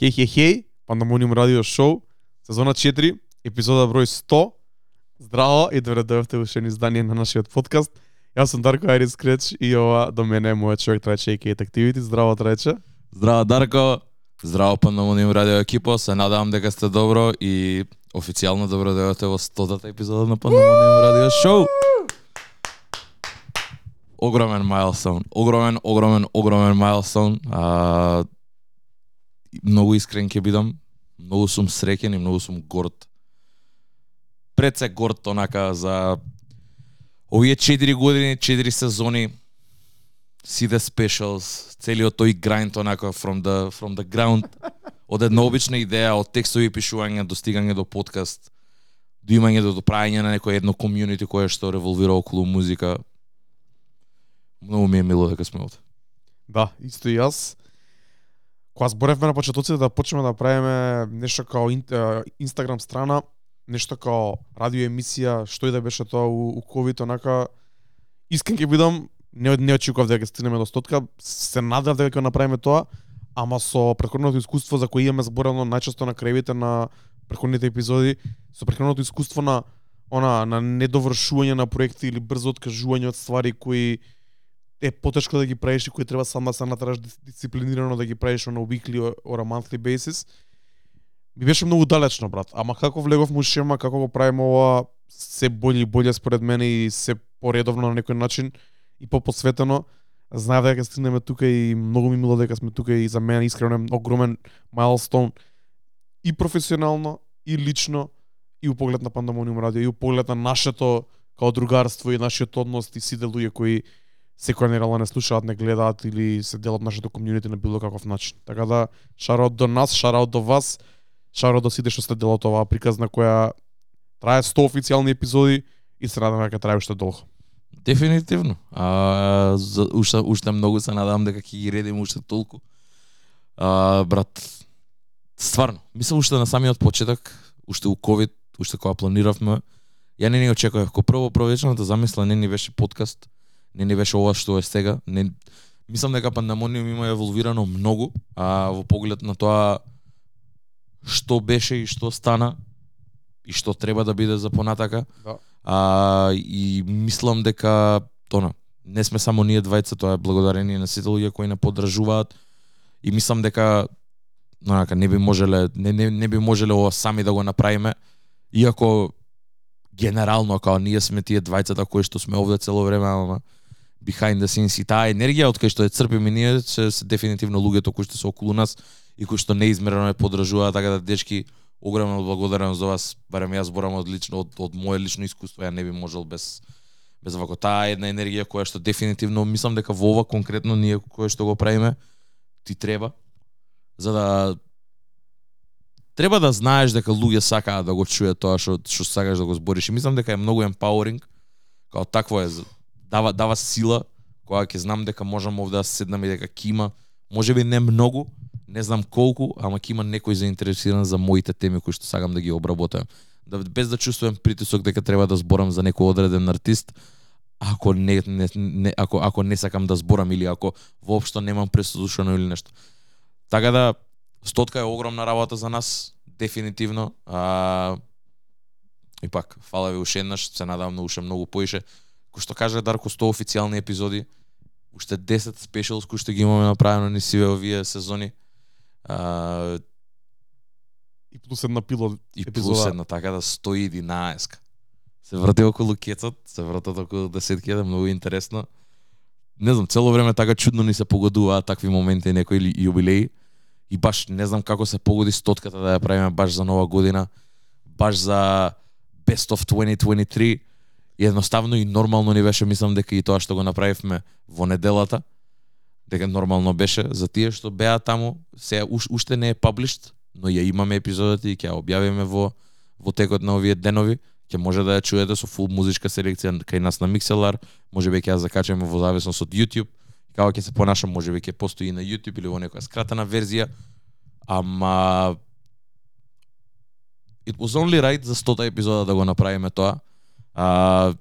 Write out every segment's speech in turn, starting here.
Хеј, хеј, хеј, Пандамониум радио шоу, сезона 4, епизода број 100. Здраво и добре дојавте во уште издание на нашиот подкаст. Јас сум Дарко Айрис Креч и ова до мене е мојот човек Трајче и Activity. Здраво Трајче. Здраво Дарко, здраво Пандамониум радио екипо, се надавам дека сте добро и официјално добро дојавте во 100-та епизода на Пандамониум радио шоу. Огромен майлстоун, огромен, огромен, огромен майлстоун. А, многу искрен ќе бидам, многу сум среќен и многу сум горд. Пред се горд онака за овие 4 години, 4 сезони, сите specials, целиот тој grind онака from the from the ground од една обична идеја, од текстови пишување до стигање до подкаст, до имање до прајање на некој едно комјунити кое што револвира околу музика. Многу ми е мило дека сме овде. Да, исто и јас. Кога зборевме на почетоците да почнеме да правиме нешто као Инстаграм страна, нешто као радио емисија, што и да беше тоа у, у COVID, онака, искрен ќе бидам, не, не очекував дека стигнеме до стотка, се надев дека ќе направиме тоа, ама со претходното искуство за кое имаме зборено најчесто на кревите на претходните епизоди, со претходното искуство на она на недовршување на проекти или брзо откажување од ствари кои е потешко да ги правиш и кои треба сама да се натраш дисциплинирано да ги правиш на weekly or a monthly basis. Ми беше многу далечно, брат. Ама како влегов му шема, како го правиме ова, се боле и боле според мене и се поредовно на некој начин и попосветено. Знаев дека стигнеме тука и многу ми мило дека сме тука и за мене искрено е огромен майлстоун и професионално и лично и у поглед на Пандамониум радио и у поглед на нашето као другарство и нашиот однос и сите луѓе кои секоја нерала не слушаат, не гледаат или се делат нашето комјунити на било каков начин. Така да, шараот до нас, шараот до вас, шараот до сите што сте дел од оваа приказна која трае 100 официјални епизоди и се надам дека трае уште долго. Дефинитивно. А, за, уште, уште многу се надам дека ќе ги редим уште толку. А, брат, стварно, мислам уште на самиот почеток, уште у COVID, уште кога планиравме, ја не ни очекував. Ко прво провечната замисла не ни беше подкаст, не ни беше ова што е сега. Не, мислам дека пандемониум има еволвирано многу, а во поглед на тоа што беше и што стана и што треба да биде за понатака. Да. А, и мислам дека тона, не сме само ние двајца, тоа е благодарение на сите луѓе кои не поддржуваат и мислам дека онака не би можеле не, не, не би можеле ова сами да го направиме иако генерално као ние сме тие двајцата кои што сме овде цело време ама behind the scenes и таа енергија од кај што ја црпиме ние се, се дефинитивно луѓето кои што се околу нас и кои што неизмерено ја подржуваат, така да дечки огромна благодарност за вас. Барем јас зборам од лично од, од мое лично искуство ја не би можел без без вако. Таа една енергија која што дефинитивно мислам дека во ова конкретно ние кое што го правиме ти треба за да треба да знаеш дека луѓе сакаат да го чуе тоа што што сакаш да го збориш. И мислам дека е многу empowering као такво е дава дава сила која ќе знам дека можам овде да седнам и дека ќе има. Можеби не многу не знам колку ама ќе има некој заинтересиран за моите теми кои што сакам да ги обработам. Да без да чувствувам притисок дека треба да зборам за некој одреден артист ако не, не, не ако ако не сакам да зборам или ако воопшто немам преслушано или нешто. Така да стотка е огромна работа за нас дефинитивно. А, и пак фала ви уште еднаш се надавам на уште многу поише кој што каже Дарко 100 официјални епизоди, уште 10 спешалс кои што ги имаме направено ни сиве овие сезони. А, И плюс една пилот и епизода. плюс една така да 111. Се врти околу кецот, се вртат околу 10 да многу интересно. Не знам, цело време така чудно ни се погодуваат такви моменти некои или јубилеи. И баш не знам како се погоди стотката да ја правиме баш за нова година, баш за Best of 2023 И едноставно и нормално ни беше, мислам дека и тоа што го направивме во неделата, дека нормално беше за тие што беа таму, се уш, уште не е published, но ја имаме епизодата и ќе ја објавиме во во текот на овие денови, ќе може да ја чуете со фул музичка селекција кај нас на Mixlr, можеби ќе ја закачаме во зависност од YouTube, како ќе се понашам, можеби ќе постои и на YouTube или во некоја скратена верзија, ама it was only right за 100 епизода да го направиме тоа, а,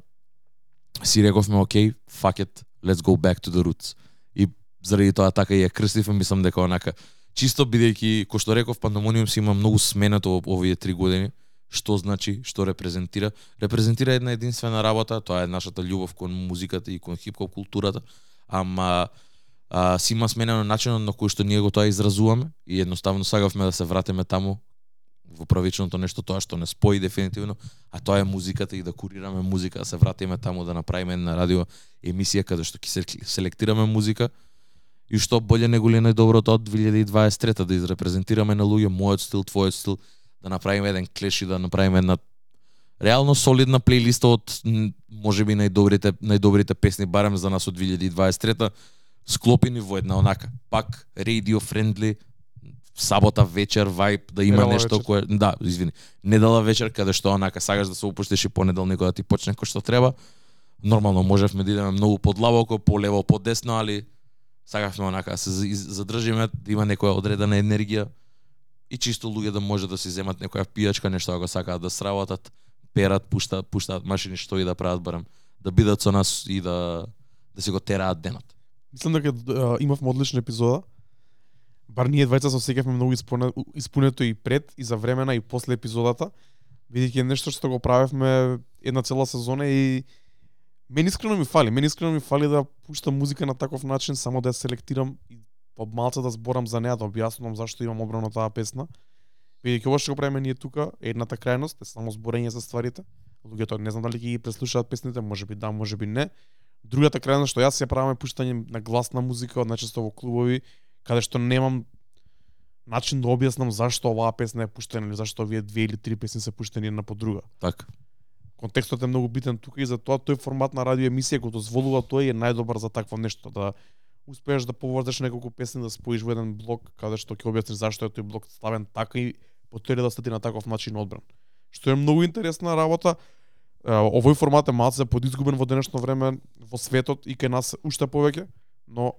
си рековме, окей, fuck it, let's go back to the roots. И заради тоа така и ја крстив, мислам дека онака чисто бидејќи кој што реков Пандемониум си има многу сменато овие три години што значи, што репрезентира. Репрезентира една единствена работа, тоа е нашата љубов кон музиката и кон хип-хоп културата, ама а, си има сменено начинот на кој што ние го тоа изразуваме и едноставно сагавме да се вратиме таму во правичното нешто тоа што не спои дефинитивно, а тоа е музиката и да курираме музика, да се вратиме таму да направиме една радио емисија каде што ќе селектираме музика. И што боле него ли најдоброто од 2023 да изрепрезентираме на луѓе мојот стил, твојот стил, да направиме еден клеш и да направиме една реално солидна плейлиста од можеби најдобрите најдобрите песни барем за нас од 2023 склопени во една онака. Пак radio friendly сабота вечер вајб да има Недела нешто вечер. кое да извини недела вечер каде што онака сакаш да се опуштиш и понеделникот да ти почне кој што треба нормално можевме да идеме многу подлабоко полево подесно али сакавме онака да се задржиме да има некоја одредена енергија и чисто луѓе да може да си земат некоја пијачка нешто ако сакаат да сработат перат пуштаат пуштаат машини што и да прават барем да бидат со нас и да да си го тераат денот Мислам дека имавме одлична епизода. Бар ние двајца се осеќавме многу испуне, испунето и пред и за времена и после епизодата, бидејќи е нешто што го правевме една цела сезона и мене искрено ми фали, мене искрено ми фали да пуштам музика на таков начин, само да ја селектирам и по малце да зборам за неа, да објаснувам зашто имам обрано таа песна. Бидејќи ова што го правиме ние тука, е едната крајност е само зборење за стварите. Луѓето не знам дали ги преслушаат песните, можеби да, можеби не. Другата крајност што јас ја правам е пуштање на гласна музика, најчесто во клубови, каде што немам начин да објаснам зашто оваа песна е пуштена или зашто овие две или три песни се пуштени една по друга. така Контекстот е многу битен тука и затоа тој формат на радио емисија го дозволува тој и е најдобар за такво нешто да успееш да поврзаш неколку песни да споиш во еден блок каде што ќе објасниш зашто е тој блок ставен така и по тој да стати на таков начин одбран. Што е многу интересна работа. Овој формат е малце подизгубен во денешно време во светот и кај нас уште повеќе, но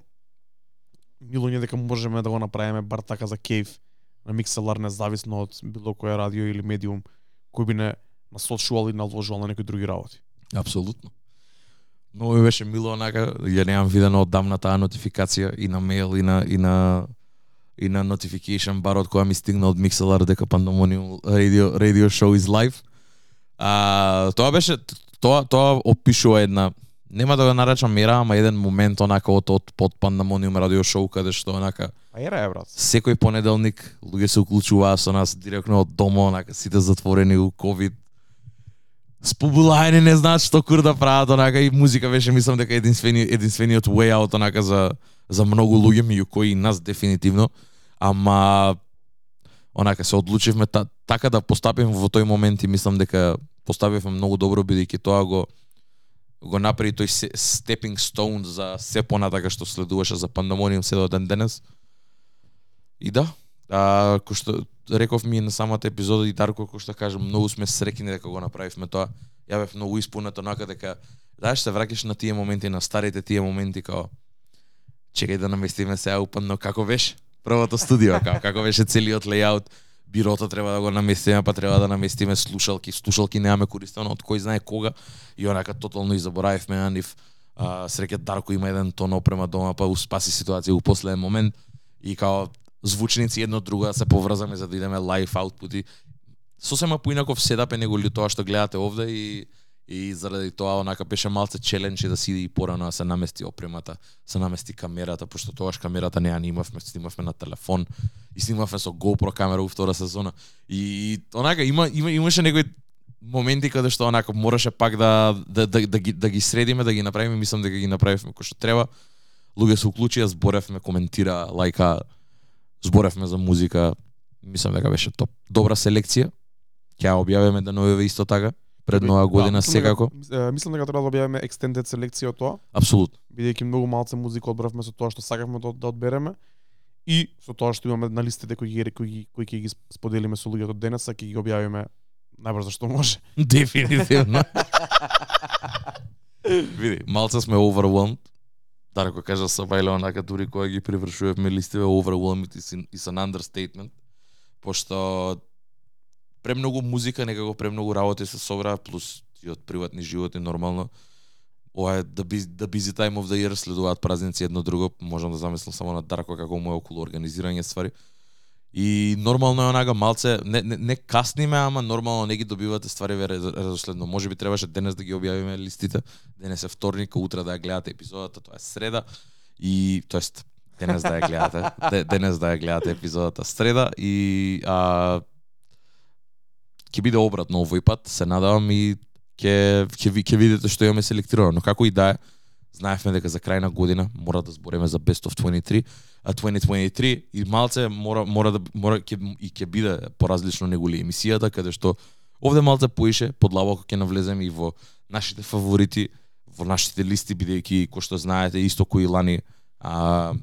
милоње дека можеме да го направиме бар така за кејф на микселар независно од било која радио или медиум кој би не насочувал и наложувал на некои други работи. Апсолутно. Но ми беше мило онака, ја немам видено одамна таа нотификација и на мејл и на и на и на notification барот која ми стигна од Mixlr дека Pandemonium radio radio show is live. А тоа беше тоа тоа опишува една нема да го наречам мера, ама еден момент онака од од под Pandemonium radio show каде што онака А ера е брат. секој понеделник луѓе се уклучуваа со нас директно од дома, онака сите затворени у ковид. Спобулаени не знаат што кур да прават, онака и музика беше мислам дека единствени единствениот way out онака за за многу луѓе меѓу кои и нас дефинитивно, ама онака се одлучивме та, така да постапиме во тој момент и мислам дека поставивме многу добро бидејќи тоа го го направи тој stepping stone за се понатака што следуваше за Pandemonium се до ден денес. И да, а, кој што реков ми на самата епизода и Дарко кој што кажа многу сме среќни дека го направивме тоа. Ја бев многу испунет онака дека знаеш се враќаш на тие моменти на старите тие моменти као чекај да наместиме сега упадно како беше првото студио како како беше целиот лејаут бирото треба да го наместиме, па треба да наместиме слушалки, слушалки немаме користено од кој знае кога и онака тотално и заборавивме на нив. А, среќа Дарко има еден тон опрема дома, па успаси ситуација у последен момент и као звучници едно друго да се поврзаме за да идеме лайф аутпути. Сосема поинаков седап е него тоа што гледате овде и и заради тоа онака беше малце челенџ да си и порано да се намести опремата, се намести камерата, пошто тогаш камерата не ја имавме, снимавме на телефон и снимавме со GoPro камера у втора сезона. И, и онака има има имаше некои моменти каде што онака мораше пак да да, да, да, ги, да ги средиме, да ги направиме, мислам дека ги направивме кој што треба. Луѓе се уклучија, зборевме, коментира, лајка, зборевме за музика. Мислам дека беше топ. Добра селекција. Ќе ја објавиме деновиве исто така пред нова година дека- секако. Мислам дека треба да објавиме extended селекција од тоа, Апсолутно. бидејќи многу малце музика одбравме со тоа што сакавме да, да одбереме и со тоа што имаме на листите кои ги кои, ги- кои ќе ги споделиме со луѓето денеса, ќе ги објавиме најбрзо што може. Дефинитивно. Види, малце сме overwhelmed. Дарко кажа со Бајле онака дури кога ги привршувавме листиве overwhelmed is, in, is an understatement. Пошто премногу музика, некако премногу работи се собра, плюс и од приватни животи нормално. ова е да busy, busy time of the year, следуваат празници едно друго, можам да замислам само на Дарко како му е околу организирање ствари. И нормално е онага малце, не, не, не касниме, ама нормално не ги добивате ствари ве резоследно. Може би требаше денес да ги објавиме листите. Денес е вторник, утре да ја гледате епизодата, тоа е среда. И, тоест, денес да ја гледате, денес да ја гледате епизодата среда и а, ќе биде обратно овој пат, се надавам и ќе ќе ќе видите што имаме селектирано, но како и да е, знаевме дека за крај на година мора да збориме за Best of 23, а 2023 и малце мора мора да мора ќе и ќе биде поразлично неголи емисијата каде што овде малце поише подлабоко ќе навлеземе и во нашите фаворити, во нашите листи бидејќи кој што знаете исто кои лани а,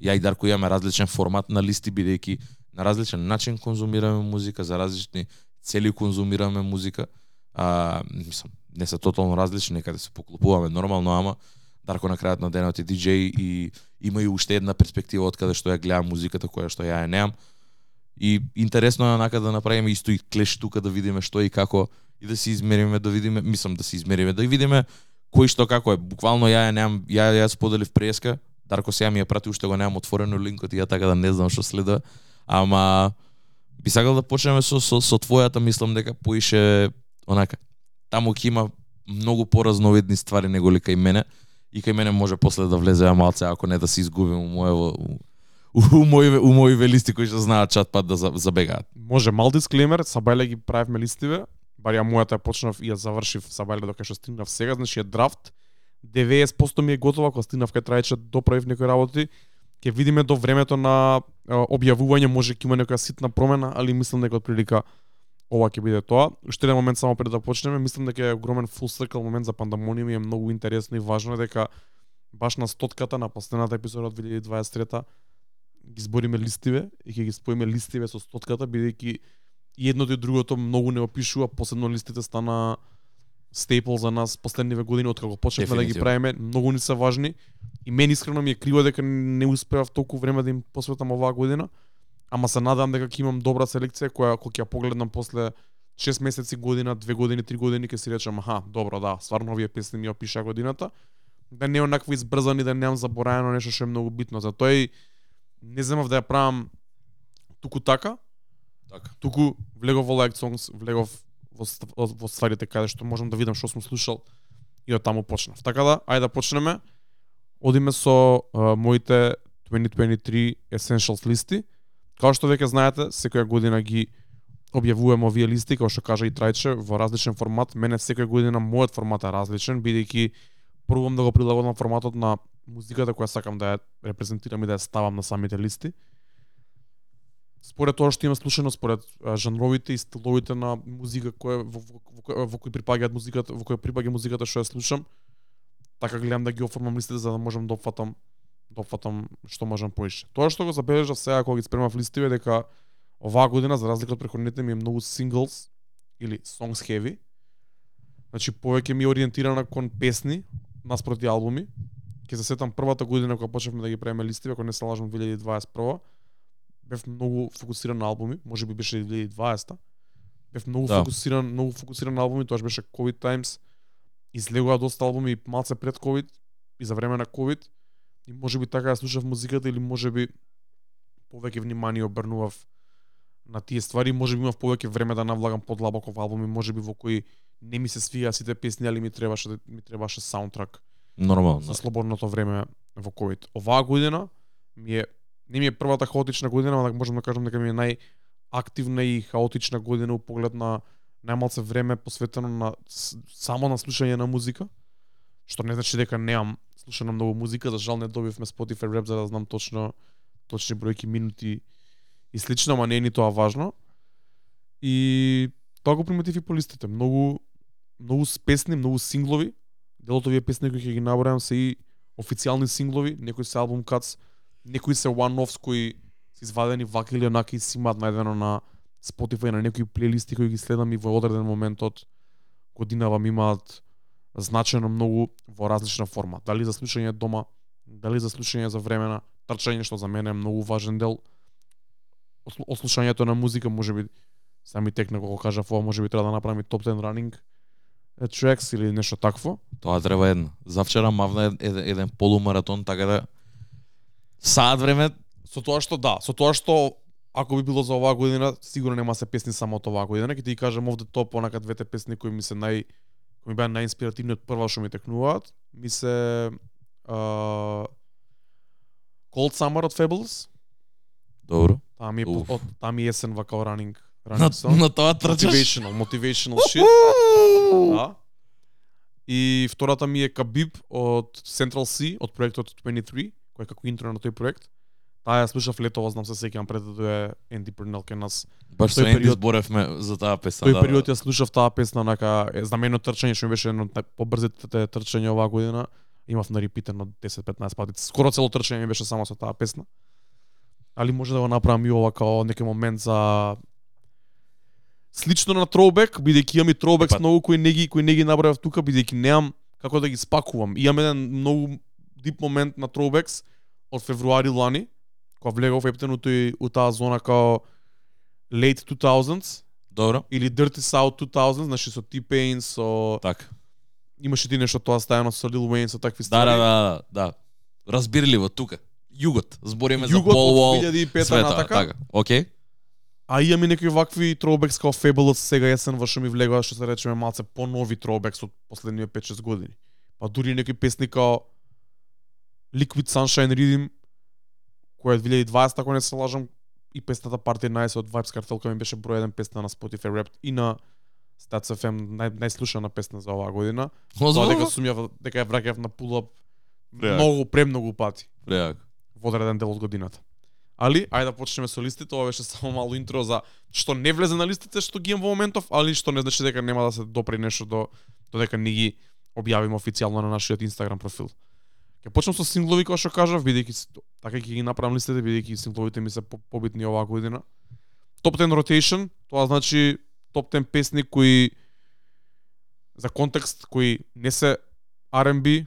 ја и Дарко имаме различен формат на листи бидејќи на различен начин конзумираме музика, за различни цели конзумираме музика. А, мислам, не се тотално различни, некаде да се поклопуваме нормално, ама Дарко на крајот на денот е диджеј и има и уште една перспектива од каде што ја гледам музиката која што ја ја немам. И интересно е онака да направиме исто и клеш тука да видиме што и како и да се измериме, да видиме, мислам да се измериме, да видиме кој што како е. Буквално ја ја немам, ја ја споделив преска, Дарко сега ми ја прати уште го немам отворено линкот и ја така да не знам што следа, Ама би сакал да почнеме со, со, со твојата, мислам дека поише онака. Таму ќе има многу поразновидни ствари него ли кај мене и кај мене може после да влезе малце ако не да се изгубим у моево у, у мои у мои листи кои што знаат чат пат да забегаат. Може мал дисклеймер, сабајле ги правевме листиве, бар ја мојата ја почнав и ја завршив сабајле дока што стигнав сега, значи е драфт. 90% ми е готова, кога стигнав кај трајче да доправив некои работи ќе видиме до времето на објавување може ќе има некоја ситна промена, али мислам дека од прилика ова ќе биде тоа. Уште еден момент само пред да почнеме, мислам дека е огромен full circle момент за пандамониум и е многу интересно и важно е дека баш на стотката на последната епизода од 2023 ги збориме листиве и ќе ги споиме листиве со стотката бидејќи едното и другото многу не опишува, посебно листите стана стейпл за нас последниве години од како почнавме да ги правиме, многу ни се важни и мене искрено ми е криво дека не успеав толку време да им посветам оваа година, ама се надам дека ќе имам добра селекција која кога ќе погледнам после 6 месеци, година, 2 години, 3 години ќе си речам, аха, добро, да, стварно овие песни ми опиша годината. Да не е онакво избрзани, да немам забораено нешто што е многу битно. Затоа и не земав да ја правам туку така, Така. туку влегов во Like Songs, влегов во, во стварите да каде што можам да видам што сум слушал и од таму почнав. Така да, ајде да почнеме. Одиме со uh, моите 2023 Essentials листи. Као што веќе знаете, секоја година ги објавуваме овие листи, како што кажа и Трајче, во различен формат. Мене секоја година мојот формат е различен, бидејќи пробувам да го прилагодам форматот на музиката која сакам да ја репрезентирам и да ја ставам на самите листи според тоа што има слушано, според жанровите и стиловите на музика која во, во, во, во кој припаѓаат музиката, во која припаѓа музиката што ја слушам, така гледам да ги оформам листите за да можам да опфатам да опфатам што можам поише. Тоа што го забележав сега кога ги спремав листиве дека оваа година за разлика од претходните ми е многу singles или songs heavy. Значи повеќе ми е ориентирана кон песни наспроти албуми. Ќе се сетам првата година кога почевме да ги правиме листиве, ако не се лажам 2021 бев многу фокусиран на албуми, може би беше 2020 Бев многу да. фокусиран, многу фокусиран на албуми, тоа беше COVID times. Излегува доста албуми малце пред COVID и за време на COVID. И може би така ја слушав музиката или може би повеќе внимание обрнував на тие ствари, може би имав повеќе време да навлагам подлабоко во албуми, може би во кои не ми се свија сите песни, али ми требаше ми требаше саундтрак. Нормално. За слободното време во COVID. Оваа година ми е не ми е првата хаотична година, ама можам да кажам дека ми е најактивна и хаотична година у поглед на најмалце време посветено на само на слушање на музика, што не значи дека немам слушано многу музика, за жал не добивме Spotify Rap за да знам точно точни бројки минути и слично, ама не е ни тоа важно. И тоа го приметив и по листите. Многу многу песни, многу синглови. Делот овие песни кои ќе ги набројам се и официјални синглови, некои се албум кац, некои се one-offs кои се извадени вака или онака и си имаат најдено на Spotify на некои плейлисти кои ги следам и во одреден момент од годинава ми имаат значено многу во различна форма. Дали за слушање дома, дали за слушање за време на трчање што за мене е многу важен дел од слушањето на музика, може би сами текна кога кажа ова, може би треба да направи топ 10 running tracks или нешто такво. Тоа треба За Завчера мавна еден, еден полумаратон, така да саат време Со тоа што да, со тоа што ако би било за оваа година, сигурно нема се песни само од оваа година, ќе ти кажам овде топ онака двете песни кои ми се нај кои ми беа најинспиративни од прва што ми текнуваат, ми се uh, Cold Summer од Fables, Добро. таа ми е Уф. од таа ми е есен вака running На, running song. на тоа трчаш. Motivational, motivational shit. Да. И втората ми е Кабиб од Central C, од проектот 23, кој е како интро на тој проект. Таа ја слушав летово, знам се сеќавам пред да дое Енди Пернел кај нас. Баш со Енди период- зборевме за таа песна. Тој да, период да. ја слушав таа песна онака е, знамено трчање што ми беше едно од побрзите трчања оваа година. Имав на репитен од 10-15 пати. Скоро цело трчање ми беше само со таа песна. Али може да го направам и ова као некој момент за слично на троубек, бидејќи имам и троубекс Епа. многу кои не ги кои не ги набравав тука бидејќи немам како да ги спакувам. Имам еден многу дип момент на троубекс од февруари лани, кога влегов ептен у тој у таа зона као late 2000s Добро. или Dirty South 2000, значи со T-Pain, со Така. имаше ти нешто тоа стајано со Lil Wayne, со такви Да, ствари. да, да, да. Разбирливо тука. Југот. Збориме за Југот Пол од Вол. 2005 Света, натака. така. Океј. А имаме некои вакви троубекс као Fabulous сега есен во што ми влегува што се речеме малце понови троубекс од последниве 5-6 години. Па дури некои песни као Liquid Sunshine Rhythm која е 2020 ако не се лажам и песната Party Nice од Vibes Cartel која ми беше број еден песна на Spotify Wrapped и на Stats FM нај, најслушана песна за оваа година. Тоа дека Озборно? сум ја дека ја враќав на Преак. многу премногу пати Преак. во одреден дел од годината. Али, ајде да почнеме со листите, ова беше само мало интро за што не влезе на листите што ги имам во моментов, али што не значи дека нема да се допри нешто до додека не ги објавиме официјално на нашиот Инстаграм профил. Ќе почнам со синглови кои што кажав, бидејќи така ќе ги направам листите бидејќи сингловите ми се побитни оваа година. Топ 10 rotation, тоа значи топ 10 песни кои за контекст кои не се R&B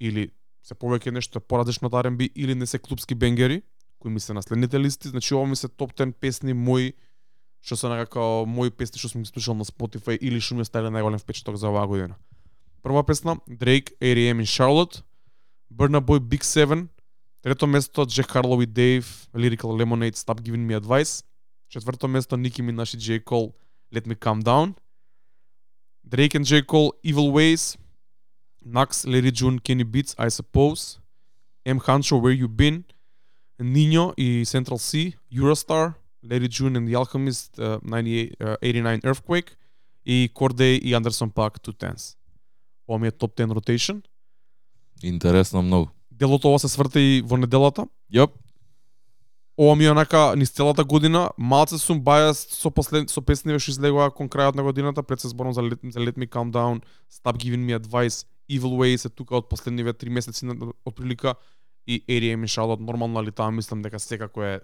или се повеќе нешто поразлично од R&B или не се клубски бенгери кои ми се на следните листи, значи ова ми се топ 10 песни мои што се некако мои песни што сум ги слушал на Spotify или што ми оставиле најголем впечаток за оваа година. Прва песна Drake 8 in Charlotte, Burna Boy Big 7, трето место Jack Harlow и Dave Lyrical Lemonade Stop Giving Me Advice, четврто место Nicki Minaj и J Cole Let Me Calm Down, Drake and J Cole Evil Ways, Nax, Larry June, Kenny Beats, I Suppose, M. Hancho, Where You Been, Nino и Central C, Eurostar, Larry June and The Alchemist, uh, 98, uh, 89 Earthquake, и Corday и Anderson Paak, Two Tens. Ова ми е топ 10 rotation. Интересно многу. Делото ова се сврте и во неделата. Јоп. Ова ми е онака низ целата година, малце сум бајас со послед со песниве што излегува кон крајот на годината, пред се зборам за Let, за Let Me Calm Down, Stop Giving Me Advice, Evil Ways е тука од последниве три месеци на од прилика и 8am in Charlotte нормално али таа мислам дека секако е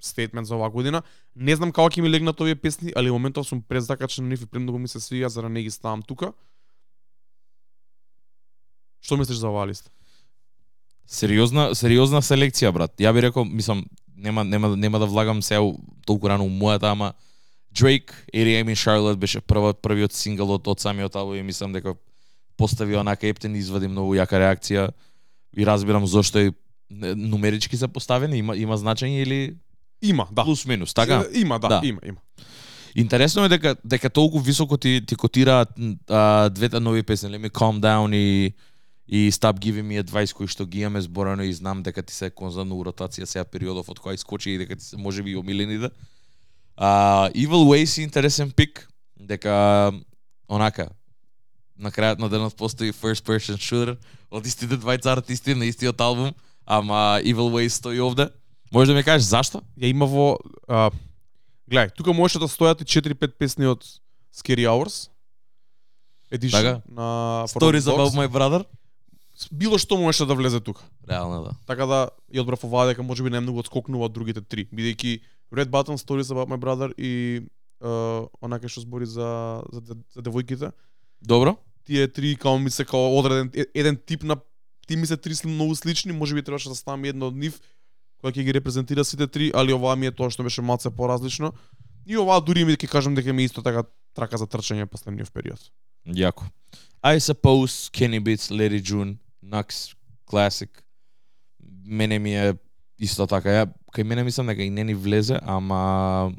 стейтмент за оваа година. Не знам како ќе ми легнат овие песни, али моментов сум презакачен на нив и премногу ми се свија за да не ги ставам тука. Што мислиш за оваа листа? Сериозна, сериозна селекција, брат. Ја би рекол, мислам, нема нема нема да влагам у- толку рано у мојата, ама Drake, 8am in Charlotte беше првот првиот сингл од, од самиот албум и мислам дека постави онака ептен извади многу јака реакција и разбирам зошто и не, нумерички се поставени, има има значење или Има, да. плюс минус, така? Е, Има, да, Да. има, има. Интересно е дека дека толку високо ти ти котираат а, двете нови песни, Let Me Calm Down и и Stop Giving Me Advice кои што ги имаме зборено и знам дека ти се конзантно у ротација сега периодов од која искочи и дека ти се можеби и омилените. А Evil Ways е интересен пик дека онака на крајот на денот постои first person shooter од истите двајца артисти на истиот албум, ама Evil Ways стои овде. Може да ми кажеш зашто? ја има во а, гледај, тука можеше да стојат и 4-5 песни од Scary Hours. Edition Така. на Stories about my brother? Било што можеше да влезе тука. Реално да. Така да ја одбрав оваа дека можеби најмногу одскокнува од другите три, бидејќи Red Button, Stories about my brother и uh, онака што збори за за, за, за девојките. Добро? Тие три као ми се као одреден еден тип на ти ми се три многу слични, можеби требаше да ставам едно од нив која ќе ги репрезентира сите три, али оваа ми е тоа што беше малце поразлично. И оваа дури ми ќе кажам дека ми исто така трака за трчање последниот период. Јако. I suppose Kenny Beats, Larry June, Nux, Classic. Мене ми е исто така. Ја кај мене мислам дека и не ни влезе, ама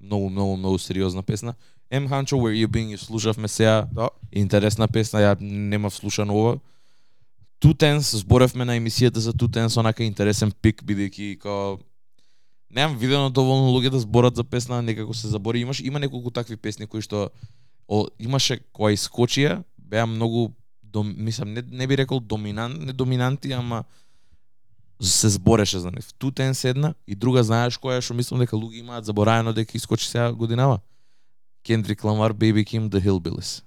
многу многу многу сериозна песна. M Hancho Where You Been ја слушавме сега. Да. Интересна песна, ја немав слушано ова. Two Tense, зборевме на емисијата за Two Tense, онака интересен пик, бидејќи као немам видено доволно луѓе да зборат за песна, некако се забори. Имаш има неколку такви песни кои што о, имаше која искочија, беа многу дом, мислам не, не би рекол доминант, не доминанти, ама се збореше за нив. Ту тен седна и друга знаеш која е што мислам дека луѓе имаат забораено дека искочи сега годинава. Кендрик Ламар, Baby Kim, The Hillbillies.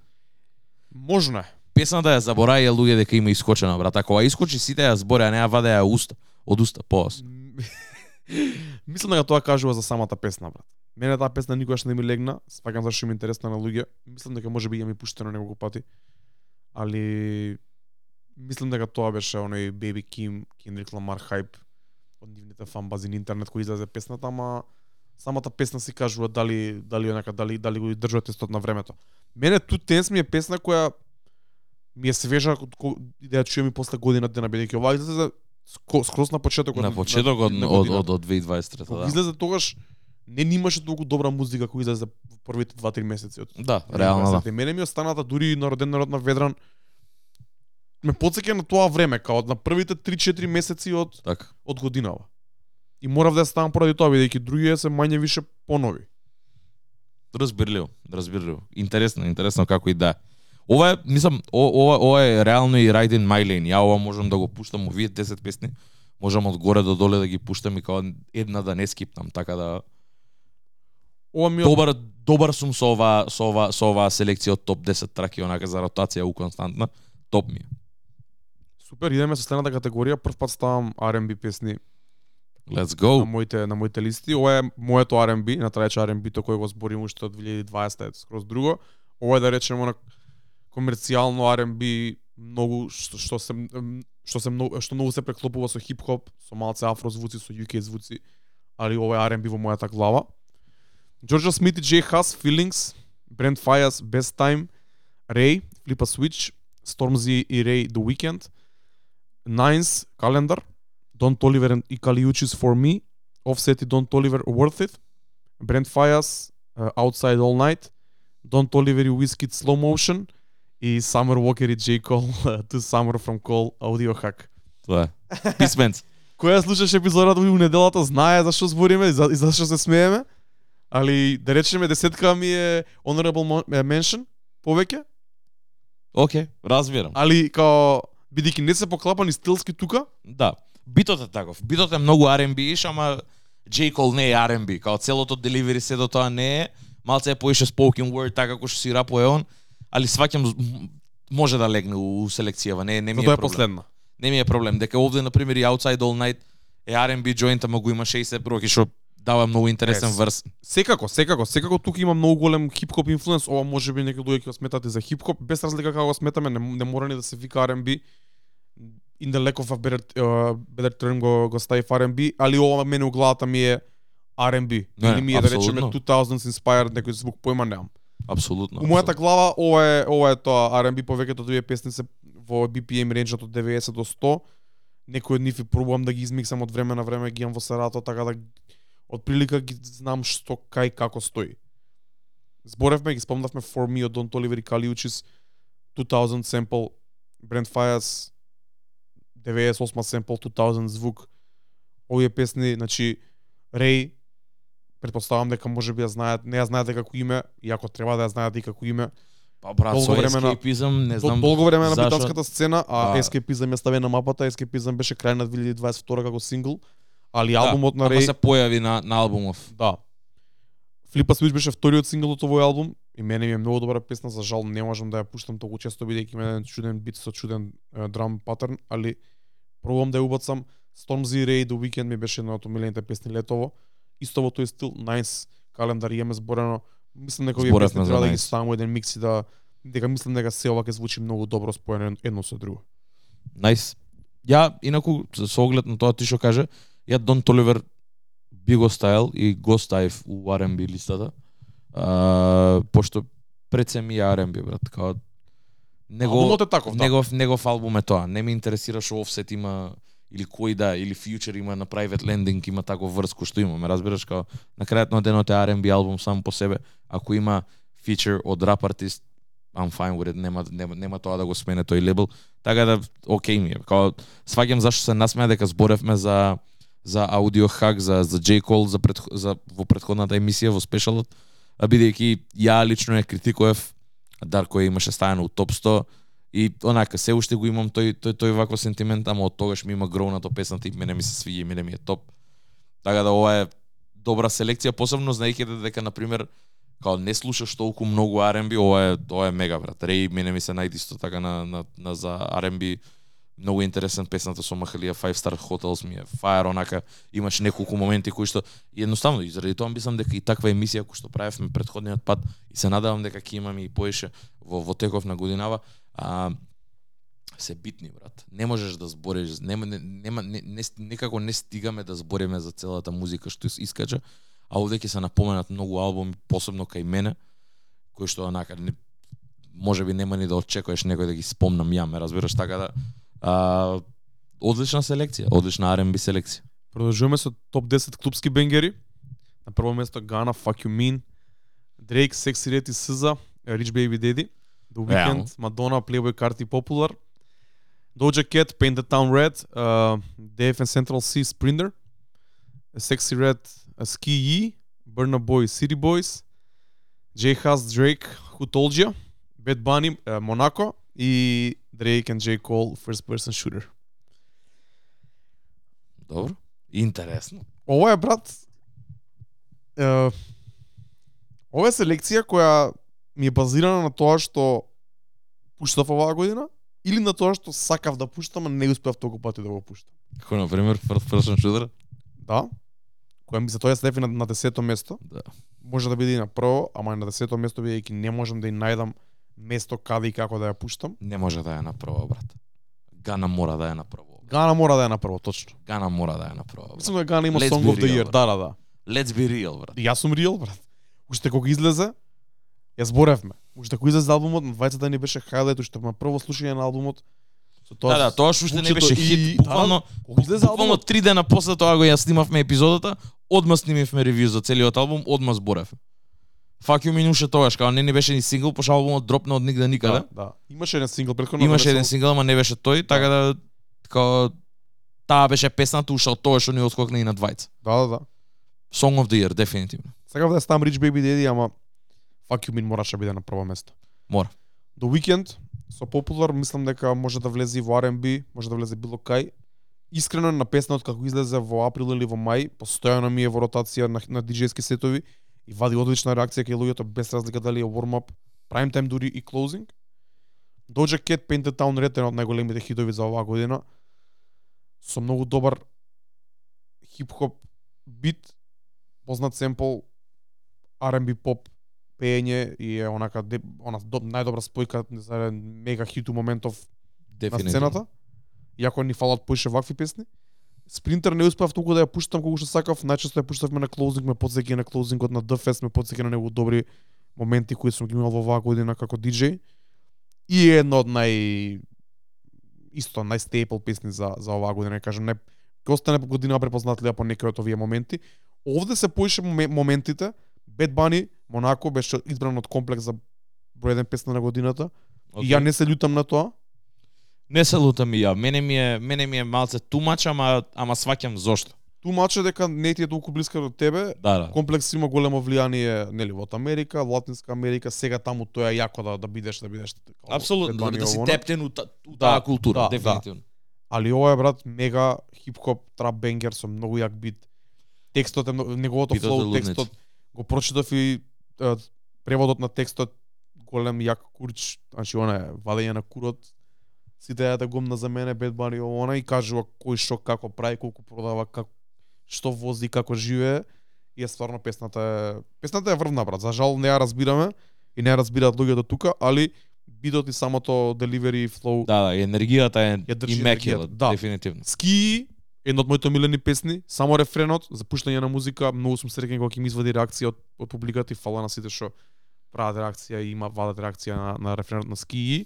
Можно е. Песната ја забораја луѓе дека има искочена, брат. Ако ја искочи сите ја зборе, а не ја ваде ја уста, од уста поос. Мислам дека тоа кажува за самата песна, брат. Мене таа песна никогаш не ми легна, сваќам зашто ми интересна на луѓе. Мислам дека може би ја ми пуштено неколку пати. Али мислам дека тоа беше оној Baby Kim, Kendrick Lamar хайп од нивните фан бази на интернет кој излезе песната, ама самата песна си кажува дали дали онака дали дали го држува тестот на времето. Мене Two Tense ми е песна која ми е свежа од да ја чујам и после година дена бидејќи ова излезе скроз на почетокот На почетокот од, годината. од, од 2023 Кога да. излезе тогаш не ни имаше толку добра музика која излезе првите 2-3 месеци од Да, реално да. Мене ми останата дури и на роден народ на Ведран ме потсеќа на тоа време, као на првите 3-4 месеци од Така. од годинава. И морав да ја ставам поради тоа бидејќи другите се мање више понови. Разбирливо, разбирливо. Интересно, интересно како и да. Ова е, мислам, о- ова, ова е реално и Ride in My Lane. Ја ова можам да го пуштам, овие 10 песни, можам од горе до доле да ги пуштам и као една да не скипнам, така да Ова ми добар добар сум со ова со ова со оваа селекција од топ 10 траки онака за ротација у константна. Топ ми е. супер, идеме со следната категорија, прв пат ставам R&B песни Let's на go. моите на моите листи. Ова е моето R&B, на трајче R&B то кој го зборим уште од 2020 е скроз друго. Ова е да речеме на комерцијално R&B многу што, што се што се многу што многу се преклопува со хип-хоп, со малце афро звуци, со UK звуци, али ова е R&B во мојата глава. Джорджа Смит и Джей Хас, Feelings, Brent Fayas, Best Time, Ray, Flip a Switch, Stormzy и Ray, The Weeknd, Nines, Calendar, Don Toliver and- и Kaliuchis For Me, Offset и Don Toliver, Worth It, Brent Fayas, uh, Outside All Night, Don Toliver и Wizkid Slow Motion и Summer Walker и J. Cole To Summer from Cole Audio Hack. Тоа е. Писменц. Која слушаш епизодата у неделата знае зашто збориме и, за, и зашто се смееме. Али да речеме десетка ми е honorable е, mention повеќе, Океј, разбирам. али као бидејќи не се поклапани стилски тука, Да. Битот е таков. Битот е многу R&B ама J. Cole не е R&B. Као целото деливери се до тоа не е. Малце е поише spoken word, така како што си рапува он. Али сваќам може да легне у селекцијава. Не, не ми е затоа е проблем. последна. Не ми е проблем. Дека овде, на пример, и Outside All Night е R&B joint, ама го има 60 броки, што дава многу интересен Yes. врс. Секако, секако, секако тука има многу голем хип-хоп инфлуенс, ова може би некои луѓе ќе го сметат и за хип-хоп, без разлика како го сметаме, не, не мора ни да се вика R&B. In the lack of a better, uh, better term го, го стави R&B, али ова мене у главата ми е R&B. Или ми е да речеме апсолутно. 2000s inspired некој звук, појма немам. Апсолутно. У мојата глава ова е ова е тоа R&B повеќето од овие песни се во BPM ренџот од 90 до 100. Некои од нив и пробувам да ги измиксам од време на време, ги имам во сарато така да од прилика ги знам што кај како стои. Зборевме ги спомнавме For Me од Don Toliver и Kaliuchis 2000 sample Brent Fayas 98 sample 2000 звук овие песни значи Рей предпоставам дека може би ја знаат, не ја знаат дека како име, иако треба да ја знаат и како име. Па брат, долго со време на- escapism, не знам. долго време на британската сцена, а Да. Escapism ја стави на мапата, Escapism беше крај на 2022 како сингл, али Да, албумот на ама Рей се појави на, на албумов. Да. Флипа Switch беше вториот сингл од овој албум и мене ми е многу добра песна, за жал не можам да ја пуштам толку често бидејќи има еден чуден бит со чуден е, драм патерн, али пробувам да ја убацам. Stormzy Ray The Weeknd ми беше една од омилените песни летово. Исто во тој стил, Nice, календар имаме зборено. Мислам дека овие песни треба да ги Nice. ставам во еден микс и да дека мислам дека се ова ќе звучи многу добро споено едно со друго. Најс. Ја, инаку, со- со оглед на тоа ти што каже, ја Дон Толивер би го ставил и го ставив у R&B листата. А, пошто пред се ми е R&B, брат. Као, Албумот е таков, да. негов негов албум е тоа. Не ме интересира што Offset има или кој да, или Future има на Private Landing има таков врз кој што имаме, разбираш као на крајот на денот е R&B албум сам по себе, ако има feature од рап артист, I'm fine with it, нема, нема, нема тоа да го смене тој лейбл, така да окей ми е. Као сваќам зашто се насмеа дека зборевме за за аудио хак за за J Cole за, пред, за во претходната емисија во спешалот, а бидејќи ја лично ја критикував Дарко ја имаше стајано у топ 100 и онака се уште го имам тој тој тој вакво сентимент, ама од тогаш ми има гроунато песната и мене ми се свиѓа и мене ми е топ. Така да ова е добра селекција, посебно знаејќи да дека на пример као не слушаш толку многу R&B, ова е ова е мега брат. Рей мене ми се најдисто така на, на, на за R&B многу интересен песната со Махалија Five Star Hotels ми е fire онака имаш неколку моменти кои што едноставно и заради тоа мислам дека и таква емисија која што правевме претходниот пат и се надевам дека ќе имаме и поише во во теков на годинава а, се битни брат. Не можеш да збориш, нема нема не, не, некако не стигаме да збориме за целата музика што искача, а овде ќе се напоменат многу албуми, посебно кај мене, кои што онака не, може би нема ни да очекуваш некој да ги спомнам ја, ме разбираш така да а, одлична селекција, одлична R&B селекција. Продолжуваме со топ 10 клубски бенгери. На прво место Гана, Fuck You Mean, Drake, Sexy Red и SZA, Rich Baby Daddy, The. Weeknd, Madonna, Playboy Carti Popular, Doja Cat, Paint the Town Red, uh, DF and Central C, Sprinter, Sexy Red, uh, Ski Yee, Burna Boy, City Boys, J Hus, Drake, Who Told Ya, Bad Bunny, uh, Monaco и Drake and J Cole, First Person Shooter. Добро? Интересно. Ова е брат е, ова е селекција која ми е базирана на тоа што пуштав оваа година или на тоа што сакав да пуштам, а не успеав толку пати да го пуштам. Како на пример First Person Shooter? Да. Која ми се тоа се на, на десето место. Да. Може да биде и на прво, ама и на десето место бидејќи не можам да ја најдам место каде и како да ја пуштам. Не може да е на прво, брат. Гана мора да е на прво. Гана мора да е на прво, точно. Гана мора да е на прво. Мислам дека Гана има Let's Song of the real, Year. Да, да, да. Let's be real, брат. Јас сум реал, брат. Уште кога излезе, ја зборевме. Уште кога излезе албумот, на 20 дани беше хайлайт, уште на прво слушање на албумот. Со Да, да, тоа што уште не беше и- хит, буквално Кога излезе буквално албумот, три дена после тоа го ја снимавме епизодата, одма снимивме ревју за целиот албум, одма зборев. Fuck you минуше тогаш, као не ни беше ни сингл, пошто албумот дропна од нигде никаде. да, да. Имаше еден сингл претходно. Имаше еден сингл, ама не беше тој, така да као таа беше песната уште од тоа што ни отскокна и на двајца. Да, да, да. Song of the Year, дефинитивно. Сакав да ја ставам Rich Baby Daddy, ама Fuck You Mean мораше да биде на прво место. Мора. The Weeknd со Popular мислам дека може да влезе и во R&B, може да влезе било кај. Искрено на песна од како излезе во април или во мај, постојано ми е во ротација на, на диџејски сетови и вади одлична реакција кај луѓето без разлика дали е warm up, prime time дури и closing. Doja Cat Painted Town Red е еден од најголемите хитови за оваа година. Со многу добар хип-хоп бит, познат семпл, R&B поп пеење и е онака она до, најдобра спојка за мега хит у моментов на Дефинитивно. сцената. Иако ни фалат поише вакви песни. Спринтер не успеав толку да ја пуштам колку што сакав, најчесто ја пуштавме на клоузинг, ме потсеќа на клоузингот на Fest, ме потсеќа на него добри моменти кои сум ги имал во оваа година како диџеј. И е една од нај исто најстейпл песни за за оваа година, ја кажам, не ќе остане по година препознатлива по некои од овие моменти. Овде се поише моме- моментите. Bad Bunny, Монако беше избран од комплекс за број еден песна на годината. И ја не се љутам на тоа. Не се лутам и ја. Мене ми е мене ми е малце тумач, ама ама сваќам зошто. Тумаче дека не ти е толку блиска до тебе. Да, да. Комплекс има големо влијание нели во Америка, Латинска Америка, сега таму тоа е јако да да бидеш да бидеш Апсолутно, Bad Bunny да си тептен у, та, у Да, таа култура, да, дефинитивно. Али ова е брат мега хип-хоп трап бенгер со многу јак бит. Текстот е многу- неговото Битот е флоу, текстот го прочитав и е, преводот на текстот голем јак курч, значи она е вадење на курот. Сите ја да гомна за мене Bad Bunny она и кажува кој што како прави, колку продава, како што вози, како живее. И е стварно песната е песната е врвна брат. За жал не ја разбираме и не ја разбираат луѓето тука, али бидот и самото деливери флоу Да, да, енергијата е имекила, енергијата, да. дефинитивно. Ски, една од моите омилени песни, само рефренот за пуштање на музика, многу сум среќен кога ќе ми извади реакција од, од публиката и фала на сите што прават реакција и има вадат реакција на, на рефренот на Ски.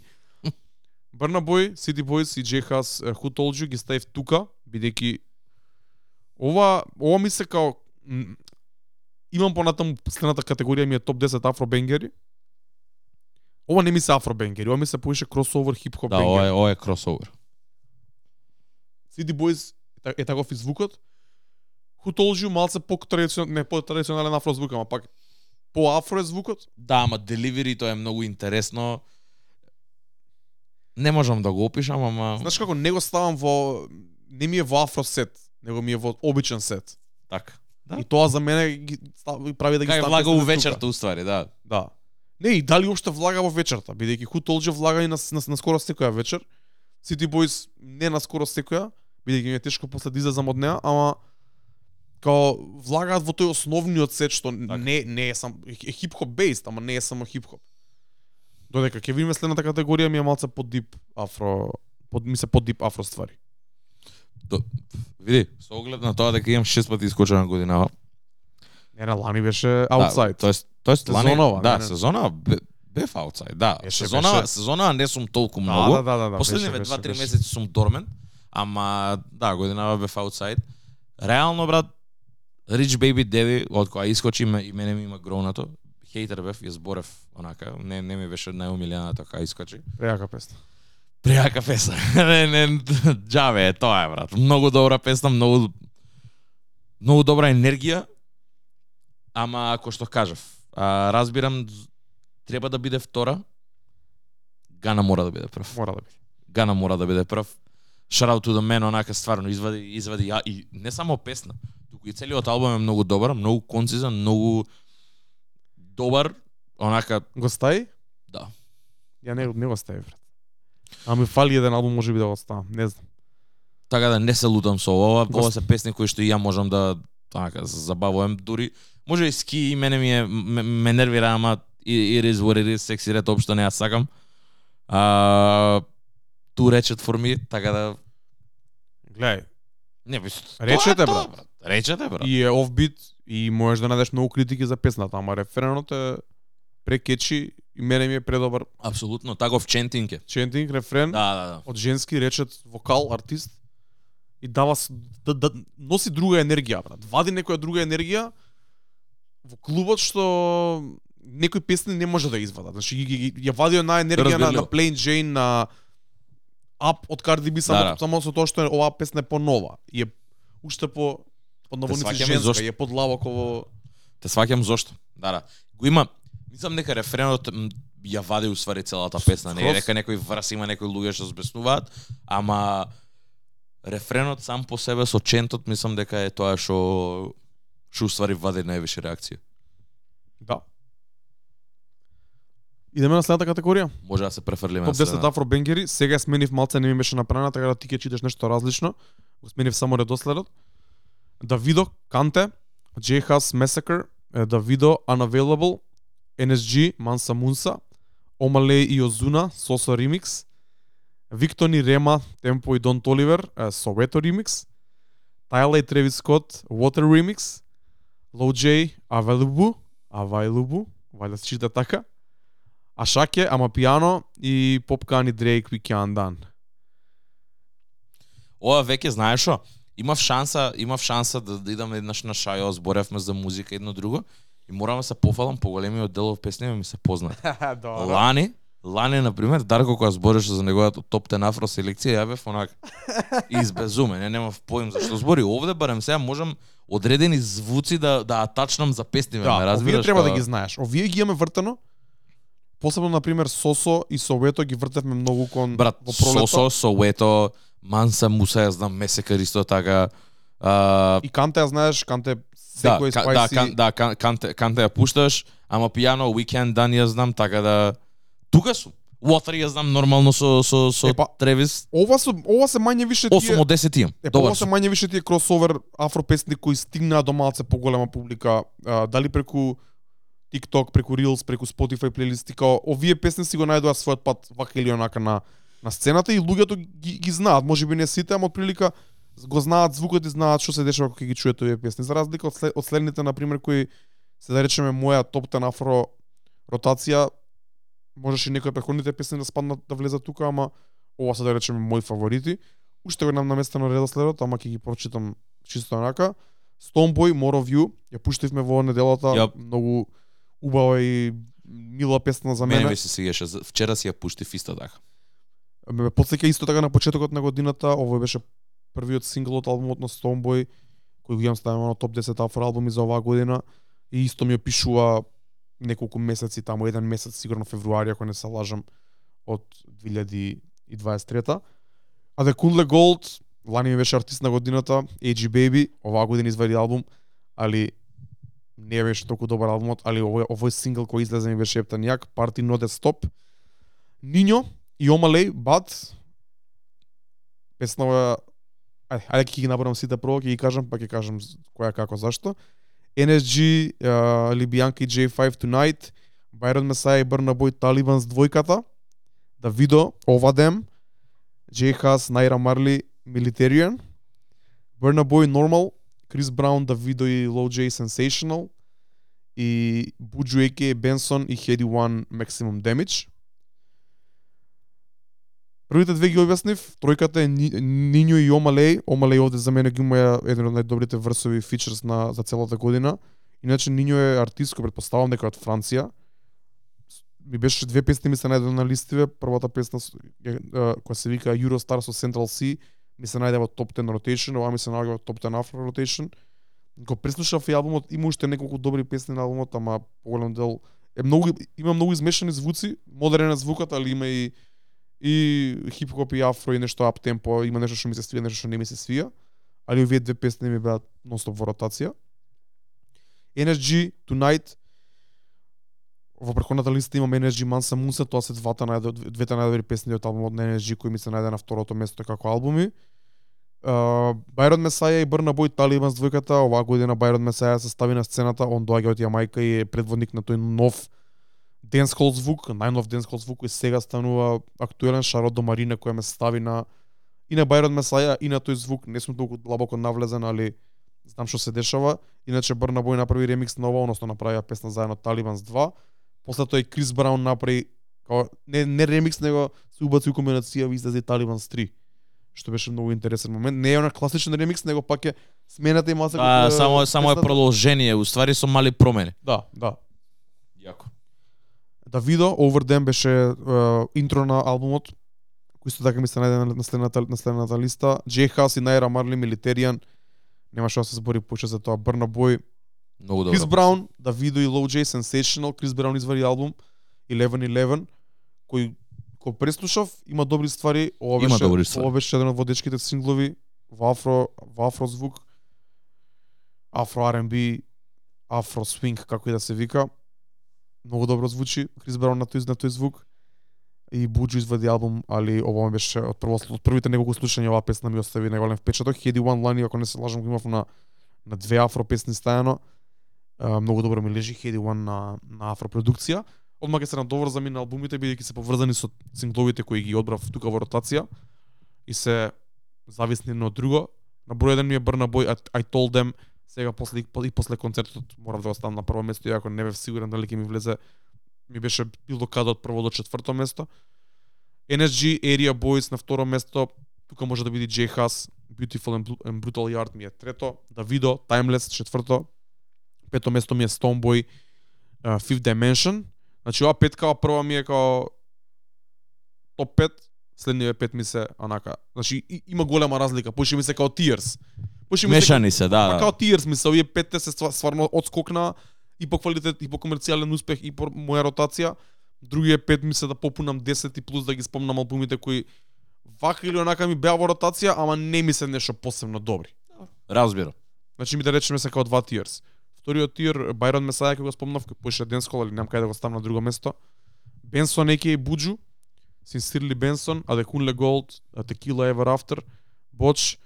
Burna Boy, City Boys и J Hus uh, Who Told You ги ставив тука, бидејќи ова ова ми се као имам понатаму следната категорија ми е топ 10 афробенгери. Ова не ми се афробенгери, ова ми се поише кросовер хип-хоп Да, бенгери. ова е, ова е кросовер. City Boys е та- е таков и звукот. Who Told You малце по традиционален, не по традиционален афро звук, ама пак по афро е звукот. Да, ама деливерито е многу интересно. Не можам да го опишам, ама Знаеш како не го ставам во не ми е во афро сет, него ми е во обичен сет. така. Да. И тоа за мене ги став- прави да ги Кај ставам влага у песните тука. вечерта уствари, да. Да. Не, и дали уште влага во вечерта, бидејќи Who Told You влага и на, на, на скоро секоја вечер. City Boys не на скоро секоја, бидејќи ми е тешко после да излезам од неа, ама као влагаат во тој основниот сет што Така. не не е сам хип-хоп бейст, ама не е само хип-хоп. Додека ќе видиме следната категорија ми е малце под дип афро, под ми се под дип афро ствари. Види, со оглед на тоа дека имам шест пати искочена годинава. Не, на лани беше аутсайд. Да, тоест, тоест лани, Сезонова, да, не, сезона бе- бев аутсайд, да. Беше, сезона, беше. сезона не сум толку да, многу. да, да, да, да, Последниве беше, 2-3 беше, месеци сум дормен, ама да, годинава бев аутсайд. Реално брат, Rich Baby Daddy, од која искочи и мене ми има гроунато. Хейтер бев, ја зборев онака, не не ми беше најомилената кога искочи. Прејака песна. Прејака песна. не, не, џаве е тоа е, брат. Многу добра песна, многу многу добра енергија. Ама ако што кажав, а, разбирам треба да биде втора. Гана мора да биде прв. Мора да биде. Гана мора да биде прв. Shout out to the man, онака стварно извади извади ја и не само песна, туку и целиот албум е многу добар, многу концизен, многу добар, онака Го стаи? да. Ја не, не го стави, брат. А ми фали еден албум, може би да го ставам, не знам. Така да не се лутам со ова, Го ова се песни кои што и ја можам да така забавувам дури може и ски и мене ми е ме, ме нервира ама и it is what it is секси ред општо не ја сакам. А ту речет for me, така да Гледај, не би Речете, брат. Речете брат. и е офбит и можеш да најдеш многу критики за песната, ама референот е прекечи и мене ми е предобар Апсолутно, таков чентинг е. чентинг, рефрен Да, да, да. од женски речет вокал, артист и дава да, да носи друга енергија, брат. Вади некоја друга енергија во клубот што некои песни не може да извадат. Значи ги, ги, ја вади една енергија на, на. Plain Jane на Up од Cardi B само, Да, да. само со тоа што е, оваа песна е понова и е уште по под наводници женска, зошто. и е подлабоко во Те сваќам зошто. Да, да. Го има Мислам дека рефренот ја вади уствари целата песна, не е дека некој враз има некои луѓе што збеснуваат, ама рефренот сам по себе со чентот мислам дека е тоа што што уствари вади највише реакција. Да. Идеме на следната категорија. Може да се префрлиме Топ на 10 следната. афробенгери, сега сменив малце, не ми беше направена, така да ти ќе читаш нешто различно. Го сменив само редоследот. Давидо, Канте, J Месекер, Massacre, Давидо, Unavailable, NSG, Манса Мунса, Омале и Озуна, Сосо Ремикс, Виктони Рема, Темпо и Дон Толивер, Совето Ремикс, Тайла и Тревис Скот, Water Remix, Лоу Джей, Авелубу, Авайлубу, вајда се чита така, Ашаке, Амапиано и Попкан и Дрейк We Can Done. Ова веќе знаеш што? Имав шанса, имав шанса да, да идам еднаш на шајо, зборевме за музика едно друго и морам да се пофалам по големиот дел од песни ми се познат. Лани, Лани, на пример, Дарко кога збореше за неговата топ 10 афро селекција, ја бев онак избезумен, не немав поим зашто збори. Овде барем сега можам одредени звуци да да атачнам за песни, ме Да, овие разбираш? треба да као- ги знаеш. Овие ги имаме вртено. Посебно на пример Сосо и Совето ги вртевме многу кон Брат, во пролета. Сосо, Соуето, Манса, Муса, ја знам, Месекар исто така. А, И Канте ја знаеш, Канте да, секој да, спајси. кан, да, кан, канте, канте ја пушташ, ама пијано, Weekend Done ја знам, така да... Тука сум. Water ја знам нормално со, со, со Епа, Тревис. Ова се ова се мање више 8 тие од 10 имам. Е, па Добар ова се мање више тие кросовер афропесни кои стигнаа до малце поголема публика, а, дали преку TikTok, преку Reels, преку Spotify плейлисти, као овие песни си го најдоа својот пат вака или онака на на сцената и луѓето ги, ги знаат, можеби не сите, ама отприлика го знаат звукот и знаат што се дешава кога ги чујат овие песни. За разлика од, след, од следните на пример кои се да речеме моја топ 10 афро ротација, можеше и некои од претходните песни да спаднат да влезат тука, ама ова се да речеме мои фаворити. Уште го немам наместено редоследот, ама ќе ги прочитам чисто онака. Stoneboy, More of You, ја пуштивме во неделата, Јап. многу убава и мила песна за Мене мене. ми се свигаше. За- Вчера си ја пуштив исто така. Ме подсеќа исто така на почетокот на годината, овој беше првиот сингл од албумот на Stoneboy, кој го имам ставено на топ 10 афро албуми за оваа година и исто ми опишува неколку месеци таму, еден месец сигурно февруари ако не се лажам од 2023 А The Kunle Gold, лани ми беше артист на годината, AG Baby, оваа година извади албум, али не беше толку добар албумот, али овој, овој сингл кој излезе ми беше ептан јак, Party Not Stop. Ниньо и Омалей, Бат, песнава Ајде, ајде ќе ги наборам сите прво, ќе ги кажам, па ќе кажам која како зашто. NSG, uh, Libyanka и J5 Tonight, Байрон Месаја и Брна Бој Талибан с двојката, Давидо, Овадем, J Хас, Найра Марли, Militarian, Брна Бој Normal, Крис Браун, Давидо и Low J Sensational, и Буджу Еке, Бенсон и Heady One Maximum Damage. Првите две ги објаснив, тројката е Нинјо и Омалеј. Омалеј овде за мене ги има еден од најдобрите врсови фичерс на за целата година. Иначе Нинјо е артист кој предпоставам дека од Франција. Ми беше две песни ми се најде на листиве. Првата песна која се вика Eurostar со Central C ми се најде во топ 10 rotation, ова ми се наоѓа во топ 10 Afro rotation. Го преслушав и албумот, има уште неколку добри песни на албумот, ама поголем дел е многу има многу измешани звуци, модерен е звукот, али има и и хип-хоп и афро и нешто ап темпо, има нешто што ми се свија, нешто што не ми се свија, али овие две песни ми беа нонстоп во ротација. NSG Tonight во преконата листа имам NSG Mansa Musa, тоа се двата најдо, двете најдобри песни од албумот на NSG кои ми се најде на второто место како албуми. Uh, Байрон Месаја и Брна Бој Талибан с двојката, оваа година Байрон Месаја се стави на сцената, он доаѓа од Јамајка и е предводник на тој нов денсхол звук, најнов денсхол звук кој сега станува актуелен Шарот до Марина која ме стави на и на Байрон Месаја и на тој звук, не сум толку длабоко навлезен, али знам што се дешава. Иначе Брна Бој направи ремикс на ова, односно направија песна заедно Талибанс 2. После тоа и Крис Браун направи као не не ремикс, него се убаци у комбинација и излезе Талибанс 3 што беше многу интересен момент. Не е она класичен ремикс, него пак е смената и маса А, само само е продолжение, уствари со мали промени. Да, да. Јако. Давидо, Over Them беше uh, интро на албумот, кој исто така ми се најде на- на следната, на следната листа. J Хас и Найра Марли, Militarian, немаше да се збори повеќе за тоа. Брна Бој, Многу добро. Крис Браун, Давидо и Low J, Sensational, Крис Браун извади албум 11-11, кој кој преслушав, има добри ствари, ова Има беше, добри ствари. ова беше еден од водечките синглови во афро, во афро звук, афро R&B, афро свинг, како и да се вика. Многу добро звучи, Крис Браун на тој, на тој звук. И Буджу извади албум, али ова ми беше од прво од првите неколку слушања оваа песна ми остави најголем впечаток. Heady One Line, ако не се лажам, го имав на на две афро песни стајано. А, многу добро ми лежи Heady One на на афро продукција. Одма ќе се надоврзам и на албумите бидејќи се поврзани со сингловите кои ги одбрав тука во ротација и се зависни едно од друго. На број 1 ми е Брна Бој I, I Told Them сега после и после концертот морав да останам на прво место иако не бев сигурен дали ќе ми влезе ми беше било каде од прво до четврто место. NSG Area Boys на второ место, тука може да биде J Hus, Beautiful and, Brutal Yard ми е трето, Davido, Timeless четврто, пето место ми е Stoneboy, uh, Fifth Dimension. Значи ова петка ова прва ми е као топ 5, следниот пет ми се онака. Значи и, има голема разлика, поише ми се као Tears. Се Мешани се, да. Па као ми се, овие петте се ства- стварно одскокна и по квалитет, и по комерцијален успех, и по моја ротација. Другиот пет ми се да попунам 10 и плюс да ги спомнам албумите кои вака или онака ми беа во ротација, ама не ми се нешто посебно добри. Разбирам. Значи ми да речеме се као два Tears. Вториот тир, Байрон Месаја, кој го спомнав, кој поише Денскол, али немам кај да го ставам на друго место. Бенсон, Еки и Буджу, Sincerely Benson, Адекунле Голд, Tequila Ever After, Боч,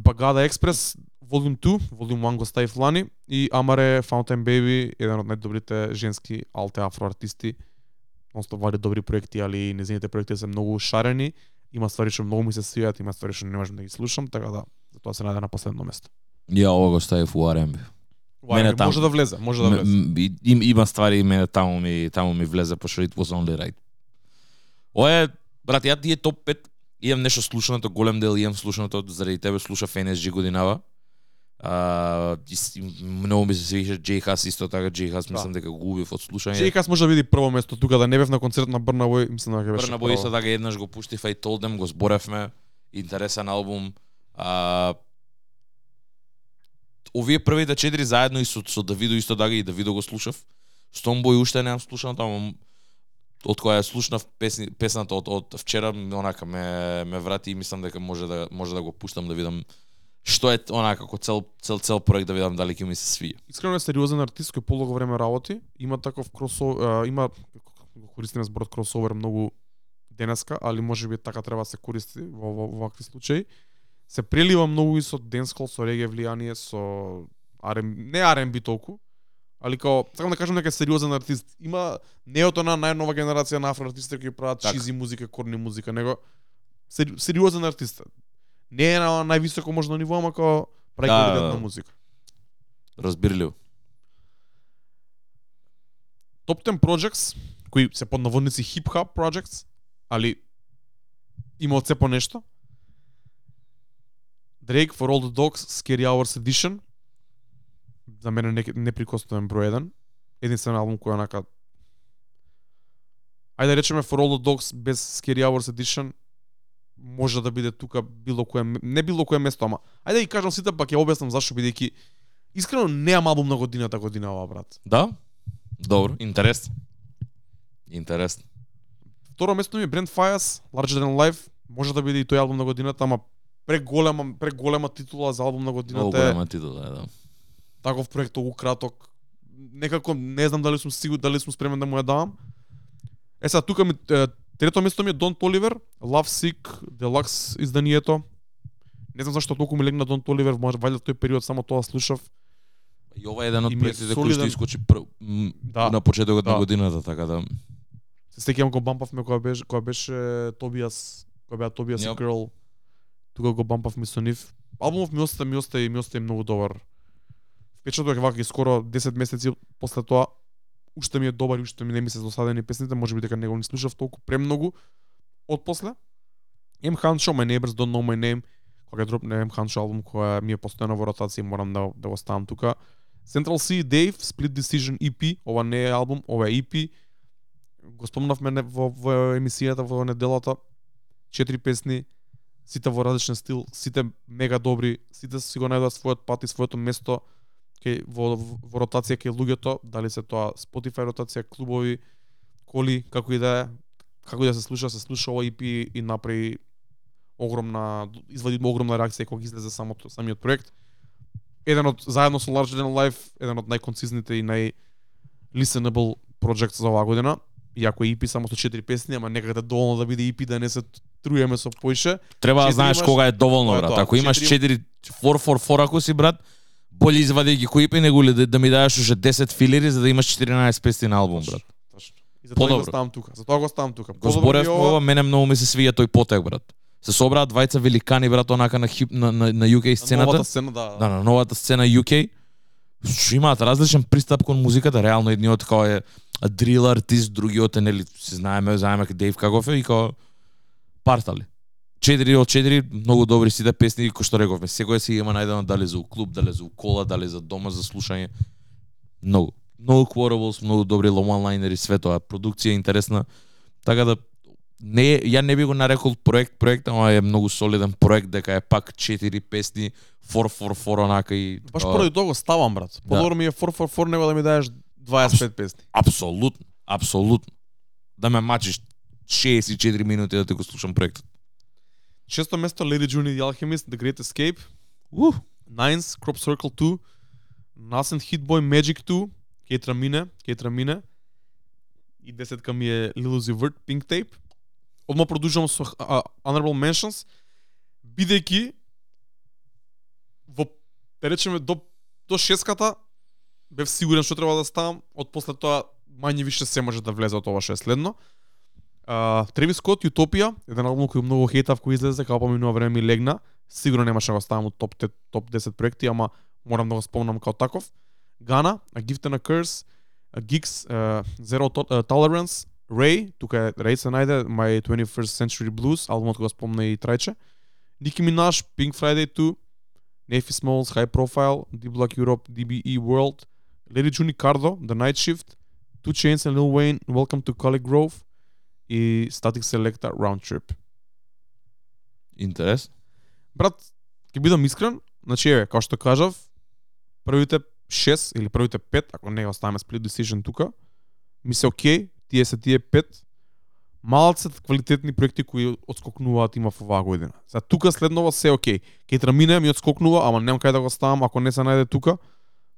Багада Експрес, Volume 2, Volume 1 го ставив лани и Амаре Fountain Baby, еден од најдобрите женски алте афро артисти. Носто вади добри проекти, али незините проекти се многу шарени. Има ствари што многу ми се свијат, има ствари што не можам да ги слушам, така да затоа се најде на последно место. Ја ова го ставив у R&B. Мене таму- може да влезе, може да влезе. им, има ствари и мене таму ми таму ми влезе пошто it was only right. Ова е Брат, ја тие топ 5 имам нешто слушането, голем дел имам слушането, заради тебе слушав NSG годинава. А, и многу ми се свиша Джей Хас исто така, Джей Хас мислам дека го убив од слушање. Чекас може да биде прво место тука да не бев на концерт на Брнабој, мислам дека беше. Брна Бој исто така еднаш го пуштив и Told Them, го зборевме, интересен албум. А, овие првите четири заедно и со, со Давидо исто така и Давидо го слушав. Стомбој уште немам слушано, ама од која ја слушнав песни, песната од, од вчера, онака ме, ме врати и мислам дека може да, може да го пуштам да видам што е онака како цел, цел, цел проект да видам дали ќе ми се свија. Искрено е сериозен артист кој полого време работи, има таков кросовер, има го користиме зборот кросовер многу денеска, али може би така треба да се користи во, во, во вакви случаи. Се прелива многу и со денскол, со реге влијание, со RM, не R&B толку, али као, сакам да кажам дека е сериозен артист. Има не од она најнова генерација на афроартисти кои прават Така. чизи музика, корни музика, него сери, сериозен артист. Не е на највисоко можно ниво, ама као прави Да, квалитетна да. музика. Разбирливо. Top 10 projects, кои се под наводници хип-хап projects, али има од се по нешто. Drake for All the Dogs, Scary Hours Edition. За мене не, неприкосновен број 1. Единствен албум кој онака Ајде да речеме For All the Dogs без Scary Hours Edition може да биде тука било кое не било кое место, ама ајде да ги кажам сите па ќе објаснам зашто бидејќи искрено немам албум на годината годинава брат. Да? Добро, интересно. Интересно. Второ место ми е Brent Fires, Larger Than Life. Може да биде и тој албум на годината, ама преголема, преголема титула за албум на Многу годината е голема титула, е, да. Таков проект толку краток. Некако не знам дали сум сигурен дали сум спремен да му ја давам. Е сега тука ми е, трето место ми е Don Toliver, Love Sick, Deluxe изданието. Не знам зашто толку ми легна Don Toliver, може вајде тој период само тоа слушав. И ова е еден од И проектите кои што искочи пр... Да. на почетокот на Да. годината, така да. Се сеќавам кога бампавме кога беше кога беше Тобиас, кога беа Тобиас и Јап. Girl. Тука го бампавме со нив. Албумов ми остава, ми остава и ми остава многу добар. Впечаток е вака и скоро 10 месеци после тоа уште ми е добар и уште ми не ми се досадени песните, може би дека него не слушав толку премногу од после. Ем Ханшо, My Neighbors Don't Know My Name, кога дропне Ем Ханшо албум која ми е постојано во ротација морам да, да го ставам тука. Central C, Dave, Split Decision EP, ова не е албум, ова е EP. Го спомнавме не- во, во емисијата во неделата. Четири песни, сите во различен стил, сите мега добри, сите си го најдоа својот пат и своето место кај во, во ротација кај луѓето, дали се тоа Spotify ротација, клубови, коли, како и да е, како и да се слуша, се слуша ова EP и направи огромна извади огромна реакција кога излезе самото самиот проект. Еден од заедно со Larger Than Life, еден од најконцизните и нај listenable project за оваа година. Иако е EP само со 4 песни, ама некаде доволно да биде EP да не се труеме со поише. Треба да знаеш имаш- кога е доволно, брат. тоа. Ако имаш Четири- 4 4 4 4 ако си брат, боле извади ги кои пи него да, да ми дадеш уште 10 филери за да имаш 14 песни на албум, брат. Точно. И затоа го ставам тука. Затоа го ставам тука. Го зборев ова, мене многу ми се свија тој потек, брат. Се собраа двајца великани, брат, онака на хип на, на, на UK на сцената. новата сцена, да. Да, на новата сцена UK. Што имаат различен пристап кон музиката, реално едниот као е дрил артист, другиот е нели се знаеме, знаеме Дейв каков е и као партали. 4 од 4 многу добри сите песни кои што рековме. Секој си има најдено дали за у клуб, дали за у кола, дали за дома за слушање. Многу. Многу quotables, многу добри one-lineri, све тоа. Продукција интересна. Така да не ја не би го нарекол проект проект, ама е многу солиден проект дека е пак 4 песни 444 онака и Баш поради тоа го ставам, брат. Подобро ми е 444 него да ми дадеш 25 песни. апсолутно, апсолутно. Да ме мачиш 64 минути да те го слушам проектот. Шесто место Lady June the Alchemist, The Great Escape. Uh, Nines, Crop Circle 2. Nascent Hit Boy Magic 2. Кетра Мине, Кетра Мине. И десетка ми е Lil Vert, Pink Tape. Одма продолжувам со uh, Honorable Mentions. Бидејќи во, да речеме, до, до шеската бев сигурен што треба да ставам, од после тоа мање више се може да влезе од ова што е следно. Uh, Тревис Скот, Утопија, еден албум кој многу хейтав кој излезе, као поминува време ми легна. Сигурно немаше да го ставам у топ, топ 10 проекти, ама морам да го спомнам као таков. Гана, A Gift and a Curse, A Geeks, uh, Zero to uh, Tolerance, Ray, тука е Ray се најде, My 21st Century Blues, албумот кој го спомна и Трајче. Nicki Minaj, Pink Friday 2, Nephi Smalls, High Profile, D Block Europe, DBE World, Lady Juni Cardo, The Night Shift, Two Chainz and Lil Wayne, Welcome to College Grove и Static Selecta Round Trip. Интерес. Брат, ќе бидам искрен, значи еве, како што кажав, првите 6 или првите 5, ако не оставаме split decision тука, ми се окей, тие се тие 5 малце квалитетни проекти кои отскокнуваат има во оваа година. За тука следнова се окей. Ке трамине ми отскокнува, ама немам кај да го ставам ако не се најде тука.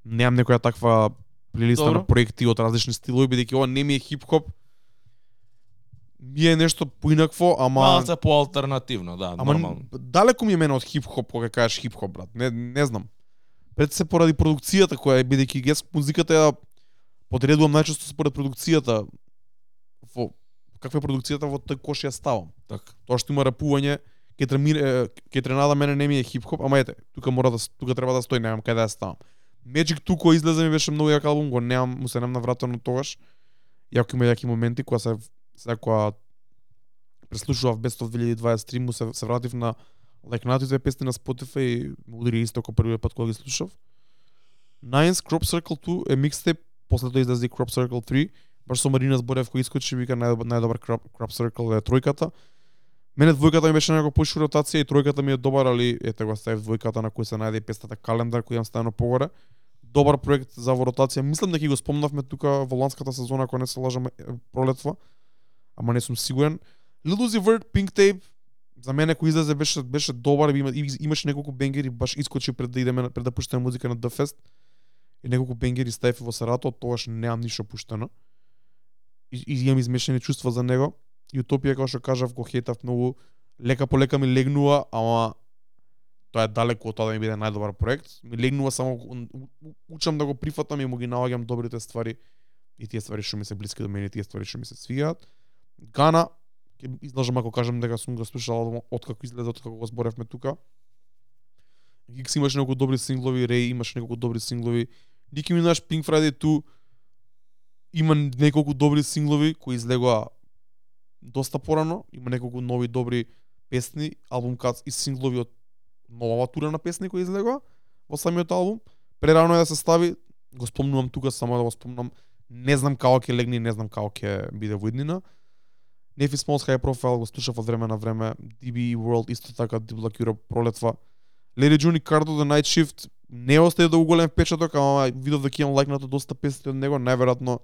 Немам некоја таква плейлиста на проекти од различни стилови, бидејќи ова не ми е хип-хоп. Ми е нешто поинакво, ама Малце поалтернативно, да, Ама нормално. далеко ми е мене од хип-хоп кога кажеш хип-хоп, брат. Не, не знам. Пред се поради продукцијата која е бидејќи гес музиката ја подредувам најчесто според продукцијата. Во каква е продукцијата во тој кош ја ставам. Така. Тоа што има рапување, ке тремира ке тренада мене не ми е хип-хоп, ама ете, тука мора да тука треба да стои, немам каде да ја ставам. Magic 2 кој излезе ми беше многу јак албум, го немам, му се немам навратено тогаш. Јако има јаки моменти кога се сега преслушував Best of 2023, му се, се вратив на лекнатите песни на Spotify и му удари исто како првиот пат кога ги слушав. Nines Crop Circle 2 е микстеп, после тоа излезе Crop Circle 3, баш со Марина Зборев кој искочи вика најдобар, најдобар Crop, Crop Circle е тројката. Мене двојката ми беше некако поишу ротација и тројката ми е добар, али ете го ставив двојката на кој се најде и пестата календар кој имам ставено погоре. Добар проект за во ротација. Мислам дека ги го спомнавме тука во ланската сезона, ако не се лажам пролетва. Ама не сум сигурен. Lil Uzi Vert, Pink Tape, за мене кој излезе беше беше добар, има, имаше неколку бенгери, баш искочи пред да идеме пред да пуштаме музика на The Fest. И неколку бенгери ставив во Сарато, тогаш немам ништо пуштено. И, и имам измешани чувства за него. Утопија, како што кажав, го хейтав многу. Лека по лека ми легнува, ама тоа е далеку од тоа да ми биде најдобар проект. Ми легнува само учам да го прифатам и му ги наоѓам добрите ствари и тие ствари што ми се блиски до мене, тие ствари што ми се свигаат. Гана, ќе излажам ако кажам дека сум го слушал албум од како излезе, од како го зборевме тука. Гикс имаше неколку добри синглови, Рей имаше неколку добри синглови. Ники Минаш Pink Friday ту, има неколку добри синглови кои излегоа доста порано, има неколку нови добри песни, албум кац и синглови од новава тура на песни кои излегоа во самиот албум. Прерано е да се стави, го спомнувам тука само да го спомнам. Не знам како ќе легне, не знам како ќе биде во иднина. Nephi Smalls High Profile го слушав од време на време, DBE World исто така, D Block Europe пролетва. Lady Juni Cardo The Night Shift не остаje да голем впечаток, ама видов дека имам лайкнато доста песни од него, најверојатно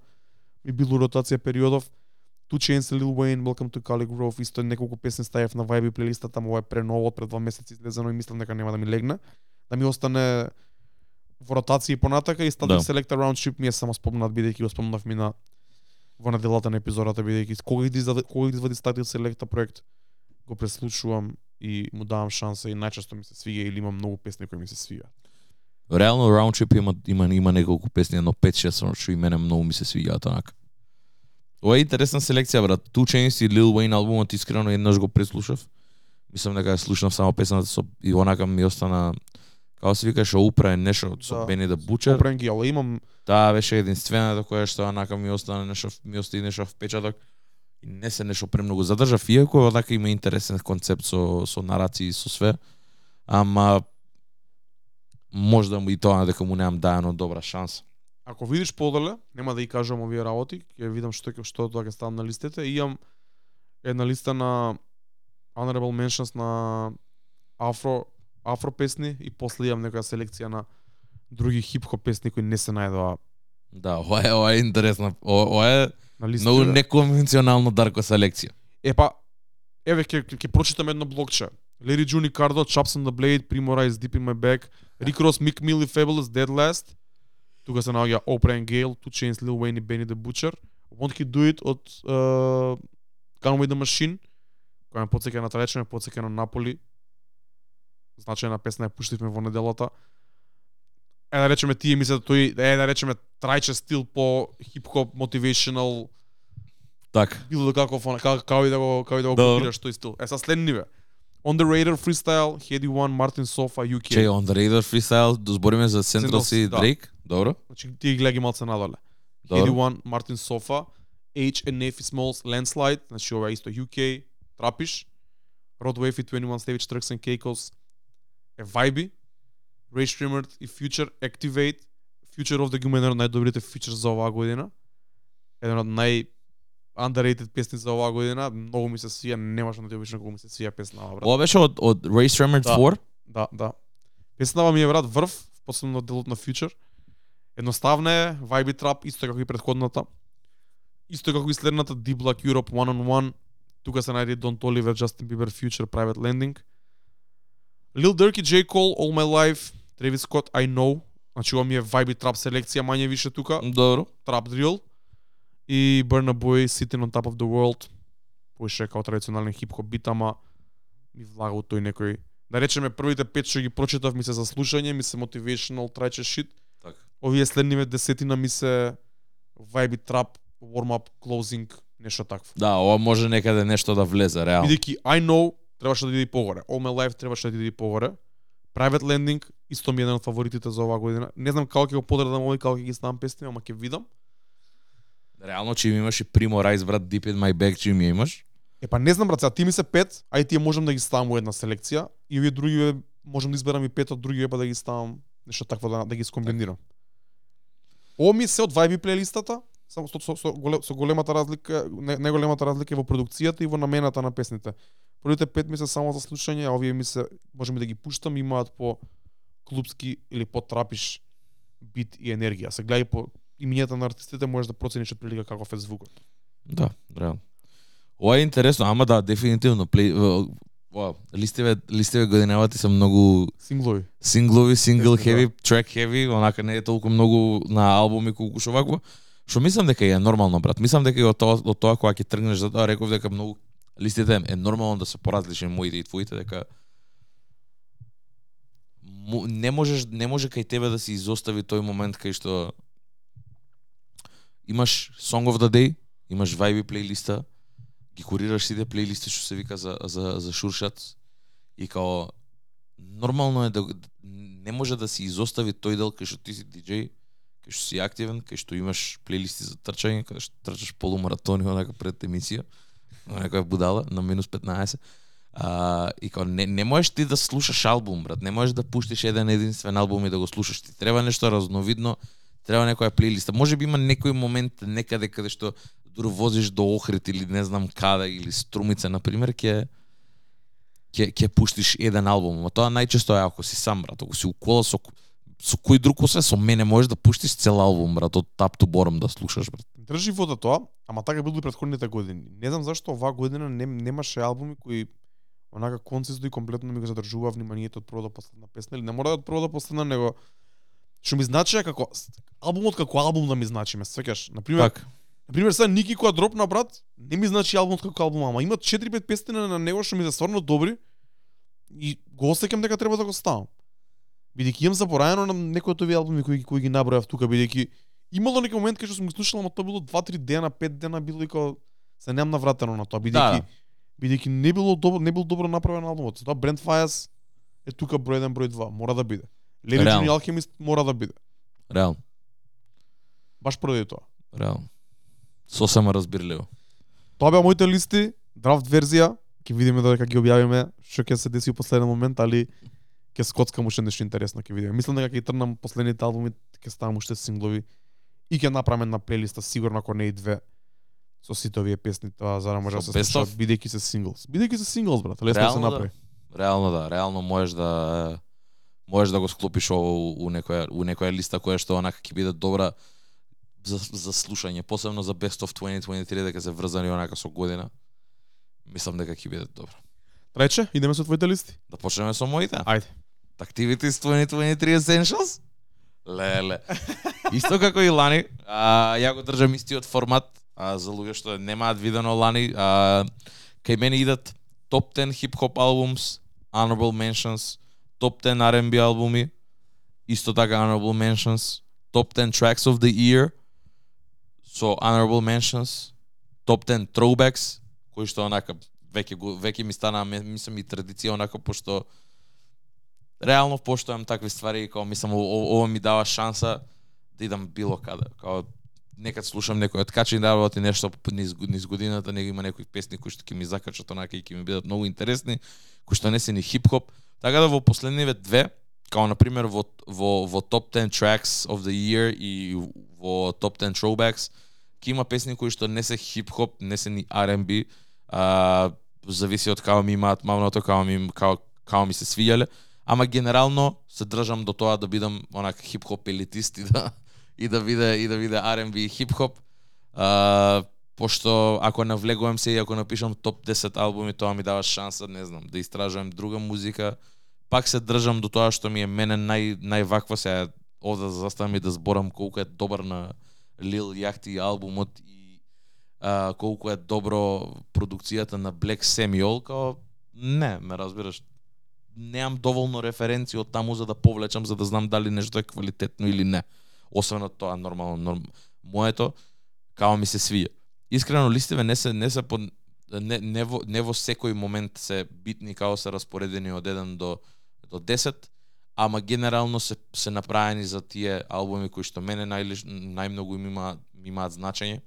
ми било ротација периодов. Two Chainz, Lil Wayne, Welcome to Cali Grove, исто неколку песни ставив на Vibe плейлистата, ама ова е преново, пред два месеци излезено и мислам дека нема да ми легне. Да ми остане во ротација и понатака и Static Да. Select Round Trip ми е само спомнат бидејќи го спомнав ми на во наделата на епизодата бидејќи кога ги извади кога ги извади статил селекта проект го преслушувам и му давам шанса и најчесто ми се свиѓа или имам многу песни кои ми се свигаат. Реално Roundtrip има има има неколку песни, едно 5-6 што и мене многу ми се свиѓаат онака. Ова е интересна селекција, брат. Two Chainz и Lil Wayne албумот искрено еднаш го преслушав. Мислам дека ја слушнав само песната со и онака ми остана како се викаше Упра е нешто со Да. Бени да Бучер. Опренги, ала имам Таа беше единствената која што онака ми остана нешто ми остави нешто впечаток. И не се нешто премногу задржав, иако одака има интересен концепт со со нарации и со све. Ама можда му и тоа дека му немам даено добра шанса. Ако видиш подоле, нема да и кажам овие работи, ќе видам што ќе што тоа ќе ставам на листите. И имам една листа на honorable mentions на афро афро песни и после имам некоја селекција на други хип-хоп песни кои не се најдоа Да, ова е, ова е интересна. Ова, е на листите. многу неконвенционално дарко селекција. Е па, еве ќе ќе прочитам едно блокче. Lady Juni Cardo, Chops on the Blade, Primo Rise, Deep in My Bag, Rick Ross, Mick Mill и Fabulous, Dead Last. Тука се наоѓа Oprah and Gale, Two Chainz, Lil Wayne и Benny the Butcher. Won't He Do It од uh, Gunway the Machine, која ме потсеќа на Трече, ме на Наполи. Значајна песна ја пуштивме во неделата. Е да речеме тие мислат тој е да речеме трајче стил по хип-хоп motivational Така. било да како како, како и да го како и да го копираш тој стил. Е са следни ве. On the Radar Freestyle, Heady One, Martin Sofa, UK. Че on the radar freestyle, да збориме за Central C, да. Drake, добро? Значи ти ги гледаги малце надоле. Heady One, Martin Sofa, H and F Smalls Landslide, значи ова е исто UK, Трапиш, Rod Wave и 21 Savage Turks and Caicos е Vibe, Ray Streamer и Future Activate, Future of the Game е еден од најдобрите фичер за оваа година. Еден од нај underrated песни за оваа година, многу ми се свија, немаш да ти колку ми се свија песна брат. Ова беше од од Race Remembered Да. 4. Да, да. Песнава ми е брат врв, посебно делот на Future. Едноставна е, vibe trap, исто како и предходната. Исто како и следната Deep Black Europe One on One. Тука се најде Don Toliver, Justin Bieber, Future, Private Landing. Lil Durk и J. Cole, All My Life, Travis Scott, I Know. Значи ова ми е vibe trap селекција мање више тука. Добро. Trap Drill. И Burna Boy, Sitting on Top of the World. Поише као традиционален хип-хоп бит, ама ми влага тој некој да речеме првите пет што ги прочитав ми се за слушање, ми се motivational траче shit. Така. Овие следниве десетина ми се vibe trap, warm up, closing, нешто такво. Да, ова може некаде нешто да влезе, реално. Бидејќи I know требаше да иде и погоре. All My Life требаше да иде и погоре. Private Landing исто ми е еден од фаворитите за оваа година. Не знам како ќе го подредам овој, како ќе ги ставам песни, ама ќе видам. Реално, че ми имаш и Primo Rice, брат, Deep in My Bag, че ми имаш. Е па не знам брат, сега ти ми се пет, а и тие можам да ги ставам во една селекција и овие други можам да изберам и пет од други па да ги ставам нешто такво да, да ги скомбинирам. Ово ми се од vibe плейлистата, само со, со, со, со големата разлика, не, не големата разлика е во продукцијата и во намената на песните. Првите пет ми се само за слушање, а овие ми се можеме да ги пуштам, имаат по клубски или по трапиш бит и енергија. Се гледај по имињата на артистите можеш да процениш од прилика каков е звукот. Да, реално. Ова е интересно, ама да, дефинитивно. Плей, ова, листиве, листиве годинавати се многу Синглови. синглови, сингл хеви, трек хеви, онака не е толку многу на албуми колку што вакво. Што мислам дека е нормално, брат. Мислам дека и од тоа, од тоа кога ќе тргнеш за тоа, реков дека многу листите е нормално да се поразлични моите и твоите, дека не можеш не може кај тебе да се изостави тој момент кај што имаш Song of the Day, имаш Vibe плейлиста, ги курираш сите плейлисти што се вика за за за Шуршат и као нормално е да не може да се изостави тој дел кај што ти си диџеј, кај што си активен, кај што имаш плейлисти за трчање, кај што трчаш полумаратони онака пред емисија, некоја будала на минус 15. А, и као не, не можеш ти да слушаш албум, брат. Не можеш да пуштиш еден единствен албум и да го слушаш. Ти треба нешто разновидно, треба некоја плейлиста. Може би има некој момент некаде каде што дур возиш до Охрид или не знам каде или Струмица на пример ќе ќе ќе пуштиш еден албум, а тоа најчесто е ако си сам брат, ако си у кола со со кој друг освен со мене можеш да пуштиш цел албум брат, од top to bottom да слушаш брат. Држи вода тоа, ама така било и претходните години. Не знам зашто оваа година не, немаше албуми кои онака концизно и комплетно ми го задржуваа вниманието од прва до последна песна, или не мора да од прва до последна, него што ми значи како албумот како албум да ми значи, ме сеќаш. На пример, Така. на пример сега Ники која дропна брат, не ми значи албумот како албум, ама има 4-5 песни на него што ми се стварно добри и го осеќам дека треба да го ставам. Бидејќи имам забораено на некои од овие албуми кои, кои ги набројав тука, бидејќи имало некој момент кај што сум ги слушал, ама тоа било 2-3 дена, 5 дена, било и као се немам навратено на тоа, бидејќи Да. бидејќи не било добро, не бил добро направен албумот. Тоа Brent Fires е тука број 1, број 2, мора да биде. Реално. Jane Alchemist мора да биде. Реално, Баш поради тоа. реално. Сосема разбирливо. Тоа беа моите листи, драфт верзија, ќе видиме додека ги објавиме што ќе се деси во последен момент, али ќе скоцкам уште нешто интересно ќе видиме. Мислам дека ќе трнам последните албуми, ќе ставам уште синглови и ќе направам една плейлиста сигурно ако не и две со сите овие песни, тоа за да може да се of? бидејќи се синглс. Бидејќи се синглс брат, лесно се да. направи. Реално да, реално можеш да можеш да го склопиш ово у, у некоја у некоја листа која што онака ќе биде добра за, за слушање, посебно за Best of 2023 дека се врзани онака со година. Мислам дека ќе биде добро. Рече, идеме со твоите листи. Да почнеме со моите. Ајде. Activities 2023 Essentials. Леле. Исто како и лани, а, ја го држам истиот формат, а, за луѓе што немаат видено лани, а, кај мене идат топ 10 хип-хоп албумс, honorable mentions, топ 10 R&B албуми, исто така honorable mentions, топ 10 tracks of the year, со honorable mentions, топ 10 throwbacks, кои што онака веќе веќе ми стана мислам и традиција онака пошто реално поштојам такви ствари и као мислам о- ова ми дава шанса да идам било каде. Као некад слушам некој од откачи да работи нешто низ, низ годината, него има некои песни кои што ќе ми закачат онака и ќе ми бидат многу интересни, кои што не се ни хип-хоп. Така да во последниве две, као на пример во во во топ 10 tracks of the year и во топ 10 throwbacks, ќе има песни кои што не се хип-хоп, не се ни R&B, а зависи од као ми имаат мамното, као ми као као ми се свијале ама генерално се држам до тоа да бидам онак хип-хоп елитист и да и да биде и да биде R&B и хип-хоп. А, пошто ако навлегувам се и ако напишам топ 10 албуми, тоа ми дава шанса, не знам, да истражувам друга музика. Пак се држам до тоа што ми е мене нај најваква се овде да заставам и да зборам колку е добар на Лил Јахти албумот и а, колку е добро продукцијата на Black Samuel, као не, ме разбираш. Неам доволно референции од таму за да повлечам за да знам дали нешто е квалитетно или не. Освен од тоа нормално норм... моето као ми се свија. Искрено листиве не се не се по не, не, во, не во секој момент се битни као се распоредени од 1 до до 10, ама генерално се се направени за тие албуми кои што мене најлиш, најмногу им има имаат значење.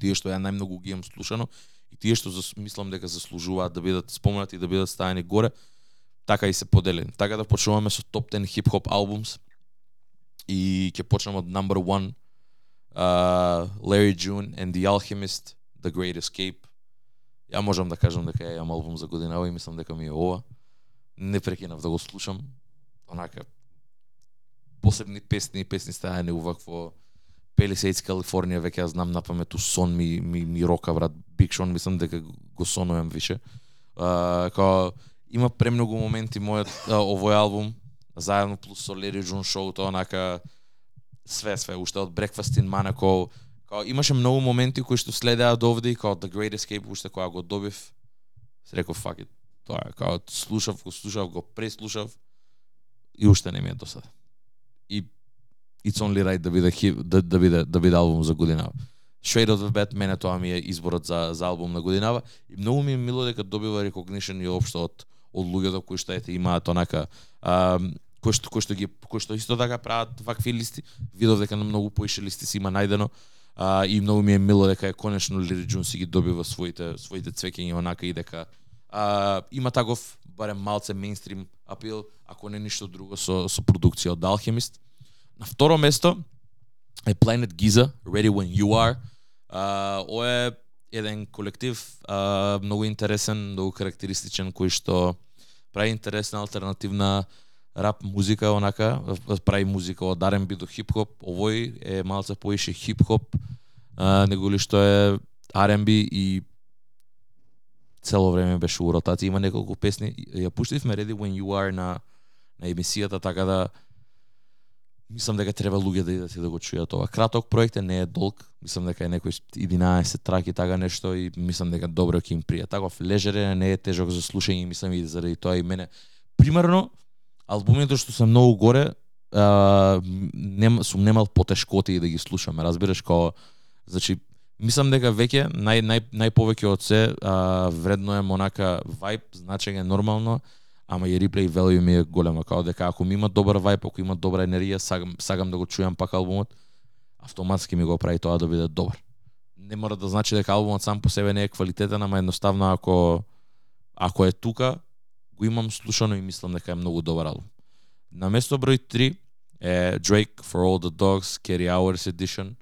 Тие што ја најмногу ги имам слушано и тие што зас, мислам дека заслужуваат да бидат спомнати и да бидат ставени горе, така и се поделени. Така да почнуваме со топ 10 хип-хоп албумс и ќе почнеме од number 1 uh, Larry June and the Alchemist The Great Escape. Ја можам да кажам дека ја имам албум за годинава и мислам дека ми е ова. Не прекинав да го слушам. Онака посебни песни и песни стајани увакво Palisades Калифорнија веќе ја знам на памет сон ми ми, ми рока брат Биг Шон, мислам дека го сонувам више. Uh, као има премногу моменти мојот овој албум заедно плюс со Лери Джун Шоу, шоуто онака све све уште од Breakfast in Monaco као имаше многу моменти кои што следеа до овде као The Great Escape уште кога го добив се реков fuck it тоа е као слушав го слушав го преслушав и уште не ми е досада. И It's Only Right да биде да, да биде да биде албум за годинава Straight Out of Bed мене тоа ми е изборот за за албум на годинава. И многу ми е мило дека добива recognition и општо од од луѓето кои што ете имаат онака а, кои што кои што ги кои што исто така прават вакви листи видов дека на многу поише листи си има најдено а, и многу ми е мило дека е конечно Лири Джун си ги добива своите своите цвеќиња онака и дека а, има таков барем малце мейнстрим апил ако не ништо друго со со продукција од Alchemist на второ место е Planet Giza Ready When You Are. А, ова е еден колектив а, многу интересен, многу карактеристичен кој што прави интересна алтернативна рап музика онака, прави музика од R&B до хип-хоп. Овој е малце поише хип-хоп, него ли што е R&B и цело време беше у ротација, има неколку песни. Ја пуштивме Ready When You Are на на емисијата, така да мислам дека треба луѓе да идат и да го чујат ова. Краток проект е, не е долг. Мислам дека е некој 11 траки така нешто и мислам дека добро ќе им прија. Таков лежерен не е тежок за слушање мислам и заради тоа и мене. Примерно албумите што се многу горе, а, нем, сум немал потешкоти да ги слушам, разбираш како значи мислам дека веќе нај нај најповеќе од се а, вредно е монака вајб, значење нормално, ама и реплей value ми е голема, као дека ако ми има добар вајп, ако има добра енергија, сагам, сагам да го чујам пак албумот, автоматски ми го прави тоа да биде добар. Не мора да значи дека албумот сам по себе не е квалитетен, ама едноставно ако ако е тука, го имам слушано и мислам дека е многу добар албум. На место број 3 е Drake For All The Dogs Carry Hours Edition.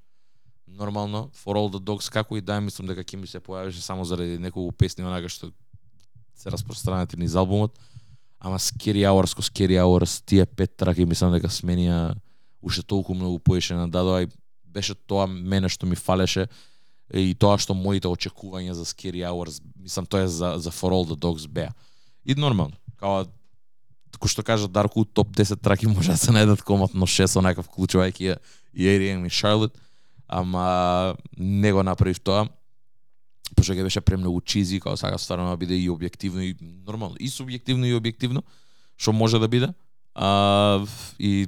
Нормално, For All The Dogs, како и да е, мислам дека ќе ми се појавише само заради неколку песни онака што се распространети низ албумот. Ама Scary Hours, ко Scary Hours, тие пет траки мислам дека сменија уште толку многу поише нададоа и беше тоа мене што ми фалеше и тоа што моите очекувања за Scary Hours, мислам тоа е за за For All The Dogs беа. И нормално, као како што кажа Дарко топ 10 траки може да се најдат коматно 6 онакав вклучувајќи ја и Arian и Шарлот, ама не го направив тоа пошто ќе беше премногу чизи, као сака стварно да биде и објективно и нормално, и субјективно и објективно, што може да биде. А, и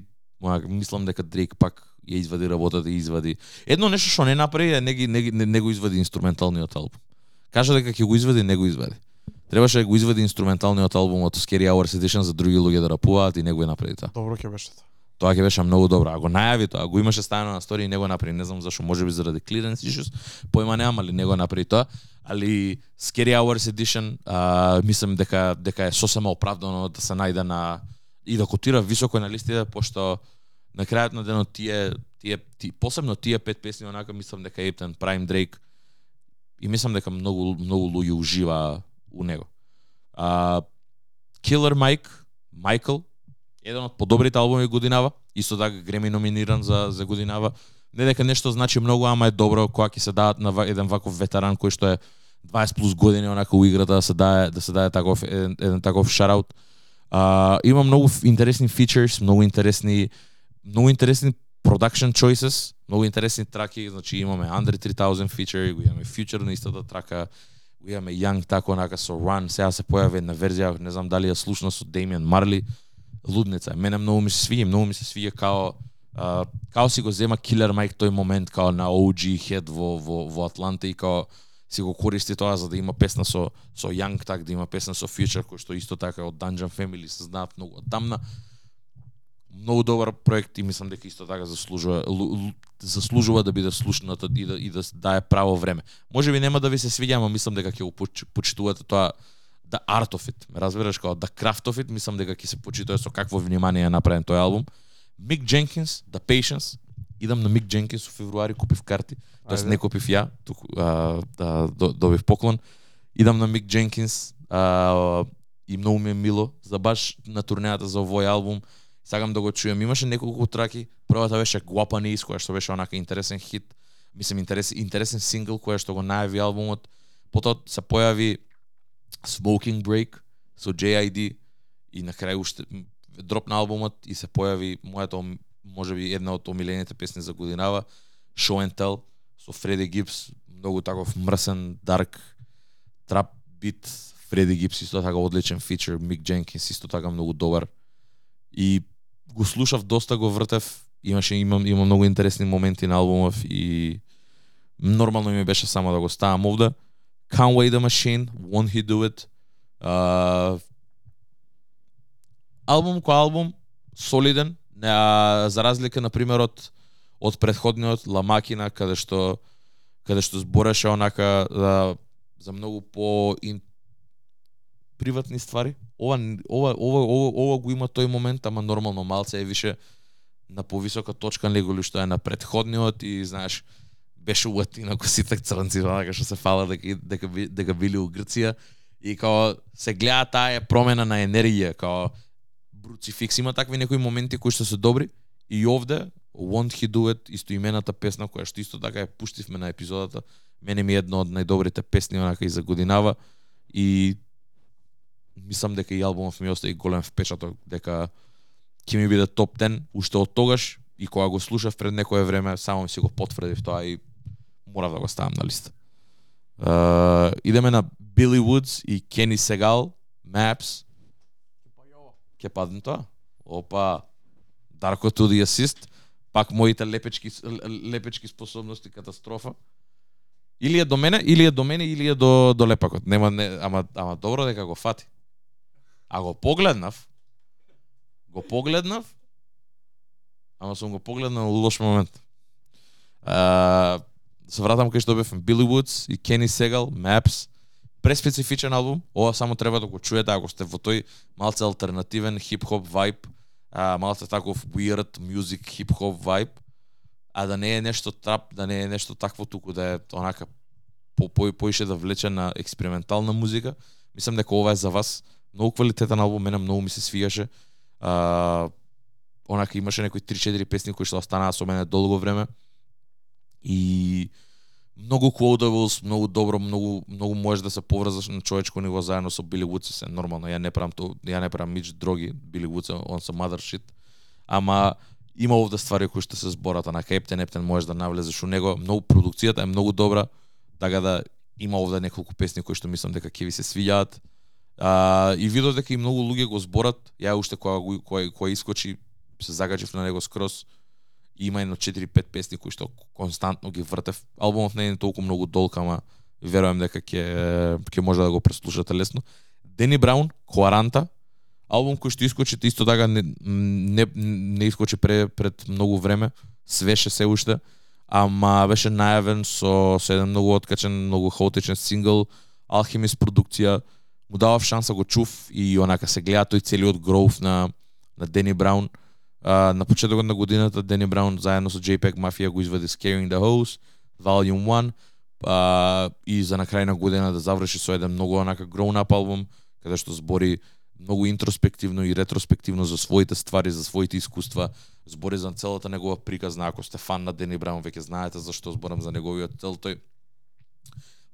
мислам дека Дрейк пак ја извади работата и извади. Едно нешто што не направи е не, ги- не, не, не го извади инструменталниот албум. Кажа дека ќе го извади, не го извади. Требаше да го извади инструменталниот албум од Scary Hours Edition за други луѓе да рапуваат и не го е направи тоа. Добро ќе беше тоа. Тоа ќе беше многу добро. А го најави тоа, го имаше ставено на стори и не го направи, не знам зашо, можеби заради clearance issues, појма немам, али не го направи тоа. Али Scary Hours Edition, а, мислам дека дека е сосема оправдано да се најде на и да котира високо на листите, пошто на крајот на денот тие тие, ти, посебно тие пет песни онака мислам дека Ептен Prime Drake и мислам дека многу многу луѓе ужива у него. А, Killer Mike, Michael, еден од подобрите албуми годинава, исто така Греми номиниран за за годинава. Не дека нешто значи многу, ама е добро кога ќе се дадат на еден ваков ветеран кој што е 20 плюс години онака у играта да се дае да се дае таков еден, еден таков шараут. А, има многу интересни фичерс, многу интересни многу интересни production choices, многу интересни траки, значи имаме Under 3000 feature, го имаме Future на истата трака, го имаме Young тако онака со Run, сега се појави една верзија, не знам дали ја слушна со Damian Марли, лудница. Мене многу ми се свија, многу ми се свија као uh, као си го зема Killer Mike тој момент као на OG head во во во Атланта и као си го користи тоа за да има песна со со Young так, да има песна со Future кој што исто така од Dungeon Family се знаат многу одамна многу добар проект и мислам дека исто така заслужува заслужува да биде слушнат и да и да дае право време. Може би нема да ви се свиѓа, ама мислам дека ќе го почитувате тоа да art of it. Ме разбираш како да craft of it, мислам дека ќе се почитува со какво внимание е направен тој албум. Мик Дженкинс, The Patience, идам на Мик Дженкинс во февруари, купив карти, тоест не купив ја, туку а, да, добив поклон. Идам на Мик Дженкинс а, и многу ми е мило за баш на турнејата за овој албум сакам да го чујам. Имаше неколку траки. Првата беше Guapanese, која што беше онака интересен хит. Мислам интерес, интересен сингл која што го најави албумот. Потоа се појави Smoking Break со JID и на крај уште дроп на албумот и се појави мојата можеби една од омилените песни за годинава Show and Tell со Фреди Гипс, многу таков мрсен, дарк трап бит, Фреди Гипс исто така одличен фичер, Мик Дженкинс исто така многу добар. И го слушав доста го вртев, имаше имам има многу интересни моменти на албумов и нормално ми беше само да го ставам овде. Can't Wait the Machine, Won't He Do It. Uh, албум ко албум, солиден, а, за разлика на пример од од предходниот ламакина, каде што каде што збореше онака за, за многу по ин, приватни ствари. Ова ова ова ова, ова го има тој момент, ама нормално малце е више на повисока точка него што е на предходниот и знаеш беше уатина кој сите црнци така што се фала дека дека дека били у Грција. И као се гледа таа промена на енергија, као Бруцификс има такви некои моменти кои што се добри. И овде Won't He Do It, исто имената песна која што исто така ја пуштивме на епизодата, мене ми е една од најдобрите песни онака и за годинава и мислам дека и албумот ми остави голем впечаток дека ќе ми биде топ 10 уште од тогаш и кога го слушав пред некое време само си го потврдив тоа и морав да го ставам на листа. Uh, идеме на Billy Вудс и Кени Сегал, Maps. Ке падне тоа? Опа, Дарко Туди асист. Пак моите лепечки лепечки способности катастрофа. Или е до мене, или е до мене, или е до до лепакот. Нема не, ама ама добро дека го фати. А го погледнав, го погледнав, ама сум го погледнал лош момент. А, се вратам кај што бевме Билли Woods и Кени Сегал, Maps, преспецифичен албум. Ова само треба да го чуете ако сте во тој малце алтернативен хип-хоп вајб, а, малце таков weird music хип-хоп вајб, а да не е нешто трап, да не е нешто такво туку да е онака по по поише да влече на експериментална музика. Мислам дека ова е за вас многу квалитетен албум, мене многу ми се свигаше. А, онака имаше некои 3-4 песни кои што останаа со мене долго време. И многу quotables, многу добро, многу многу можеш да се поврзаш на човечко ниво заедно со Били Вудс, се нормално. Ја не правам то, ја не правам мич дроги Били Вудс, он се mother shit. Ама има овде ствари кои што се зборат, на Кептен Ептен можеш да навлезеш у него. Многу продукцијата е многу добра, така да има овде неколку песни кои што мислам дека ќе ви се свиѓаат. А, и видов дека и многу луѓе го зборат, ја уште кога кој кој искочи се загачив на него скрос. Има едно 4-5 песни кои што константно ги вртев. Албумот не е толку многу долг, ама верувам дека ќе ќе може да го преслушате лесно. Дени Браун, Коаранта, Албум кој што искочи исто така не, не, не искочи пре, пред многу време, свеше се уште, ама беше најавен со, со еден многу откачен, многу хаотичен сингл, Алхимис продукција, му давав шанса го чув и онака се гледа тој целиот гроув на на Дени Браун. На почетокот на годината Дени Браун заедно со JPEG Mafia го изведе Scaring the House, Volume 1, а, и за на крај на година да заврши со еден многу онака grown up албум, каде што збори многу интроспективно и ретроспективно за своите ствари, за своите искуства, збори за целата негова приказна, ако сте фан на Дени Браун, веќе знаете зашто зборам за неговиот цел. Тој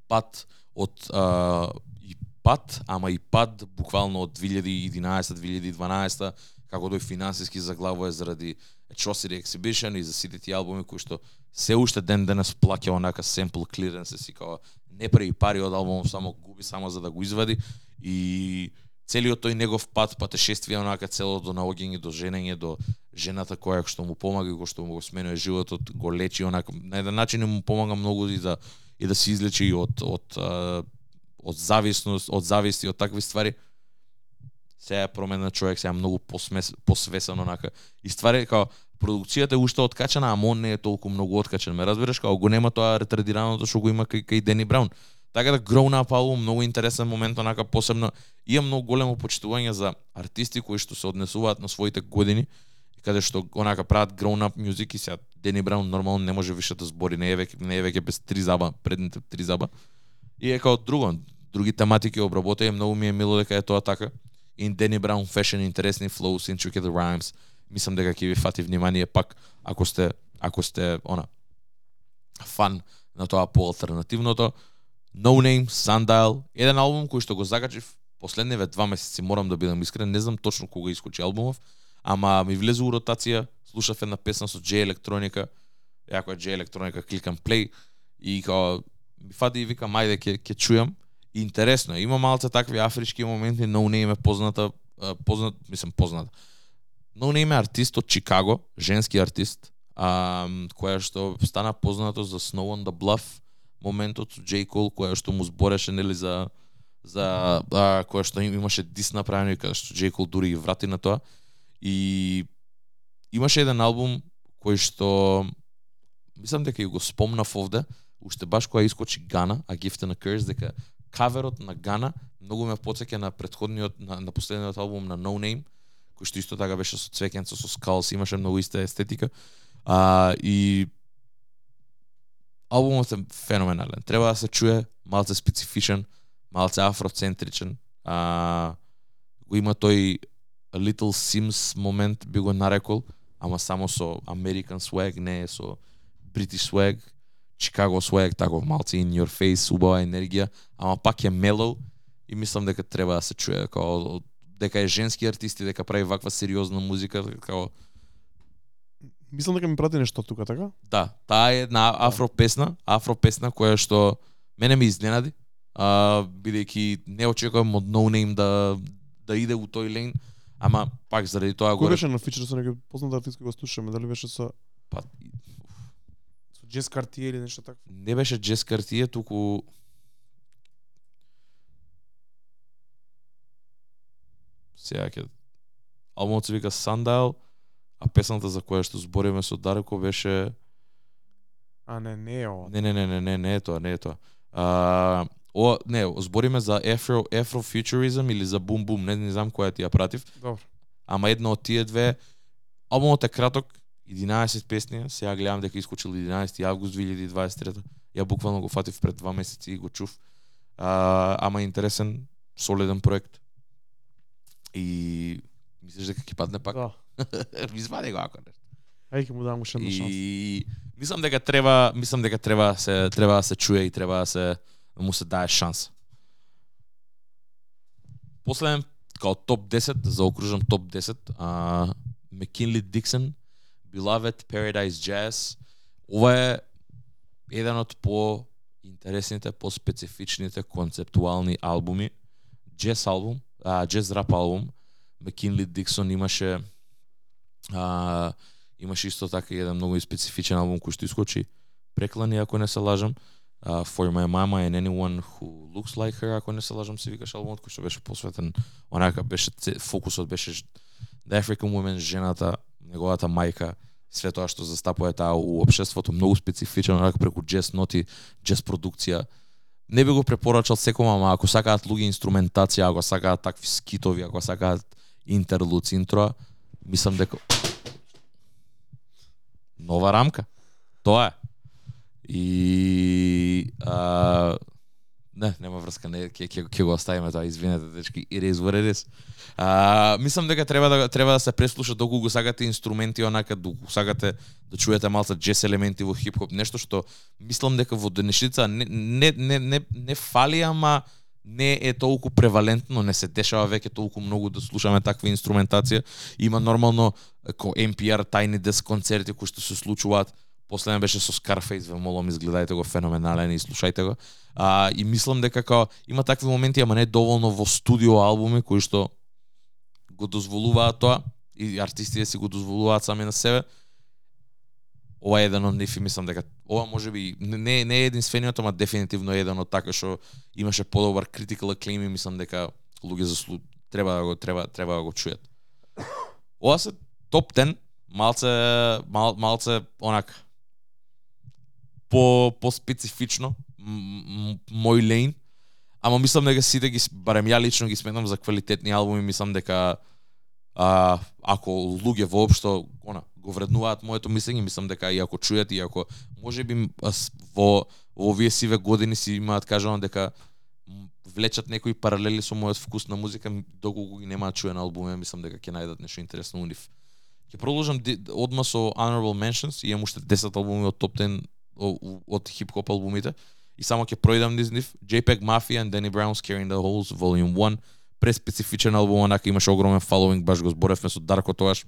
пат од а, и пат, ама и пад буквално од 2011-2012 како тој финансиски заглавува заради Atrocity Exhibition и за сите тие албуми кои што се уште ден денес плаќа онака sample clearance си као не прави пари од албумот само губи само за да го извади. И целиот тој негов пат, патешествие онака цело до наоѓање до женење до жената која што му помага и кој што му го сменува животот, го лечи онака. На еден начин му помага многу и да и да се излечи од од од зависност, од зависти од такви ствари сега е промена човек, сега многу посмес, посвесен онака. И ствари као продукцијата е уште откачена, ама он не е толку многу откачен. Ме разбираш, као го нема тоа ретардираното што го има кај, кај Дени Браун. Така да Grown Up Album многу интересен момент, онака посебно има многу големо почитување за артисти кои што се однесуваат на своите години и каде што онака прават Grown Up music и сега Дени Браун нормално не може више да збори, не е веќе не е веќе без три заба, предните три заба. И е како друго, други тематики обработа и многу ми е мило дека е тоа така in Danny Brown fashion, интересни flows, intricate rhymes. Мислам дека ќе ви фати внимание пак ако сте ако сте она фан на тоа по алтернативното. No Name, Sundial, еден албум кој што го закачив последниве два месеци, морам да бидам искрен, не знам точно кога искочи албумов, ама ми влезе у ротација, слушав една песна со J електроника, јако е J електроника, кликам play и као ми фати и викам ајде ќе ќе чујам интересно Има малце такви афрички моменти, но не име позната, познат, мислам позната. Но не име артист од Чикаго, женски артист, а, која што стана познато за Snow on the Bluff, моментот со Джей Cole, која што му збореше нели за за а, која што имаше дис направено и каде што Джей Cole дури и врати на тоа. И имаше еден албум кој што мислам дека и го спомнав овде, уште баш кога искочи Гана, A Gift and a Curse, дека каверот на Гана многу ме потсеќа на претходниот на, на последниот албум на No Name, кој што исто така беше со цвеќенца со скалс, имаше многу иста естетика. А, и албумот е феноменален. Треба да се чуе малце специфичен, малце афроцентричен. А, го има тој Little Sims момент би го нарекол, ама само со American swag, не е со British swag Chicago swag, тако малце in your face, убава енергија, ама пак е мелоу и мислам дека треба да се чуе као дека е женски артист и дека прави ваква сериозна музика, као Мислам дека ми прати нешто тука, така? Да, таа е една афро песна, афро песна која што мене ми изненади, а, бидејќи не очекувам од No Name да да иде у тој лейн, ама пак заради тоа го Кој беше на фичер со некој познат артист кој го слушаме, дали беше со па Джес Картие или нешто такво? Не беше Джес Картие, туку сега ќе албумот се вика Sundial, а песната за која што збориме со Дарко беше А не, не е ова. Не, не, не, не, не, не е тоа, не е тоа. А, о, не, збориме за Afro Afrofuturism или за Boom Boom, не, не знам која ти ја пратив. Добро. Ама една од тие две албумот е краток, 11 песни, сега гледам дека искочил 11 август 2023. Ја буквално го фатив пред два месеци и го чув. А, ама интересен, солиден проект. И мислиш дека ќе падне пак? Да. Ми звади го ако не. Ај ќе му дам уште една шанса. И мислам дека треба, мислам дека треба се треба да се чуе и треба да се да му се дае шанс. Последен као топ 10, да заокружам топ 10, а Мекинли Диксен Beloved, Paradise Jazz. Ова е еден од по интересните, по специфичните концептуални албуми. Джез албум, а, джез рап албум. Макинли Диксон имаше а, имаше исто така еден многу специфичен албум кој што искочи преклани ако не се лажам. uh, For My Mama and Anyone Who Looks Like Her, ако не се лажам се викаш албумот кој што беше посветен онака беше фокусот беше The African Woman, жената, неговата мајка, све тоа што застапува таа у општеството, многу специфичен, онака преку джез ноти, джез продукција. Не би го препорачал секој, ама ако сакаат луѓе инструментација, ако сакаат такви скитови, ако сакаат интерлуц, интро, мислам дека нова рамка. Тоа е. И а, не, нема врска, не, ќе ќе ќе го оставиме тоа, извинете дечки, и is. А, мислам дека треба да треба да се преслуша доколку го сакате инструменти онака доколку сакате да чуете малце джес елементи во хип-хоп, нешто што мислам дека во денешница не не не не, не фали, ама не е толку превалентно, не се дешава веќе толку многу да слушаме таква инструментација. Има нормално ко NPR тајни дес концерти кои што се случуваат. Последен беше со Scarface, ве молам изгледајте го феноменален и слушајте го. А, и мислам дека као има такви моменти, ама не доволно во студио албуми кои што го дозволуваат тоа и артистите си го дозволуваат сами на себе. Ова е еден од нив и мислам дека ова може би не не е единствениот, ама дефинитивно е еден од така што имаше подобар critical acclaim и мислам дека луѓе заслу треба да го треба треба да го чујат. Ова се топ 10, малце мал, малце онак по по специфично мој лейн, ама мислам дека сите ги барем ја лично ги сметам за квалитетни албуми, мислам дека а, ако луѓе воопшто она го вреднуваат моето мислење, мислам дека и ако чујат и ако можеби м, во во овие сиве години си имаат кажано дека влечат некои паралели со мојот вкус на музика, доколку ги немаат чуен албуми, мислам дека ќе најдат нешто интересно у нив. Ќе продолжам одма со Honorable Mentions, имам уште 10 албуми од топ 10 од хип-хоп албумите. И само ќе пројдам низ нив. JPEG Mafia and Danny Brown's Carrying the Holes, Volume 1. Преспецифичен албум, онака имаше огромен *Following*, баш го зборевме со Дарко тогаш.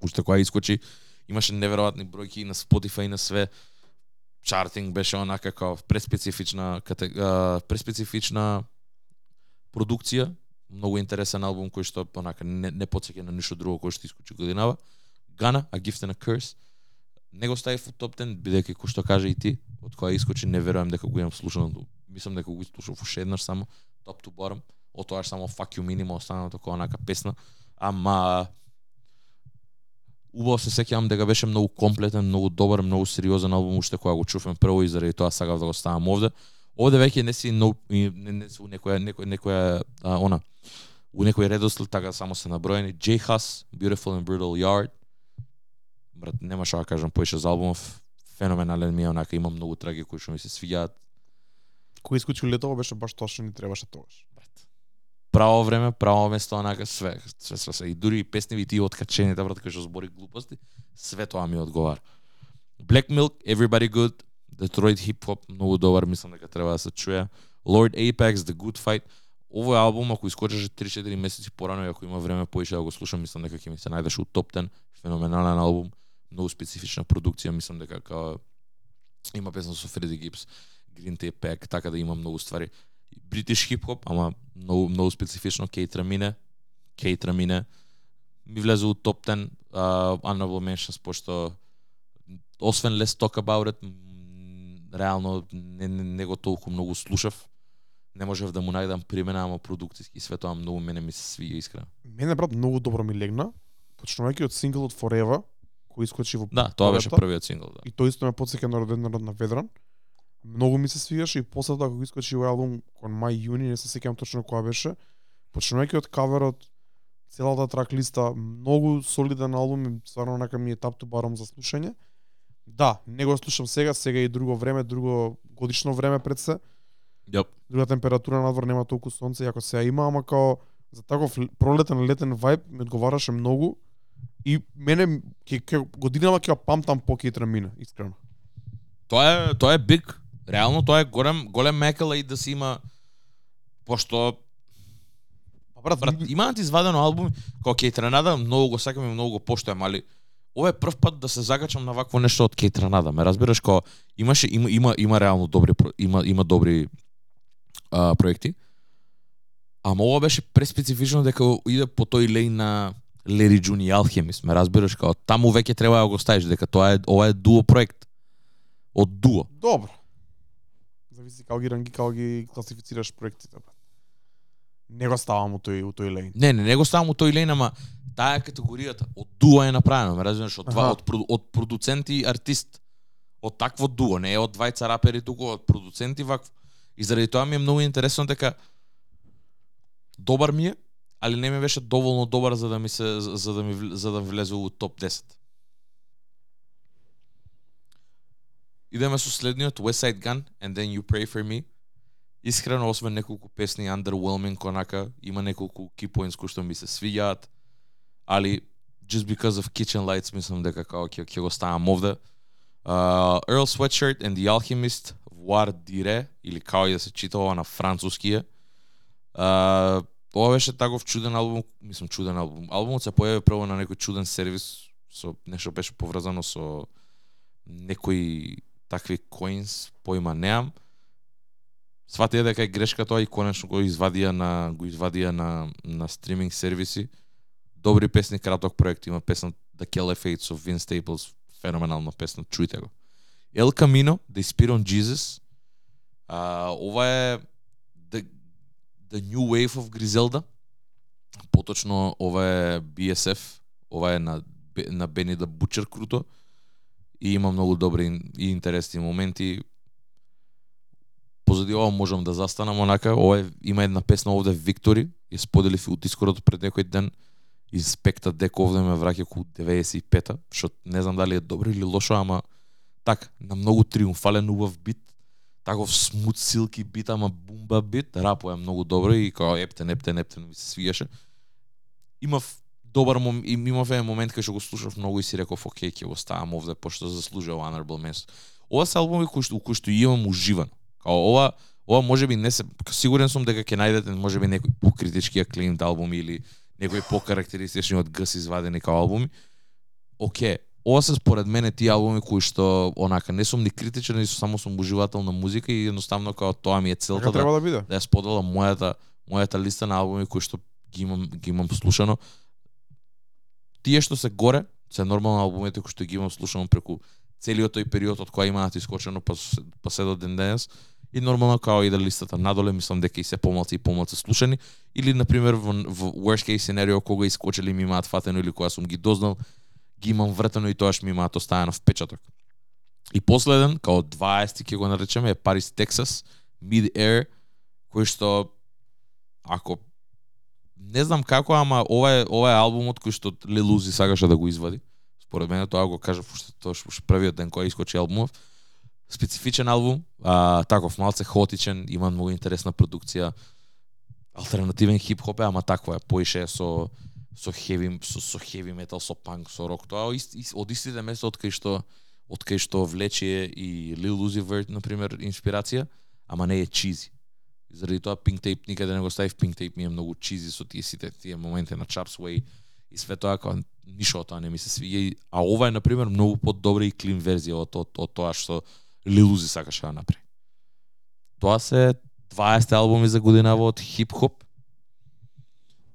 Уште кога искочи, имаше неверојатни бројки и на Spotify и на све. Чартинг беше онака како преспецифична кате- преспецифична продукција, многу интересен албум кој што онака не, не потсеќа на ништо друго кој што искочи годинава. Гана, A Gift and a Curse. Не го ставив во топ 10, бидејќи кој што каже и ти, од која искочи не верувам дека го имам слушано. Мислам дека го слушав уште еднаш само, топ to bottom. Од тоа само Fuck You Minimo останато како онака песна. Ама убаво се сеќавам дека беше многу комплетен, многу добар, многу сериозен албум уште кога го чувам прво и заради тоа сакав да го ставам овде. Овде веќе не си но, не, не се у некоја некоја некоја а, она у некој редослед така само се наброени J Hus, Beautiful and Brutal Yard. Брат, нема што да кажам поише за албумов. Феноменален ми е, онака има многу траги кои што ми се свиѓаат. Кој искочи летово беше баш тоа што ни требаше тогаш. Брат. Право време, право место, онака све, све, све, све. И дури и песниви тие откачените, брат, кои што збори глупости, све тоа ми одговара. Black Milk, Everybody Good, Detroit Hip Hop, многу добар, мислам дека треба да се чуе. Lord Apex, The Good Fight. Овој албум, ако искочеше 3-4 месеци порано и ако има време поише да го слушам, мислам дека ќе ми се најдеш у топ 10. Феноменален албум, многу специфична продукција, мислам дека као има песна со Фреди Гипс, Green Tea Pack, така да има многу ствари. Бритиш хип-хоп, ама многу, многу специфично, Кейт Рамине, Кейт Рамине, ми влезе у топ 10 uh, honorable mentions, пошто освен Let's Talk About It, реално не, не, не го толку многу слушав. Не можев да му најдам примена, ама продукцијски и све тоа многу мене ми се свија искрено. Мене брат многу добро ми легна, почнувајќи од синглот Forever, кој искочи во Да, тоа беше првиот сингл, да. И тој исто ме потсеќа на роден народ на Ведран. Многу ми се свигаше и после тоа кога искочи овој албум кон мај јуни, не се сеќавам точно кога беше. Почнувајќи од каверот, целата трак листа, многу солиден албум и стварно онака ми е тап to bottom за слушање. Да, не го слушам сега, сега и друго време, друго годишно време пред се. Јоп. Друга температура надвор нема толку сонце, иако сега има, ама као за таков пролетен летен вајб ми одговараше многу. И мене ќе, ќе годинава ќе памтам по Кейт Рамина, искрено. Тоа е тоа е биг. Реално тоа е голем голем мекала и да се има пошто Па брат, брат имаат извадено албум како Кейт Ренада, многу го сакам и многу го поштојам, али ова е прв пат да се закачам на вакво нешто од Кейт Ренада. Ме разбираш како имаше има има има реално добри има има добри а, проекти. Ама ова беше преспецифично дека иде по тој леј на Лери Джуни и Алхемис, ме разбираш како таму веќе треба да го ставиш дека тоа е ова е дуо проект. Од дуо. Добро. Зависи како ги ранги, како ги класифицираш проектите, брат. Не го ставам у тој у тој лейн. Не, не, не го ставам у тој лейн, ама таа категоријата. Од дуо е направено, ме разбираш, од два, од, од продуцент и артист. Од такво дуо, не е од двајца рапери туку, од продуцент и вакво. И заради тоа ми е многу интересно дека добар ми е, али не ми беше доволно добар за да ми се за- да ми за да влезе у топ 10. Идеме со следниот West Side Gun and then You Pray for Me. Искрено освен неколку песни underwhelming конака, има неколку key points кои што ми се свиѓаат, али just because of Kitchen Lights мислам дека како ќе ќе го ставам овде. Uh, Earl Sweatshirt and the Alchemist Voir Dire или као и да се чита ова на француски е. Uh, ова беше таков чуден албум, мислам чуден албум. Албумот се појави прво на некој чуден сервис со нешто беше поврзано со некои такви коинс, поима неам. Сватија дека е грешка тоа и конечно го извадија на го извадија на на стриминг сервиси. Добри песни, краток проект, има песна The Killer Fate со Vince Staples, феноменална песна, чујте го. El Camino, The Spirit on Jesus. А, ова е the New Wave of Griselda. Поточно ова е BSF, ова е на на Бени да Бучер круто и има многу добри и интересни моменти. Позади ова можам да застанам онака, ова е, има една песна овде Виктори, ја споделив у Дискордот пред некој ден. Инспекта дека овде ме враќа околу 95-та, што не знам дали е добро или лошо, ама так, на многу триумфален убав бит, таков смут силки бит, ама бумба бит, рапо е многу добро и као ептен, ептен, ептен ми се свиеше. Имав добар мом, имав еден момент кај што го слушав многу и си реков, окей, ќе го ставам овде, пошто заслужува honorable место. Ова се албуми кои што, кои што имам уживано. Као ова, ова можеби не се, сигурен сум дека ќе најдете можеби некој покритички аклимд албуми или некои покарактеристични од гс извадени као албуми. Оке, ова се според мене тие албуми кои што онака не сум ни критичен, ни само сум уживател на музика и едноставно као тоа ми е целта Така да, да биде. да ја споделам мојата мојата листа на албуми кои што ги имам ги имам слушано. Тие што се горе се нормално албумите кои што ги имам слушано преку целиот тој период од која имаат искочено па се, па се до ден денес и нормално као и да листата надоле мислам дека и се помалку и помалку слушани или на пример во, во worst case сценарио кога искочили ми имаат фатено или кога сум ги дознал ги имам вретено и тоаш ми имаат оставено впечаток. И последен, као 20 ќе го наречеме, е Paris, Texas, Mid Air, кој што ако не знам како, ама ова е ова е албумот кој што Лелузи Uzi сакаше да го извади. Според мене тоа го кажа уште тоа што првиот ден кога искочи албумов. Специфичен албум, а, таков малце хаотичен, има многу интересна продукција. Алтернативен хип-хоп е, ама таква е, поише со со хеви со, со хеви метал, со панк, со рок, тоа ист, ист, од истите места од кај што од кај што влече и Lil Uzi Vert на пример инспирација, ама не е чизи. Заради тоа Pink Tape никаде не го ставив, Pink Tape ми е многу чизи со тие сите тие моменти на Chaps Way и све тоа како ништо од тоа не ми се свиѓа, а ова е на пример многу подобра и клин верзија од, од, од тоа што Lil Uzi сакаше да направи. Тоа се 20 албуми за годинава од хип-хоп.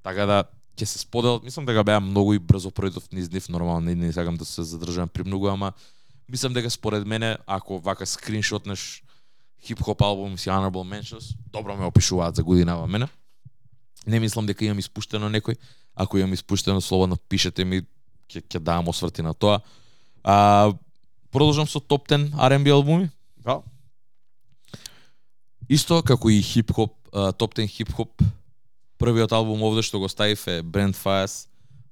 Така да ќе се споделат, мислам дека беа многу и брзо пројдов низ нив, нормално не, не сакам да се задржам при многу, ама мислам дека според мене ако вака скриншотнеш хип-хоп албум си honorable mentions, добро ме опишуваат за годинава мене. Не мислам дека имам испуштено некој. Ако имам испуштено, слободно пишете ми, ќе ќе давам осврти на тоа. А, продолжам со топ 10 R&B албуми. Да. Исто како и хип-хоп, топ 10 хип-хоп, првиот албум овде што го ставив е Brand Fires,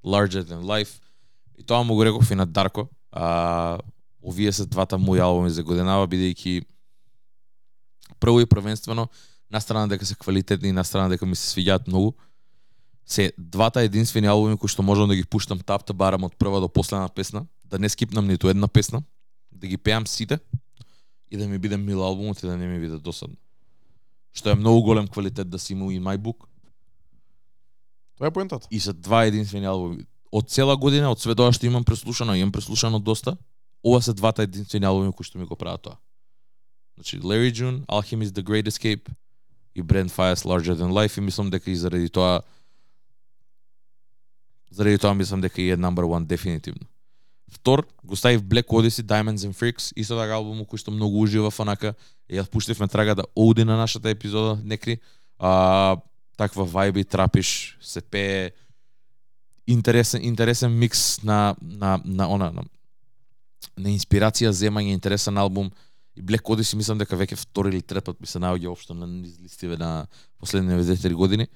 Larger Than Life. И тоа му го реков и на Дарко. А, овие се двата мои албуми за годинава, бидејќи прво и првенствено, на страна дека се квалитетни и на страна дека ми се свиѓаат многу, се двата единствени албуми кои што можам да ги пуштам тапта барам од прва до последна песна, да не скипнам ниту една песна, да ги пеам сите и да ми биде мил албумот и да не ми биде досадно. Што е многу голем квалитет да си има и MyBook, Тоа е поентата. и се два единствени албуми. Од цела година, од све што имам преслушано, имам преслушано доста, ова се двата единствени албуми кои што ми го прават тоа. Значи, Larry June, Alchemist The Great Escape и Brand Fires Larger Than Life и мислам дека и заради тоа заради тоа мислам дека и е number one дефинитивно. Втор, го ставив Black Odyssey, Diamonds and Freaks, исто така албум кој што многу уживав онака, Ја пуштивме трагата оди на нашата епизода, некри. А, таква вајби, трапиш, се пее интересен интересен микс на на на она на, на инспирација, земање, интересен албум. И Black Odyssey мислам дека веќе втори или трет пат ми се наоѓа општо на низ листиве на последните 3 години.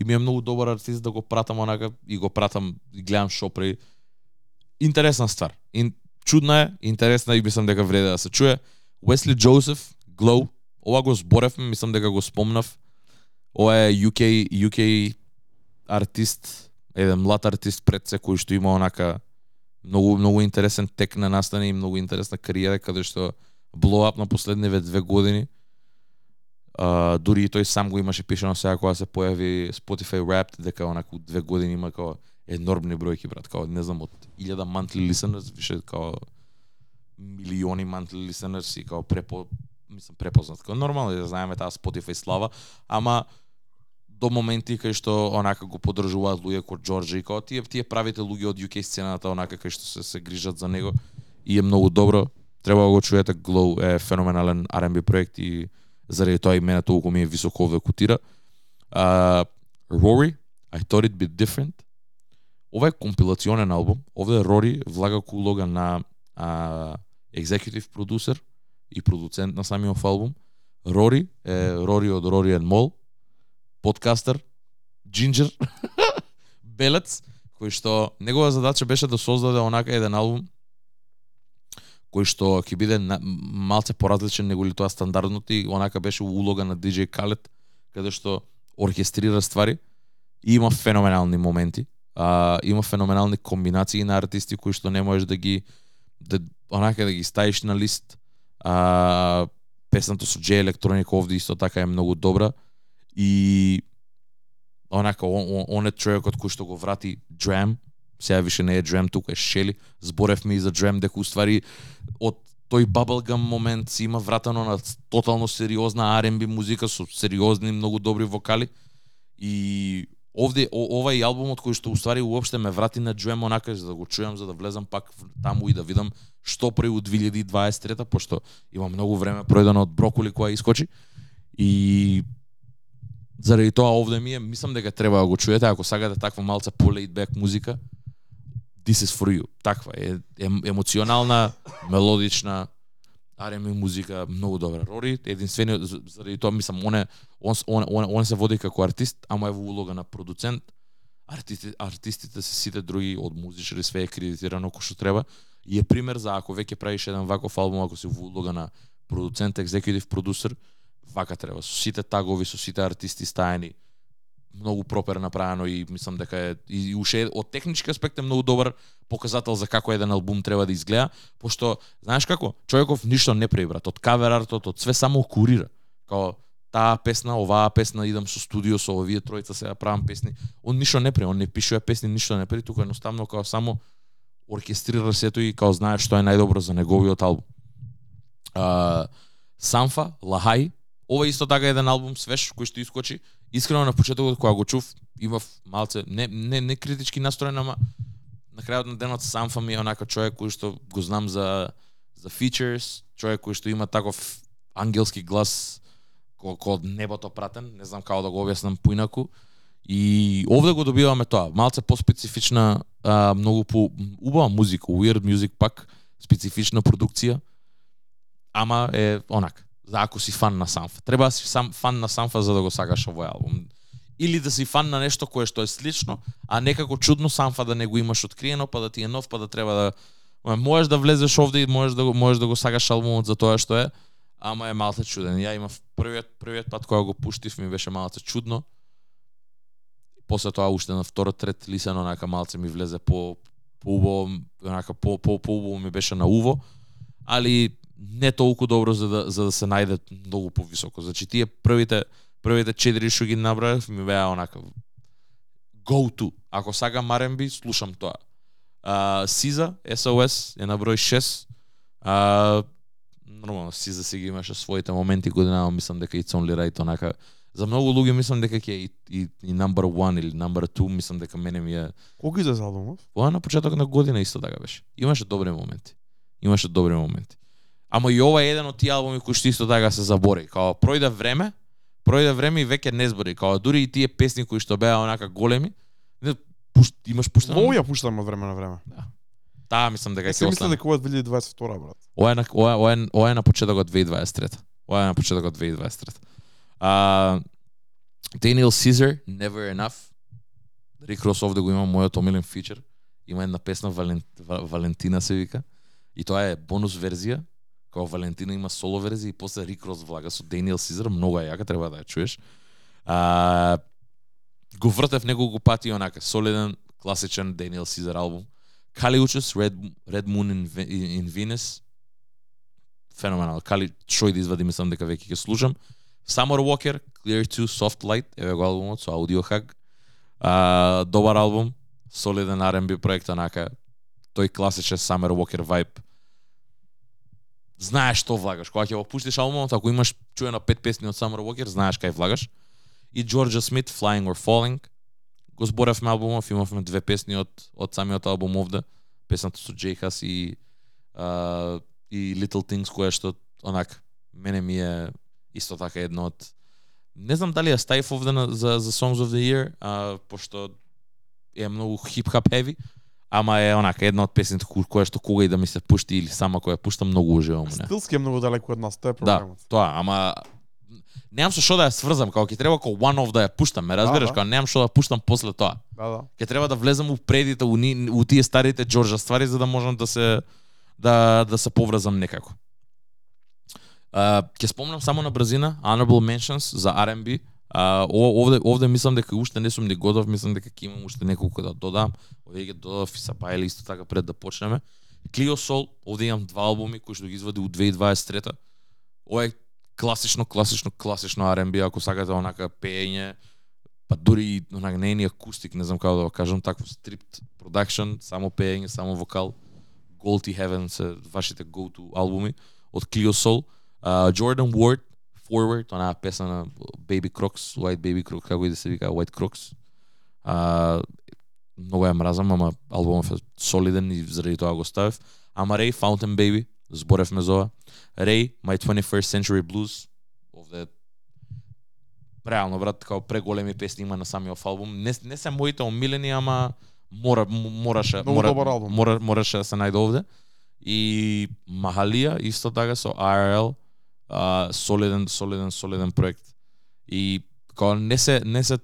И ми е многу добар артист да го пратам онака и го пратам и гледам шо при Интересна ствар. Ин, чудна е, интересна и мислам дека вреде да се чуе. Уесли Джозеф, Glow, ова го зборевме, мислам дека го спомнав. Ова е UK, UK артист, еден млад артист пред се кој што има онака многу многу интересен тек на настане и многу интересна кариера каде што blow up на последниве две години. А, дури и тој сам го имаше пишано сега кога се појави Spotify Wrapped дека онаку две години има као енормни бројки брат, као не знам од 1000 monthly listeners више као милиони monthly listeners и као препо мислам препознат. Као нормално е да знаеме таа Spotify слава, ама до моменти кај што онака го поддржуваат луѓе како Джорджи и као тие тие правите луѓе од UK сцената онака кај што се се грижат за него и е многу добро. Треба да го чуете Glow е феноменален R&B проект и заради тоа мене толку ми е високо овде котира. Uh, Rory, I Thought It'd Be Different. Ова е компилационен албум. Овде Рори влага улога на uh, executive producer и продуцент на самиот албум. Рори е Рори од Рори and Мол, подкастер, джинджер, белец, кој што негова задача беше да создаде онака еден албум кој што ќе биде на, малце поразличен неголи тоа стандардното и онака беше улога на DJ Khaled каде што оркестрира ствари и има феноменални моменти. А, има феноменални комбинации на артисти кои што не можеш да ги да онака да ги ставиш на лист. А, песната со J Electronic овде исто така е многу добра и онака он, он, он е човекот кој што го врати Dram сега више не е Dram тука е Шели зборевме и за Dram дека уствари од тој bubblegum момент си има вратано на тотално сериозна R&B музика со сериозни многу добри вокали. И овде о, ова е албумот кој што уствари уопште ме врати на Джем онака за да го чујам за да влезам пак таму и да видам што прави од 2023 пошто има многу време пројдено од Брокули која искочи. И заради тоа овде ми е мислам дека треба да го чуете ако сакате таква малца по laid музика This is for you. Таква е, е емоционална, мелодична, R&B музика многу добра. Рори единствено заради тоа мислам он е он, он, он, он се води како артист, ама е во улога на продуцент. Артисти, артистите се сите други од музичари све е кредитирано кој што треба и е пример за ако веќе правиш еден ваков албум ако си во улога на продуцент, екзекутив продусер, вака треба со сите тагови, со сите артисти стаени многу пропер направено и мислам дека е и, и уште од технички аспект е многу добар показател за како еден албум треба да изгледа, пошто знаеш како, човеков ништо не прави брат, од кавер артот, од све само курира. Као таа песна, оваа песна идам со студио со овие тројца сега правам песни. Он ништо не прави, он не пишува песни, ништо не прави, тука едноставно као само оркестрира сето и као знае што е најдобро за неговиот албум. А, Санфа, Лахај, ова исто така еден албум свеж кој што искочи. Искрено на почетокот кога го чув, имав малце не не не критички настроен, ама на крајот на денот сам фами е онака човек кој што го знам за за features, човек кој што има таков ангелски глас кој од небото пратен, не знам како да го објаснам поинаку. И овде го добиваме тоа, малце поспецифична, а, многу по убава музика, weird music пак, специфична продукција, ама е онак за ако си фан на Санфа. Треба да си сам фан на Санфа за да го сакаш овој албум. Или да си фан на нешто кое што е слично, а некако чудно Санфа да не го имаш откриено, па да ти е нов, па да треба да можеш да влезеш овде и можеш да го можеш да го сакаш албумот за тоа што е, ама е малце чуден. Ја имав првиот првиот пат кога го пуштив ми беше малце чудно. После тоа уште на втора трет лисено онака малце ми влезе по по убаво, онака по по по убаво ми беше на уво, али не толку добро за да за да се најде многу повисоко. Значи тие првите првите четири што ги набрав ми беа онака go to. Ако сакам R&B, слушам тоа. Uh, Сиза, SOS е на број 6. Uh, нормално Сиза си ги имаше своите моменти годинава, мислам дека It's Only Right онака за многу луѓе мислам дека ќе и, и, и number 1 или number 2 мислам дека мене ми е Колку излезе албумот? Ова на почеток на година исто така беше. Имаше добри моменти. Имаше добри моменти. Ама и ова е еден од тие албуми кои што исто така се забори. Као пројде време, пројде време и веќе не збори. Као дури и тие песни кои што беа онака големи, не пуш, имаш пуштено. Во ја пуштам од време на време. Таа мислам дека ќе остане. дека ова е 2022 брат. Ова е на ова ова е, ова е на почетокот 2023. Ова е на почетокот 2023. А Daniel Caesar Never Enough. Рик Рос овде го има мојот омилен фичер. Има една песна Вален, Ва- Валентина се вика. И тоа е бонус верзија која Валентина има соло верзија и после Рик Рос влага со Даниел Caesar, многу е јака, треба да ја чуеш. А, го вртев неколку пати онака солиден класичен Даниел Caesar албум. калиучес Red, Red Moon in, in, in Venus. Феноменал. Кали шој да извади, мислам дека веќе ќе слушам. Summer Walker, Clear 2, Soft Light, еве го албумот со Audiohack. А, добар албум, солиден R&B проект, онака тој класичен Summer Walker vibe. Знаеш што влагаш. Кога ќе го пуштиш албумот, ако имаш чуено пет песни од Summer Walker, знаеш кај влагаш. И Джорджа Смит, Flying or Falling. Го зборевме албумов, имавме две песни од од самиот албум овде. Песната со Джей Хас и а, и Little Things која што онак мене ми е исто така едно од не знам дали ја ставив овде на, за за Songs of the Year, а, пошто е многу хип-хап heavy, ама е онака една од песните која што кога и да ми се пушти или сама која пуштам многу уживам. Стилски е многу далеку од нас, тоа е Да, проблемот. тоа, ама немам со што да ја сврзам, као ќе треба како one off да ја пуштам, ме разбираш, да. као немам што да пуштам после тоа. Да, да. Ќе треба да влезам у предите, у, ни, у тие старите Джорджа ствари за да можам да се да да се поврзам некако. Uh, ќе спомнам само на брзина Honorable Mentions за R&B. Uh, овде овде мислам дека уште не сум ни готов, мислам дека ќе имам уште неколку да додам. Овде ќе додав и Сапајли исто така пред да почнеме. Клио Soul, овде имам два албуми кои што ги извади у 2023 Ова е класично, класично, класично R&B, ако сакате онака пеење, па дури и онака не е ни акустик, не знам како да го кажам, такво стрипт продакшн, само пеење, само вокал. Gold и Heaven се вашите go-to албуми од Clio Soul. Uh, Jordan Ward, Forward, онаа песна на Baby Crocs, White Baby Crocs, како и да се вика White Crocs. Uh, многу ја мразам, ама албумот е солиден и заради тоа го ставив. Ама Ray, Fountain Baby, зборевме за ова. Ray, My 21st Century Blues, овде реално брат, као преголеми песни има на самиот албум. Не, не се моите омилени, ама мора мораше мора. Мора, мораше да се најде овде. И Махалија исто така со IRL, а, солиден солиден солиден проект. И као не се не се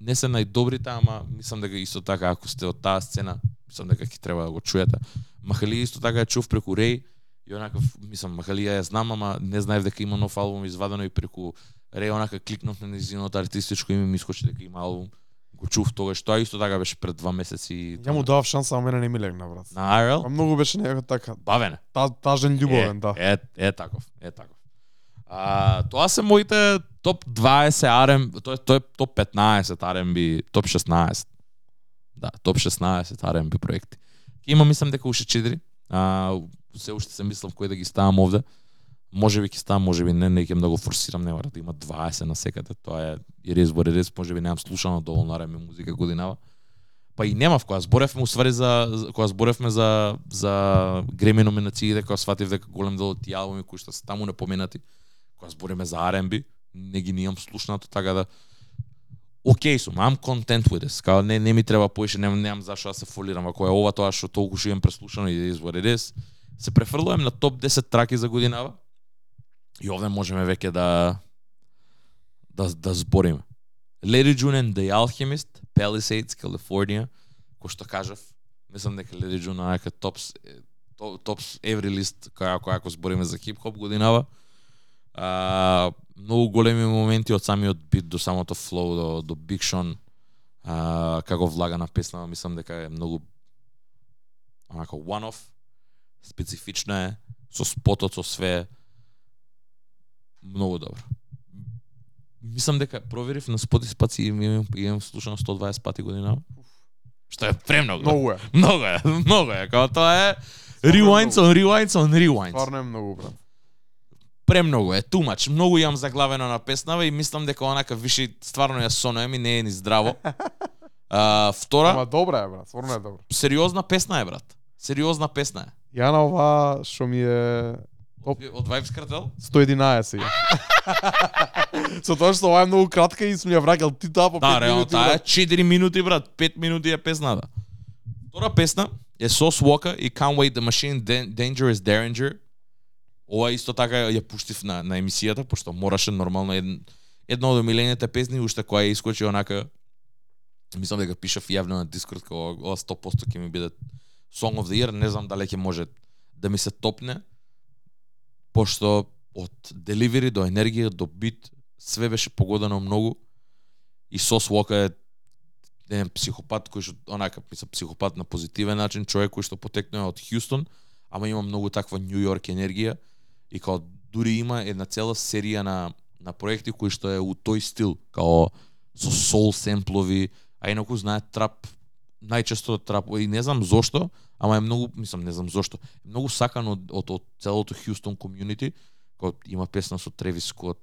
не се најдобрите, ама мислам дека исто така ако сте од таа сцена, мислам дека ќе треба да го чуете. Махалија исто така ја чув преку Рей и онаков, мислам, Махалија ја знам, ама не знаев дека има нов албум извадено и преку Рей онака кликнав на незиното артистичко име, ми искочи дека има албум. Го чув тогаш, тоа исто така беше пред два месеци. Ја му давав шанса, а мене не ми легна, брат. на IRL. Многу беше некако така, Бавене. та, тажен љубовен, е, да. Е, е таков, е таков. А, тоа се моите топ 20 RM, тоа е тоа е топ 15 R&B, топ 16. Да, топ 16 R&B проекти. Ке има мислам дека уште 4. А, се уште се мислам кој да ги ставам овде. Може би ќе ставам, може би не, не ќе многу да форсирам, не мора да има 20 на секаде. Тоа е и рез во рез, може би немам слушано доволно RM музика годинава. Па и немав кога зборевме усвари за која кога зборевме за за Греми номинациите, кога сватив дека голем дел од тие албуми кои што се таму непоменати, кога збориме за R&B, не ги нијам слушнато, така да Океј сум, I'm content with this. Као не не ми треба поише, немам немам зашто да се фолирам, ако е ова тоа што толку што имам преслушано и is what it is. Се префрлувам на топ 10 траки за годинава. И овде можеме веќе да да да збориме. Lady June and The Alchemist, Palisades, California, кој што кажав, мислам дека Lady June е топ топс топс every list која која ако збориме за хип-хоп годинава. А, многу големи моменти од самиот бит до самото флоу до до Big Sean а, како влага на песнава, мислам дека е многу онака one off, специфична е, со спотот, со све многу добро. Мислам дека проверив на Spotify и имам, имам слушано 120 пати година. Што е премногу. Многу е. Многу е, многу е. Као тоа е rewinds on rewinds on rewinds. Стварно е многу, брат. Премногу е, much. Многу јам заглавено на песнава и мислам дека онака виши стварно ја сонуем и не е ни здраво. А, втора, Ама добра е, брат, стварно е добра. сериозна песна е, брат. Сериозна песна е. Ја на ова што ми е Оп. Од Vibes Cartel? 111 сега. Со тоа што ова е многу кратка и сум ја враќал ти таа по 5 Да, минути. таа е брат. 4 минути, брат, 5 минути е песната. Втора песна е Sauce Walker и Can't Wait the Machine Dan- Dangerous Derringer. Ова исто така ја пуштив на, на емисијата, пошто мораше нормално ед, едно од омилените песни, уште која ја искочи онака, мислам дека пишав јавно на Дискорд, кога ова 100% ќе ми биде Song of the Year, не знам дали ќе може да ми се топне, пошто од деливери до енергија до бит све беше погодено многу. И Сос Лока е еден психопат кој што онака мислам психопат на позитивен начин, човек кој што потекнува од Хјустон, ама има многу таква Нью Йорк енергија и као дури има една цела серија на на проекти кои што е у тој стил, као со сол семплови, а инаку знае трап најчесто трап и не знам зошто, ама е многу, мислам, не знам зошто, е многу сакан од од, од целото Хјустон комјунити, кој има песна со Тревис Скот,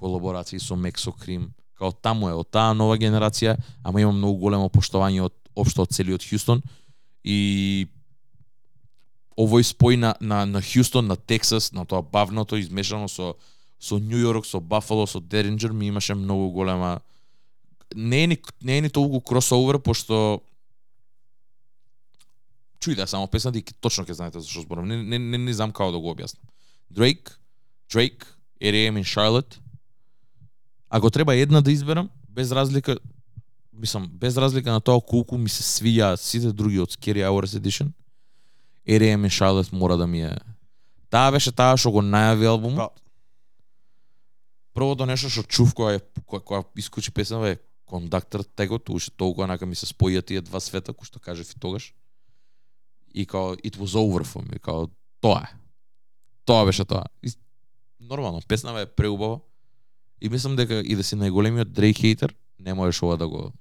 колаборации со Мексо Крим, као таму е од таа нова генерација, ама има многу големо поштовање од општо од целиот Хјустон. И овој спој на на на Хјустон, на Тексас, на тоа бавното измешано со со Нью Йорк, со Бафало, со Деринџер ми имаше многу голема не е ни не е ни толку кросовер пошто чуј да само песната и ке- точно ќе знаете за што зборам. Не, не, не, не знам како да го објаснам. Drake, Drake, R.E.M. и Charlotte. Ако треба една да изберам, без разлика, мислам, без разлика на тоа колку ми се свија сите други од Scary Hours Edition, R.E.M. и Charlotte мора да ми е... Таа беше таа што го најави албумот. Да. Првото нешто што чув кога е кога, кога искучи песната е Conductor тегот, уште толку онака ми се споја тие два света кои што кажев и тогаш. И као it was over for me, као тоа е. Тоа беше тоа. И, нормално, песнава е преубава. И мислам дека и да си најголемиот Drake хейтер, не можеш ова да го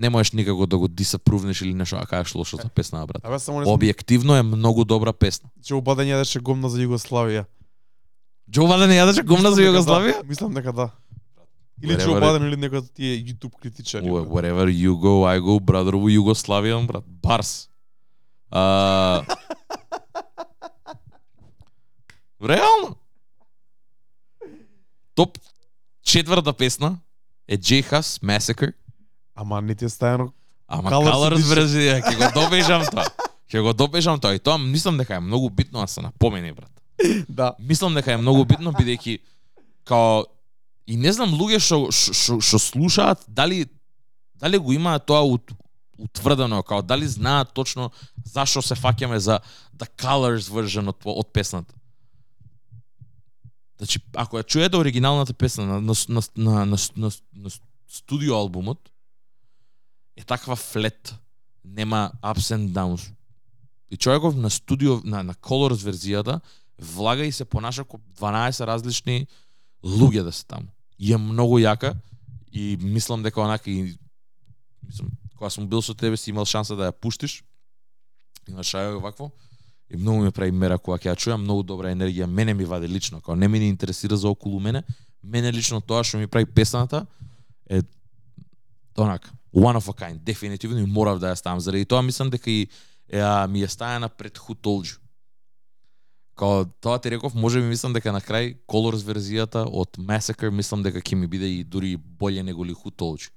не можеш никако да го дисапрувнеш или нешто, а кажеш лошо за песна, брат. Абе само не Објективно е многу добра песна. че обадење јадеше гомна за Југославија. Джо Баден јадеше гомна за Југославија? Да. Мислам дека да. Или Whatever Джо Баден или некој од тие YouTube критичари. Wh- Wherever you go, I go, brother, во Југославија, брат, Барс. А... Реално. Топ четврта песна е J-Hus Massacre, Ама не ти е стајано ама Colors верзија, ќе го добежам тоа. Ќе го добежам тоа и тоа мислам дека е многу битно да се напомени, брат. да. мислам дека е многу битно бидејќи као и не знам луѓе што што- слушаат дали дали го имаат тоа ут, утврдено као дали знаат точно зашо се фаќаме за the colors version од од песната. Значи, ако ја чуете оригиналната песна на на на на, на, на, на студио албумот е таква флет, нема ups and downs. И човеков на студио на на Colors верзијата влага и се понаша како 12 различни луѓе да се таму. И е многу јака и мислам дека онака и мислам кога сум бил со тебе си имал шанса да ја пуштиш. И на шајо вакво. И многу ме прави мера кога ќе ја чујам, многу добра енергија мене ми вади лично, кога не ми не интересира за околу мене, мене лично тоа што ми прави песната е онака one of a kind, дефинитивно и морав да ја ставам заради тоа мислам дека и е, а, ми е стајана пред Who Told You. Као тоа ти реков, може би мислам дека на крај Colors верзијата од Massacre мислам дека ќе ми биде и дури боле него ли Who Told You.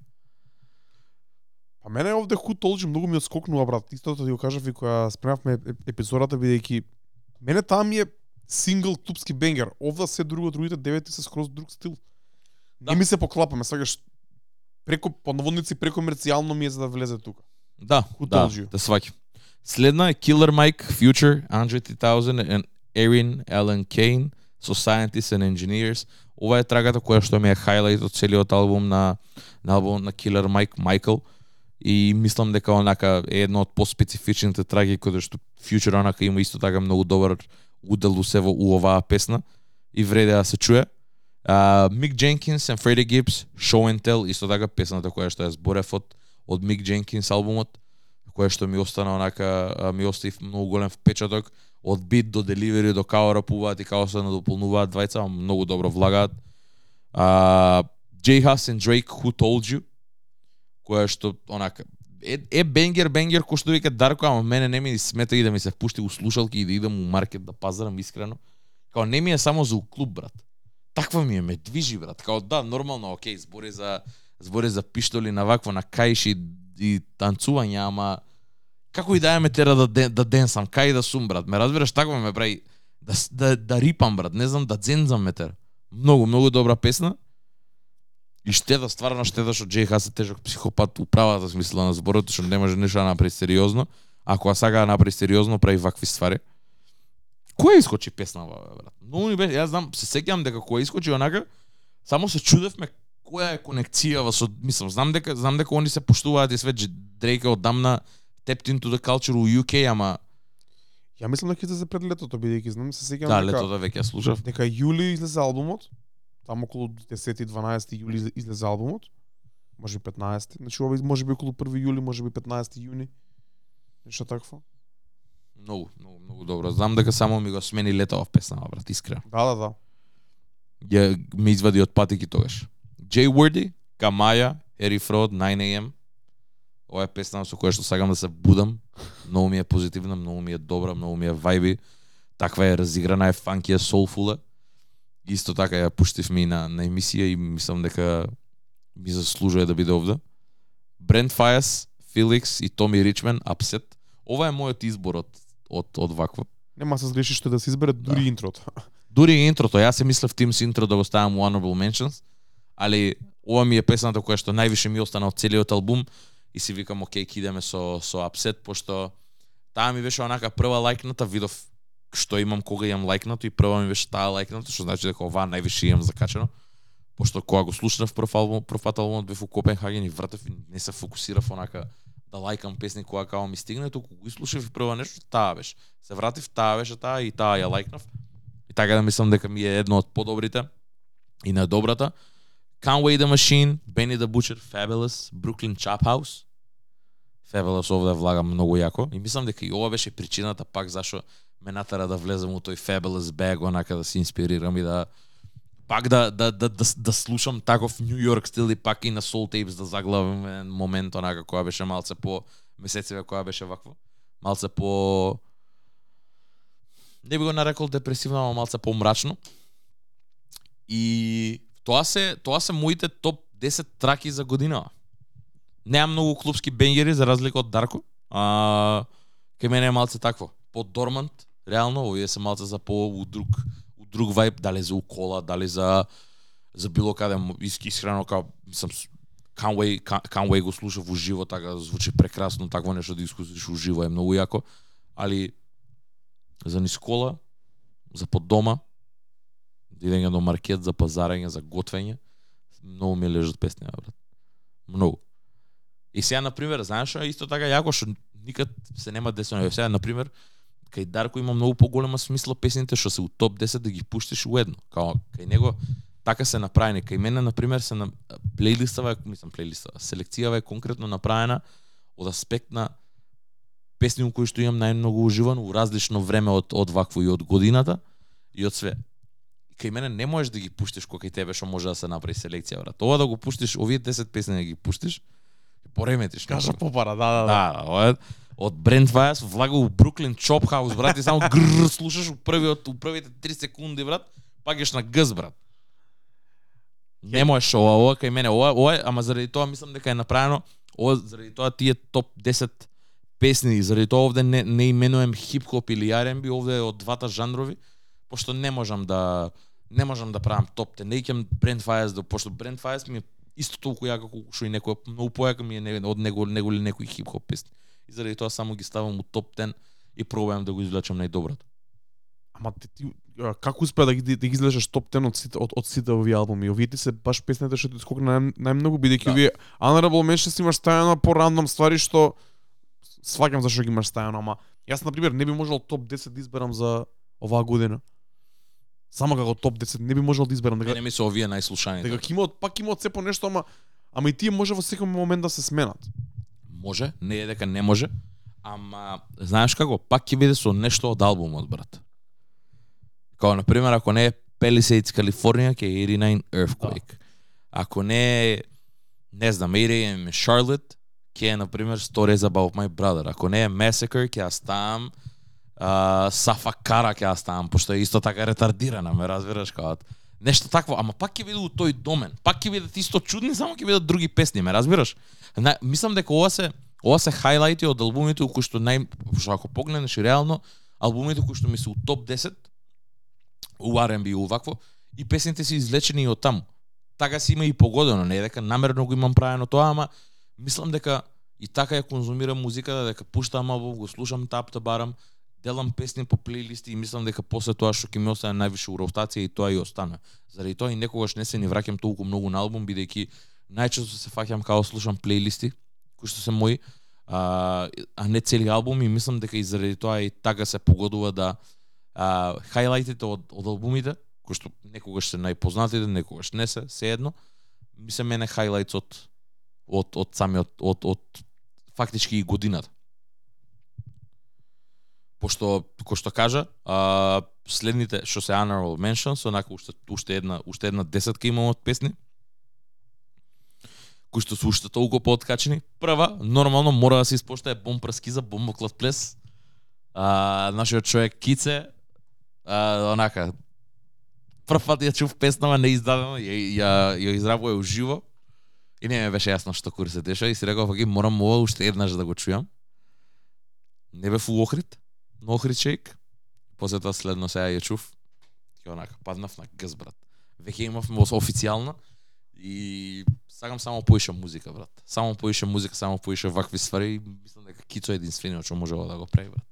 Па мене овде Who Told You многу ми отскокнува брат. Истото ти го кажав и кога спремавме еп- епизодата бидејќи мене таа ми е сингл клубски бенгер. Овда се друго, другите девети се скроз друг стил. Да. Не ми се поклапаме, сакаш преко по наводници прекомерцијално ми е за да влезе тука. Да, Who да, да сваќам. Следна е Killer Mike, Future, Andre 3000 and Erin Allen Kane со Scientists and Engineers. Ова е трагата која што ми е хайлайт од целиот албум на на албумот на Killer Mike, Michael. И мислам дека онака е една од поспецифичните траги кои што Future онака има исто така многу добар удел у се во оваа песна и вреде да се чуе. Мик Дженкинс и Фреди Гибс, Show and Tell, исто така песната која што ја зборев од, од Мик Дженкинс албумот, која што ми остана онака, а, ми остави многу голем впечаток, од бит до деливери до као рапуваат и као се надополнуваат двајца, многу добро влагаат. Uh, J Hus and Drake, Who Told You, која што онака е, е бенгер бенгер кој што вика Дарко, ама мене не ми смета и да ми се впушти у слушалки и да идам у маркет да пазарам искрено. Као не ми е само за у клуб, брат. Таква ми е, ме движи, брат. Така, Као да, нормално, окей, збори за збори за пиштоли на вакво на кајши и танцување, ама како и да ме тера да ден, да денсам, кај да сум брат. Ме разбираш таква ме прави да да да рипам брат, не знам да дзензам ме тера. Многу многу добра песна. И штеда, стварно штеда што Джей Хас е тежок психопат у правата смисла на зборот, што не може ништо да направи сериозно. Ако а сага да направи сериозно, прави вакви ствари. Која искочи песна, брат? Многу ми беше, јас знам, се сеќавам дека која искочи онака, само се чудевме која е конекцијава со мислам знам дека знам дека они се поштуваат и све Дрейк одамна tapped into the culture у UK ама Ја мислам дека излезе пред летото бидејќи знам се сеќавам да дека летото веќе ја слушав дека јули излезе албумот. Таму околу 10-12 јули изле- излезе албумот. Може би 15. Значи ова може би околу 1 јули, може би 15 јуни. Нешто такво. Многу многу многу добро знам дека само ми го смени летова песна брат искрено Да, да, да. ја ме извади од патики тогаш Jay Wordy Камаја Ери Фрод 9am Ова е песна со која што сакам да се будам. Многу ми е позитивна, многу ми е добра, многу ми е вајби. Таква е разиграна, е фанки, е соулфула. Исто така ја пуштивме и на, на емисија и мислам дека ми заслужува да биде овде. Брент Фајас, Филикс и Томи Ричмен, Upset. Ова е мојот избор од, од, од вакво. Нема се сгреши што да се избере дури Да. интрото. Дури интрото, јас се мислев Teams интро да го ставам Honorable Mentions, али ова ми е песната која што највише ми остана од целиот албум и си викам окей, ќе идеме со со Upset пошто таа ми беше онака прва лајкната, видов што имам кога имам лајкнато и прва ми беше таа лајкната, што значи дека ова највише имам закачено. Пошто кога го слушнав прв албум, прв албумот бев у Копенхаген и вратев и не се фокусирав онака да лајкам песни која као ми стигне, туку го изслушав и прва нешто таа беше. Се вратив, таа беше таа и таа ја лајкнав. И така да мислам дека ми е едно од подобрите и на добрата. Conway the Machine, Benny the Butcher, Fabulous, Brooklyn Chop House. Fabulous овде влага многу јако и мислам дека и ова беше причината пак зашо ме натера да влезам у тој Fabulous bag онака да се инспирирам и да пак да да да да, да слушам таков Нью Йорк стил и пак и на Soul Tapes да заглавам еден момент онака која беше малце по месецеве која беше вакво малце по не би го нарекол депресивно, ама малце помрачно. И тоа се тоа се моите топ 10 траки за година. Неам многу клубски бенгери за разлика од Дарко. А кај мене е малце такво. По Дормант, реално, овие се малце за по друг друг вајб, дали за укола, дали за за било каде искрено као сам Канвей Канвей го слушав уживо, така звучи прекрасно, такво нешто да искусиш уживо е многу јако, али за нискола, за под дома, да идење до маркет, за пазарење, за готвење, многу ми лежат песни, брат. Многу. И сега, например, знаеш исто така јако што никад се нема десено. Сега, например, кај Дарко има многу поголема смисла песните што се у топ 10 да ги пуштиш уедно. Као кај него така се направени. Кај мене, например, се на плейлистава, мислам плейлистава, селекцијава е конкретно направена од аспект на песни кои што имам најмногу уживано у различно време од од вакво и од годината и од све. Кај мене не можеш да ги пуштиш кој кај тебе што може да се направи селекција, брат. Ова да го пуштиш, овие 10 песни да ги пуштиш, ќе пореметиш. Кажа попара, да, да, да. Да, ова од Брент Вајас влага у Бруклин Чоп Хаус, брат, и само грр слушаш у првиот у првите 3 секунди, брат, паѓаш на гз, брат. Не можеш ова, ова кај мене, ова, ова, ама заради тоа мислам дека е направено, ова заради тоа тие топ 10 песни, заради тоа овде не, не именувам хип-хоп или R&B, овде е од двата жанрови, пошто не можам да не можам да правам топ 10. Не икам Брент Фајас, да, пошто Брент Фајас ми е исто толку јака колку што и некој, многу појака ми е од него, него или некој хип-хоп песни. И заради тоа само ги ставам у топ 10 и пробувам да го извлечам најдоброто. Ама ти, ти како успеа да ги да ги излезеш топ 10 од сите од, од сите овие албуми? Овие ти се баш песните што ти скокна нај, најмногу бидејќи Да. овие Honorable Mentions имаш ставено по рандом ствари што сваќам зашто ги имаш ставено, ама јас на пример не би можел топ 10 да изберам за оваа година. Само како топ 10 не би можел да изберам дека Мене ми се овие најслушаните. дека ќе имаат пак имаат се по нешто, ама ама и тие може во секој момент да се сменат. Може, не е дека не може, ама знаеш како, пак ќе биде со нешто од албумот, брат. Као, на пример, ако не е Palisades, Калифорнија, ќе е 89 Earthquake. Ако не е, не знам, 88 Charlotte, ќе е, на пример, Stories About My Brother. Ако не е Massacre, ќе ја ставам Сафа Кара ќе ја ставам, пошто е исто така ретардирана, ме разбираш како нешто такво, ама пак ќе биде у тој домен. Пак ќе бидат исто чудни, само ќе бидат други песни, ме разбираш? На, мислам дека ова се ова се хайлайти од албумите кои што нај што ако погледнеш реално албумите кои што ми се у топ 10 у R&B и вакво и песните се извлечени од таму. Така си има и погодено, не е дека намерно го имам правено тоа, ама мислам дека и така ја конзумирам музиката, дека пуштам албум, го слушам тап барам, делам песни по плейлисти и мислам дека после тоа што ќе ми остане највише у ротација и тоа и остана. Заради тоа и некогаш не се ни враќам толку многу на албум бидејќи најчесто се фаќам као слушам плейлисти кои што се мои а, а не цели албум и мислам дека и заради тоа и така се погодува да а, хайлайтите од, од албумите кои што некогаш се најпознатите, некогаш не се, се едно, ми се мене хайлайтс од од од самиот од од фактички и годината пошто кој што кажа, а, следните што се honorable mentions, онака уште уште една уште една десетка имам од песни кои што се уште толку пооткачени. Прва, нормално мора да се испоштае бомб за бомбоклад плес. А, нашиот човек Кице, а, онака, прв пат ја чув песнава неиздадено, ја, ја, ја изравува уживо. И не ме беше јасно што кури се деша и си реков, морам ова уште еднаш да го чујам. Не бе фу Охрид, но Охрид шейк. После тоа следно сега ја чув. И онака, паднав на гз, брат. Веќе имавме официјална и сакам само поише музика, брат. Само поише музика, само поише вакви ствари мислам дека Кицо е единствениот што може да го прави, брат.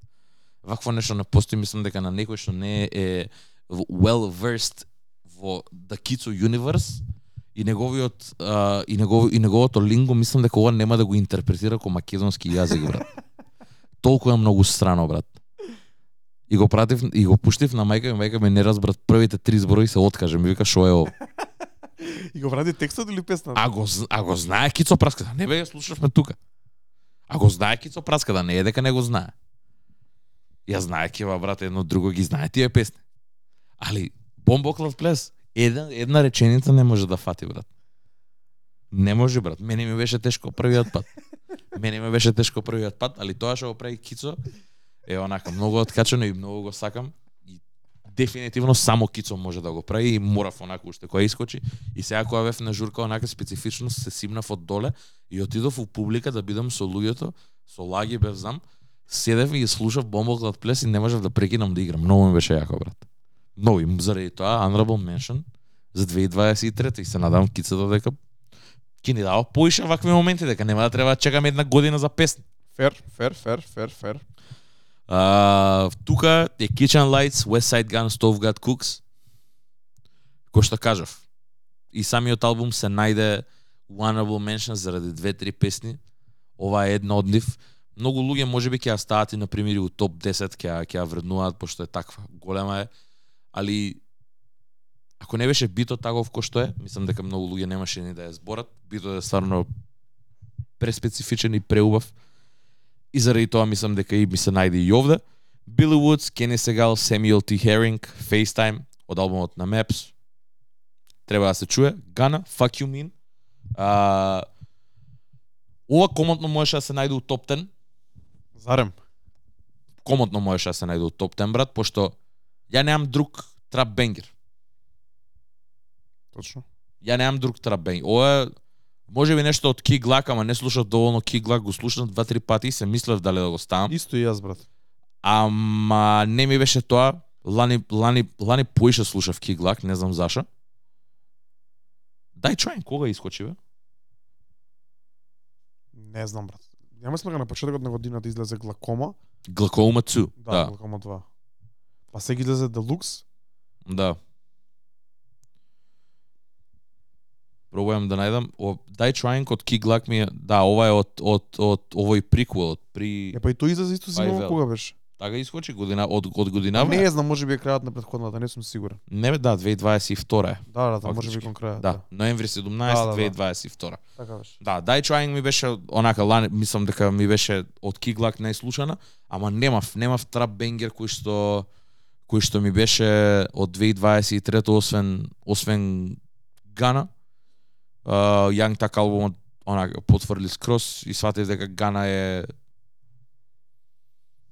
Вакво нешто не постои, мислам дека на некој што не е well versed во the Kitsо universe и неговиот uh, и негов и неговото линго мислам дека ова нема да го интерпретира како македонски јазик брат. Толку е многу страно брат. И го пратив и го пуштив на мајка ми, мајка ми не разбрат првите три зборови се откаже, ми вика шо е ова. И го вради текстот или песната? А го, а го знае Кицо Праска, не бе слушавме тука. А го знае Кицо Праска, да не е дека не го знае. Ја знае Кива брат, едно друго ги знае тие песни. Али Бомбоклав плес, една, една реченица не може да фати, брат. Не може, брат. Мене ми беше тешко првиот пат. Мене ми беше тешко првиот пат, али тоа што го прави Кицо е онака многу откачено и многу го сакам. И дефинитивно само Кицо може да го прави и морав онака уште која искочи. И сега кога бев на журка онака специфично се симнав од доле и отидов у публика да бидам со луѓето, со лаги бев знам, седев и слушав бомбоклад плес и не можев да прекинам да играм. Многу ми беше јако, брат нови, заради тоа honorable mention за 2023 и се надам кицата дека ќе ни дава поише вакви моменти дека нема да треба да чекаме една година за песни. Фер, фер, фер, фер, фер. Uh, тука е Kitchen Lights, West Side Gun, Stove God Cooks. Кој што кажав. И самиот албум се најде honorable mention заради две-три песни. Ова е една од нив. Многу луѓе можеби ќе ја стават и на примери у топ 10 ќе ќе ја вреднуваат пошто е таква. Голема е али ако не беше битот таков кој што е, мислам дека многу луѓе немаше ни да ја зборат. Битот е стварно преспецифичен и преубав. И заради тоа мислам дека и ми се најде и овде. Билли Woods, Kenny Segal, Samuel T. Herring, FaceTime од албумот на Maps. Треба да се чуе. Гана, Fuck You Mean. А, ова комотно можеше да се најде у топ 10. Зарем. Комотно можеше да се најде у топ 10, брат, пошто Ја немам друг трап бенгер. Точно. Ја немам друг трап бенгер. Ова може би нешто од Kig Glock, ама не слушав доволно Glock, го слушав два-три пати и се мислев дали да го ставам. Исто и јас, брат. Ама не ми беше тоа. Лани, лани, лани поише слушав Kig Glock, не знам зашо. Дај чуен, кога искочи, бе? Не знам, брат. Нема сме на почетокот на годината излезе Глакома. Глакома 2. Да, Да. Глакома 2. Па сега излезе Делукс. Да. Пробувам да најдам. О, дај Trying од Kig Glock ми е, да, ова е од од од овој приквел, од при Е па и тој излезе исто L. кога беше. така искочи година од од година. Не знам, може би е крајот на претходната, не сум сигурен. Не да, 2022 е. Да, да, да, може би кон крајот. Да, ноември 17 Да, да, да. 2022. Така беше. Да, Дај Trying ми беше онака лани, мислам дека ми беше од Glock најслушана, ама немав, немав трап бенгер кој што кој што ми беше од 2023 освен освен Гана. Uh, Young Tak албумот онака потврли скрос и сватив дека Гана е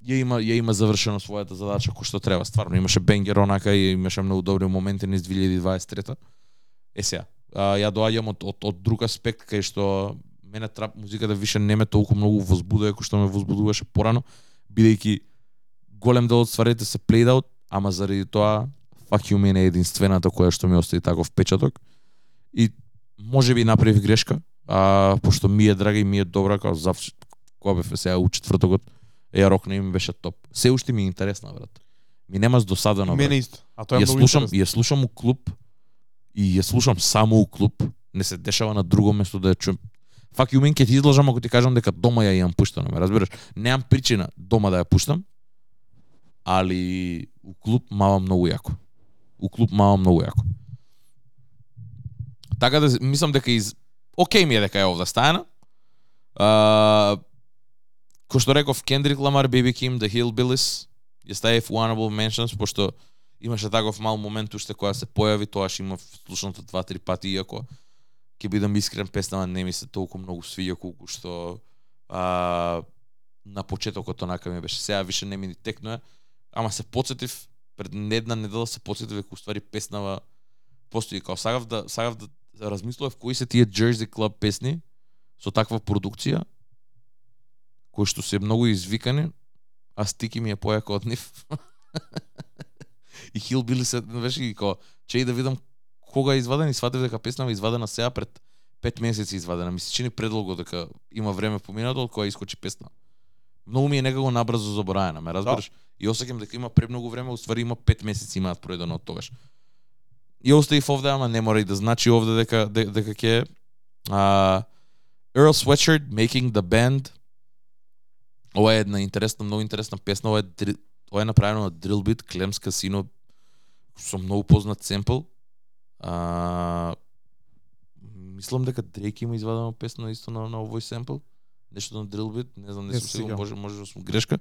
ја има ја има завршено својата задача кој што треба стварно. Имаше бенгер онака и имаше многу добри моменти низ 2023 е сега. А, ја доаѓам од, од, од друг аспект кај што мене трап музиката више не ме толку многу возбудува како што ме возбудуваше порано бидејќи голем дел од стварите се played out ама заради тоа Fuck You Man е единствената која што ми остави таков печаток и може би направив грешка а, пошто ми е драга и ми е добра као за кога бев сега у четвртокот Ја рок не ми беше топ. Се уште ми е интересна, брат. Ми нема досадено. Мене брат. исто. А тоа е Ја многу слушам, интересно. ја слушам у клуб и ја слушам само у клуб. Не се дешава на друго место да ја чуем. Фак mean ќе ти излажам ако ти кажам дека дома ја имам пуштано, ме разбираш? Немам причина дома да ја пуштам, али у клуб мава многу јако. У клуб мава многу јако. Така да мислам дека из Океј ми е дека е овде стајана. А, кој што реков Кендрик Ламар, Baby Kim, The Hillbillies, ја ставив honorable mentions пошто имаше таков мал момент уште кога се појави, тоа што има слушното два-три пати, иако ќе бидам искрен, песнава не ми се толку многу свиѓа колку што а, на почетокот онака ми беше. Сега више не ми ни текнува, ама се подсетив пред една недела се подсетив дека уствари песнава постои као сагав да сагав да размислував кои се тие Jersey Club песни со таква продукција кои што се многу извикани, а стики ми е појако од нив. и Хил били се беше и као чеј да видам кога е изваден и сватив дека песнава е извадена сега пред пет месеци извадена. Ми се чини предолго дека има време поминато од кога искочи песна. Многу ми е некако набрзо забораена, ме разбираш? И осеќам дека има премногу време, уствари има пет месеци имаат пројдено од тогаш. И оставив овде, ама не мора и да значи овде дека дека, дека ќе а, Earl Sweatshirt Making the Band Ова е една интересна, многу интересна песна, ова е дри- ова е направено од Drill Beat, Клемс Касино со многу познат семпл. А, мислам дека Дрейк има извадена песна исто на, на овој семпл. Нешто на Drill Beat, не знам, не, сум сигурен, може може да сум грешка.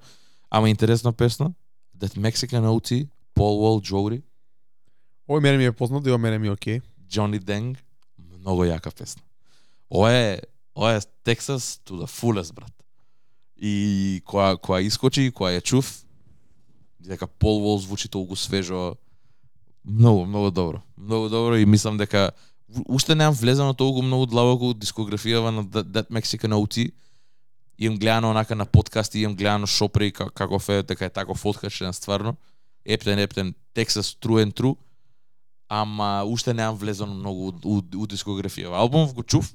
Ама интересна песна. That Mexican OT, Paul Wall Jody, Овој мене ми е познат и ова мене ми е окей. Johnny Deng, многу јака песна. Ова е ова е Texas to the fullest, брат. И која која искочи, која ја чув, дека Пол Вол звучи толку свежо, многу, многу добро. Многу добро и мислам дека уште немам влезено толку многу длабоко дискографијава на That, That Mexican OT. Имам гледано онака на подкасти, имам гледано шопри како, како е, дека е таков откачен стварно. Ептен, ептен, Texas True and True ама уште немам влезено многу у, у, у дискографија. Албумов го чув,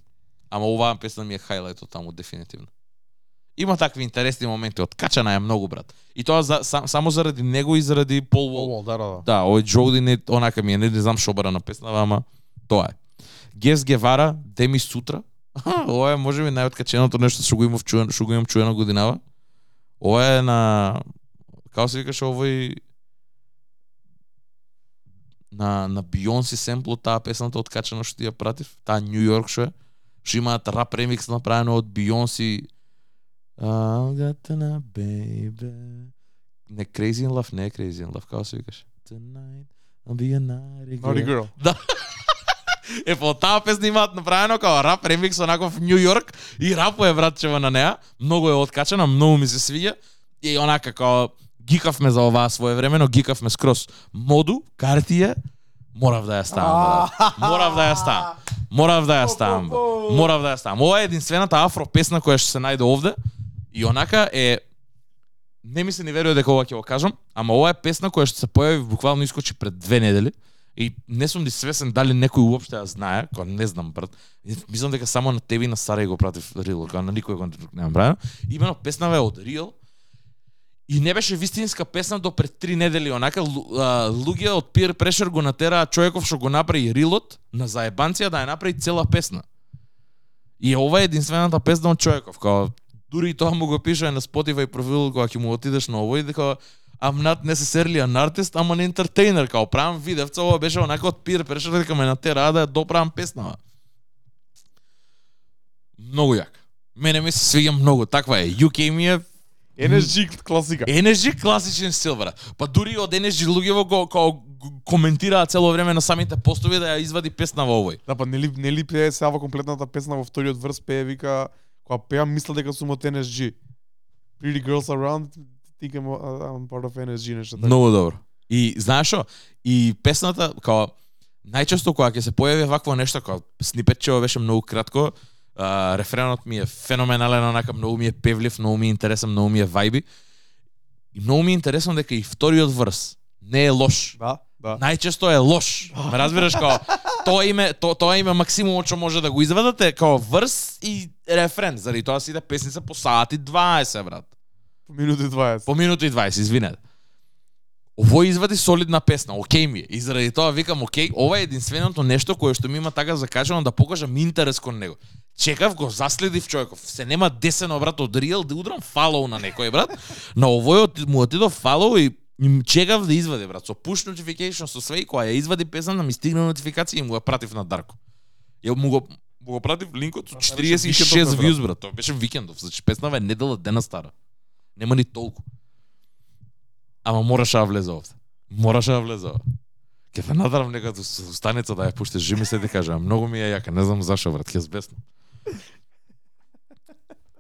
ама оваа песна ми е хајлајт од таму дефинитивно. Има такви интересни моменти, откачана е многу брат. И тоа за, сам, само заради него и заради Пол Вол. Овој, да, да, да. Да, овој Джоуди не онака ми е, не, не знам шо бара на песнава, ама тоа е. Гес Гевара, Деми сутра. Ова е можеби најоткаченото нешто што го имав чуено, што го имам чуено годинава. Ова е на како се викаше овој на на Бионси семпло таа песната откачана што ти ја пратив, таа Нью Йорк што е, што имаат рап ремикс направено од Бионси I got tonight, baby. Не Crazy in Love, не е Crazy in Love, како се викаше? Tonight, I'll be a naughty girl. Naughty Girl. Е, по таа песна имаат направено како рап ремикс онаков Нью Йорк и рапува братчева на неа. Многу е откачана, многу ми се свиѓа. И онака како гикавме за оваа своевремено, гикавме скроз. Моду, картија, морав да ја ставам. брат. Морав да ја ставам. Морав да ја ставам. брат. Морав да ја ставам. Ова е единствената афро песна која што се најде овде. И онака е не ми се не верува дека ова ќе го кажам, ама ова е песна која што се појави буквално искочи пред две недели и не сум ни свесен дали некој уопште ја знае, кога не знам брат. Мислам дека само на тебе и на Сарај го пратив Рил, кога на никој го немам правено. Имено песнава е од Рил и не беше вистинска песна до пред три недели, онака луѓе од Peer Pressure го натераа човеков што го направи Рилот на заебанција да ја направи цела песна. И ова е единствената песна од човеков, као дури и тоа му го пише на Spotify профил кога ќе му отидеш на овој дека I'm not necessarily an artist, I'm an entertainer, као правам видевца, ова беше онака од Peer Pressure дека ме натераа да ја доправам песнава. Многу јак. Мене ми се свиѓа многу, таква е. UK ми е NSG класика. Energy класичен стил, брат. Па дури од Energy луѓево го, го, коментираат цело време на самите постови да ја извади песна во овој. Да, па нели нели пее сега во комплетната песна во вториот врс пее вика кога пеам мисла дека сум од NSG. Pretty Girls Around think I'm, I'm part of NSG нешто така. Многу добро. И знаеш што? И песната као најчесто кога ќе се појави вакво нешто као снипетчево беше многу кратко, а, рефренот ми е феноменален, онака многу ми е певлив, многу ми е интересен, многу ми е вајби. И многу ми е интересно дека и вториот врс не е лош. Да, да. Најчесто е лош. Ме разбираш као тоа име то, тоа име максимумот што може да го извадате као врс и рефрен. Заради тоа си иде песница по сати 20 брат. По минути 20. По минути и 20, извинете. Ово извади солидна песна, окей ми е. И заради тоа викам, окей, ова е единственото нешто кое што ми има така закачано да покажам интерес кон него. Чекав го, заследив човеков. Се нема десено брат од Real да удрам фалоу на некој брат. На овој му отидов фалоу и чекав да извади брат. Со push notification со све и кога ја извади песна ми стигна нотификација и му ја пратив на Дарко. Ја му го му го пратив линкот со Тоа беше 46 викендов, бе, views брат. Тоа беше викендов, значи песната е недела дена стара. Нема ни толку. Ама мораше да влезе овде. Мораше да влезе овде. Ке да се надарам нека станица да ја пушти жими се ти кажа, многу ми е јака, не знам зашо врат, ќе збеснам.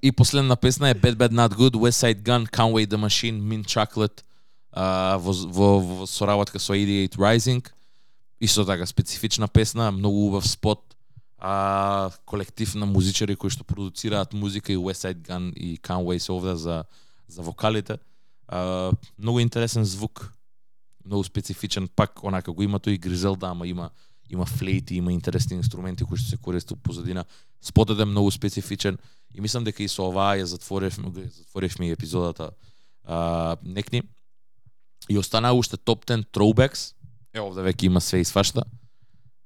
И последна песна е Bad Bad Not Good, West Side Gun, Conway the Machine, Mint Chocolate, а, во, во, во соработка со 88 Rising. Исто така специфична песна, многу убав спот, а, колектив на музичари кои што продуцираат музика и West Side Gun и Conway се овде за, за вокалите. А, многу интересен звук, многу специфичен, пак онака го има тој Гризелда, ама има има флейти, има интересни инструменти кои што се користат позадина. Спотот е многу специфичен и мислам дека и со оваа ја затворевме, го- ја затворевме епизодата а, некни. И останаа уште топ 10 throwbacks. Е, овде веќе има све и свашта.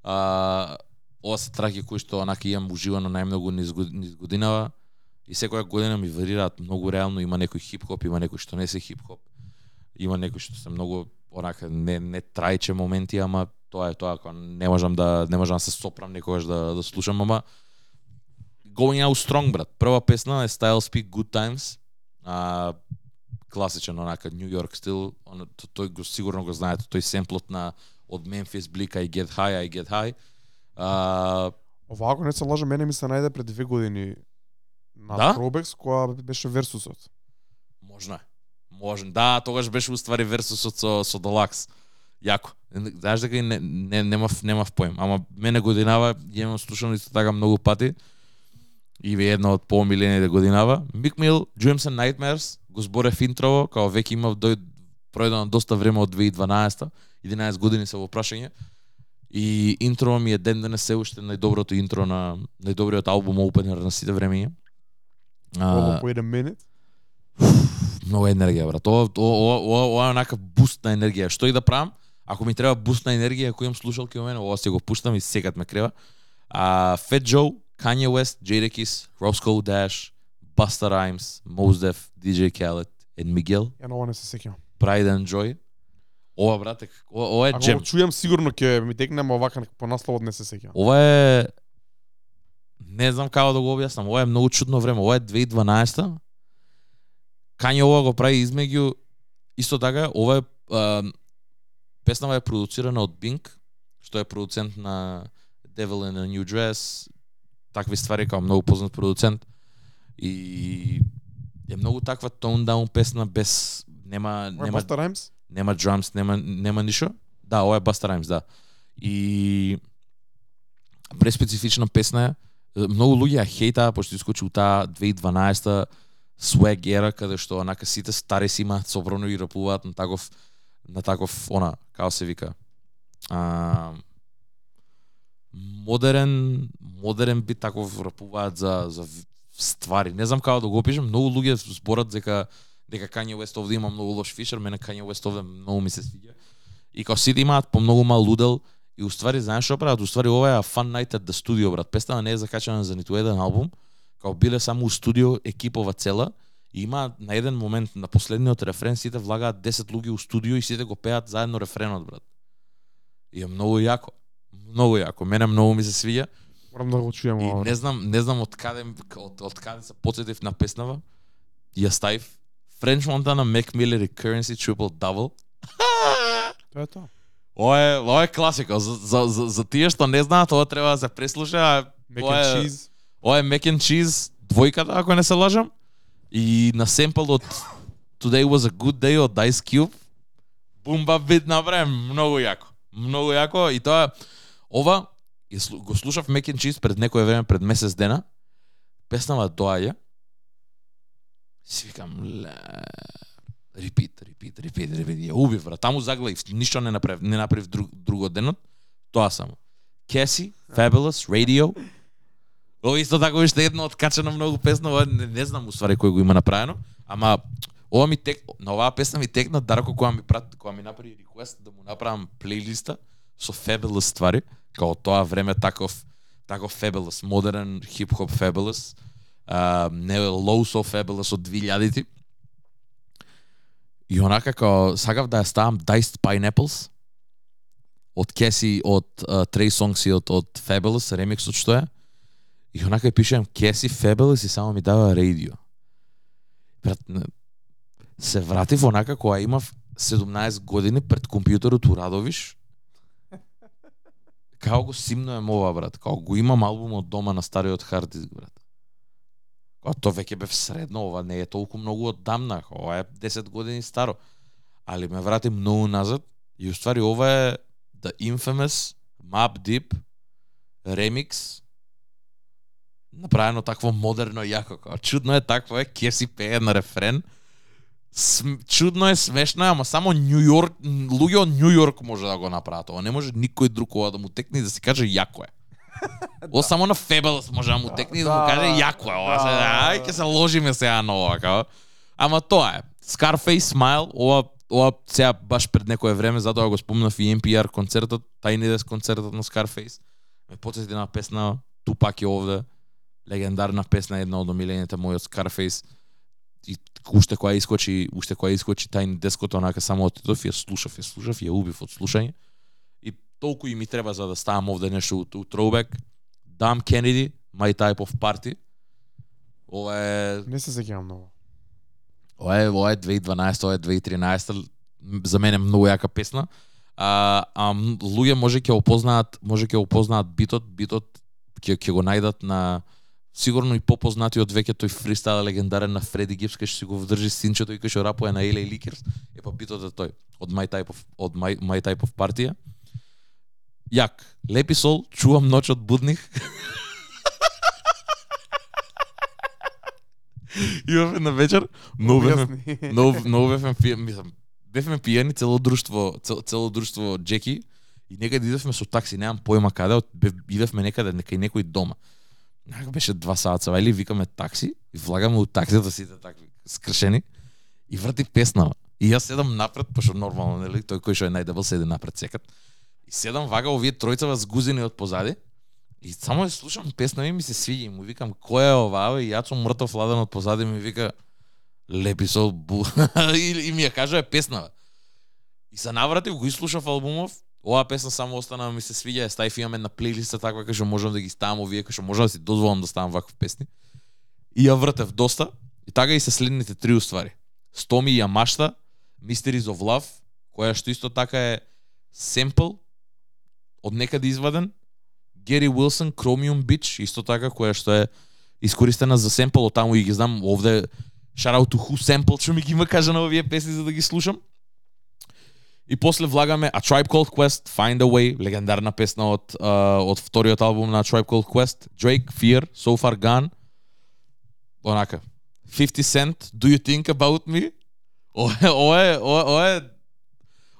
А, ова се траки кои што онака имам уживано најмногу низ годинава. И секоја година ми варираат многу реално, има некој хип-хоп, има некој што не се хип-хоп. Има некој што се многу онака не не трајче моменти, ама тоа е тоа кога не можам да не можам да се сопрам некогаш да да слушам, ама Going Out Strong брат. Прва песна е Style Speak Good Times. А класичен онака New York стил, он тој го сигурно го знаете, тој семплот на од Memphis Bleak I Get High, I Get High. А, Овако не се лажам, мене ми се најде пред две години на Да? Тробекс, која беше Версусот. Можно е. Можно. Да, тогаш беше уствари версусот со со Deluxe. Јако. Знаеш дека не, не немав немав поем, ама мене годинава ја имам слушано исто така многу пати. И ви една од поомилените годинава. Mick Mill, Dreams and Nightmares, го зборев интрово, као веќе имав дој пројдено доста време од 2012 11 години се во прашање. И интро ми е ден денес се уште најдоброто интро на најдобриот албум опенер на сите времења. Ова по еден минут. Многу енергија, брат. Ова, ова, ова, ова е онака буст на енергија. Што и да правам, ако ми треба буст на енергија, ако имам слушалки во мене, ова се го пуштам и секат ме крева. А, Fat Joe, Kanye West, Jadakiss, Roscoe Dash, Busta Rhymes, Mos Def, DJ Khaled, and Miguel, Ја на ова не се сеќавам. Pride and Joy. Ова, брате, ова, ова е Ако джем. го чујам сигурно ќе ми текне, ама овака по насловот не се сеќавам. Ова е не знам како да го објаснам, ова е многу чудно време. Ова е 2012 Кање ова го прави измеѓу исто така ова е а, песнава е продуцирана од Bink, што е продуцент на Devil in a New Dress, такви ствари како многу познат продуцент и е многу таква tone down песна без нема е нема Busta Rhymes? нема drums, нема нема ништо. Да, ова е Busta Rhymes, да. И преспецифична песна е. Многу луѓе ја хейтаа пошто искочи у таа 2012 swag ера каде што онака сите стари си имаат собрано и рапуваат на таков на таков она како се вика. А, модерен модерен бит таков рапуваат за за ствари. Не знам како да го опишам, многу луѓе зборат дека дека Kanye West овде има многу лош фишер, мене Kanye West овде многу ми се свиѓа. И као сите имаат по многу мал лудел и уствари знаеш што прават? Уствари ова е Fun Night at the Studio брат. Песната не е закачана за ниту еден албум, као биле само у студио екипова цела и има на еден момент на последниот рефрен сите влагаат 10 луѓе у студио и сите го пеат заедно рефренот брат. И е многу јако. Многу јако. Мене многу ми се свиѓа. Морам да го чујам И не знам, не знам од каде од, од каде се потсетив на песнава. Ја ставив French Montana, Mac Miller и Currency Triple Double. Тоа е тоа. Ова е, ова е класика. За, за, за, за тие што не знаат, ова треба да се преслуша. ова е-. Ова е Mac and Cheese двојката, ако не се лажам. И на семпл од Today was a good day од Ice Cube. Бумба бит направен, многу јако. Многу јако и тоа ова слу- го слушав Mac and Cheese пред некое време, пред месец дена. Песнава доаѓа. Си викам, ле, репит, репит, репит, репит. Ја убив, брат. Таму заглавив, ништо не направив, не направив друг, друго денот. Тоа само. Cassie, Fabulous, Radio. Ова исто така уште едно откачено многу песна, ова не, не знам уствари кој го има направено, ама ова ми тек на оваа песна ми текна Дарко која ми прат, која ми направи реквест да му направам плейлиста со Fabulous ствари, као тоа време таков таков Fabulous, модерен хип-хоп Fabulous, а, не low so Fabulous од 2000-ти. И онака као сакав да ја ставам Diced Pineapples од Кеси, од uh, Trey Songs и од, од Fabulous, ремиксот што е. И онака ја Кеси Fabulous и само ми дава радио. Брат, се вратив онака кога имав 17 години пред компјутерот у Радовиш. Као го симнуем ова, брат. Као го имам албумот дома на стариот хард диск, брат. А то веќе бев средно, ова не е толку многу оддамна. Ова е 10 години старо. Али ме врати многу назад и уствари ова е The Infamous Map Deep Remix направено такво модерно и јако. Као, чудно е такво е, ке си пее на рефрен. См, чудно е, смешно е, ама само Нью Йорк, луѓе од Нью Йорк може да го направат ова. Не може никој друг ова да му текне и да си каже јако е. Ова само на Fabulous може да му текне и да му Да, каже јако е. Ова да, ај ќе се ложиме сега на ова, као. Ама тоа е. Scarface Smile, ова ова сега баш пред некое време, затоа го спомнав и NPR концертот, Tiny Desk концертот на Scarface. Ме потсети на песна Тупак е овде, легендарна песна, една од омилените мои од Scarface. И уште која искочи, уште која искочи Tiny Deskот, онака само отидов ја слушав, ја слушав, ја убив од слушање. Толку и ми треба за да ставам овде нешто у, у throwback. Dam Kennedy, My Type of Party. Ова е Не се сеќавам многу. Ова е, ова е 2012, ова е 2013, за мене многу јака песна. А, а луѓе може ќе опознаат, може ќе опознаат битот, битот ќе ќе го најдат на сигурно и попознатиот веќе тој фристайл легендарен на Фреди Гипс кај што си го вдржи синчето и кај што рапува на LA Lakers. Е па битот е тој од My Type of од My, My Type of партија. Јак, Лепи Сол, чувам ноќот будних. Имав една вечер, многу бевме. Многу многу бевме пијани, мислам, бевме пијани цело друштво, цел, цело друштво Джеки и некаде идевме со такси, немам појма каде, идевме некаде некај некој дома. Нека беше два саца, или викаме такси и влагаме у таксито сите такви скршени и врти песнава. И јас седам напред, пошто нормално, нели, тој кој што е најдебел седи напред секад. И седам вага овие тројцава згузени од позади. И само ја слушам песна и ми се свиѓа и му викам која е ова и јас сум мртов ладен од позади ми вика Лепи со бу и, и ми ја кажа е песна. И се навратив, го изслушав албумов. Оваа песна само остана ми се свиѓа, ја ставив имаме на плейлиста таква кај што можам да ги ставам овие кај што можам да си дозволам да ставам вакви песни. И ја вртев доста. И така и се следните три уствари. Стоми и Ямашта, Mysteries of Love, која што исто така е семпл од некаде изваден. Гери Уилсон, Chromium Beach, исто така, која што е искористена за семпл, од таму и ги знам овде shout out to who sample, што ми ги има кажа на овие песни за да ги слушам. И после влагаме A Tribe Called Quest, Find a Way, легендарна песна од uh, од вториот албум на A Tribe Called Quest, Drake, Fear, So Far Gone. Онака. 50 Cent, Do You Think About Me? Ое, е, ое, е,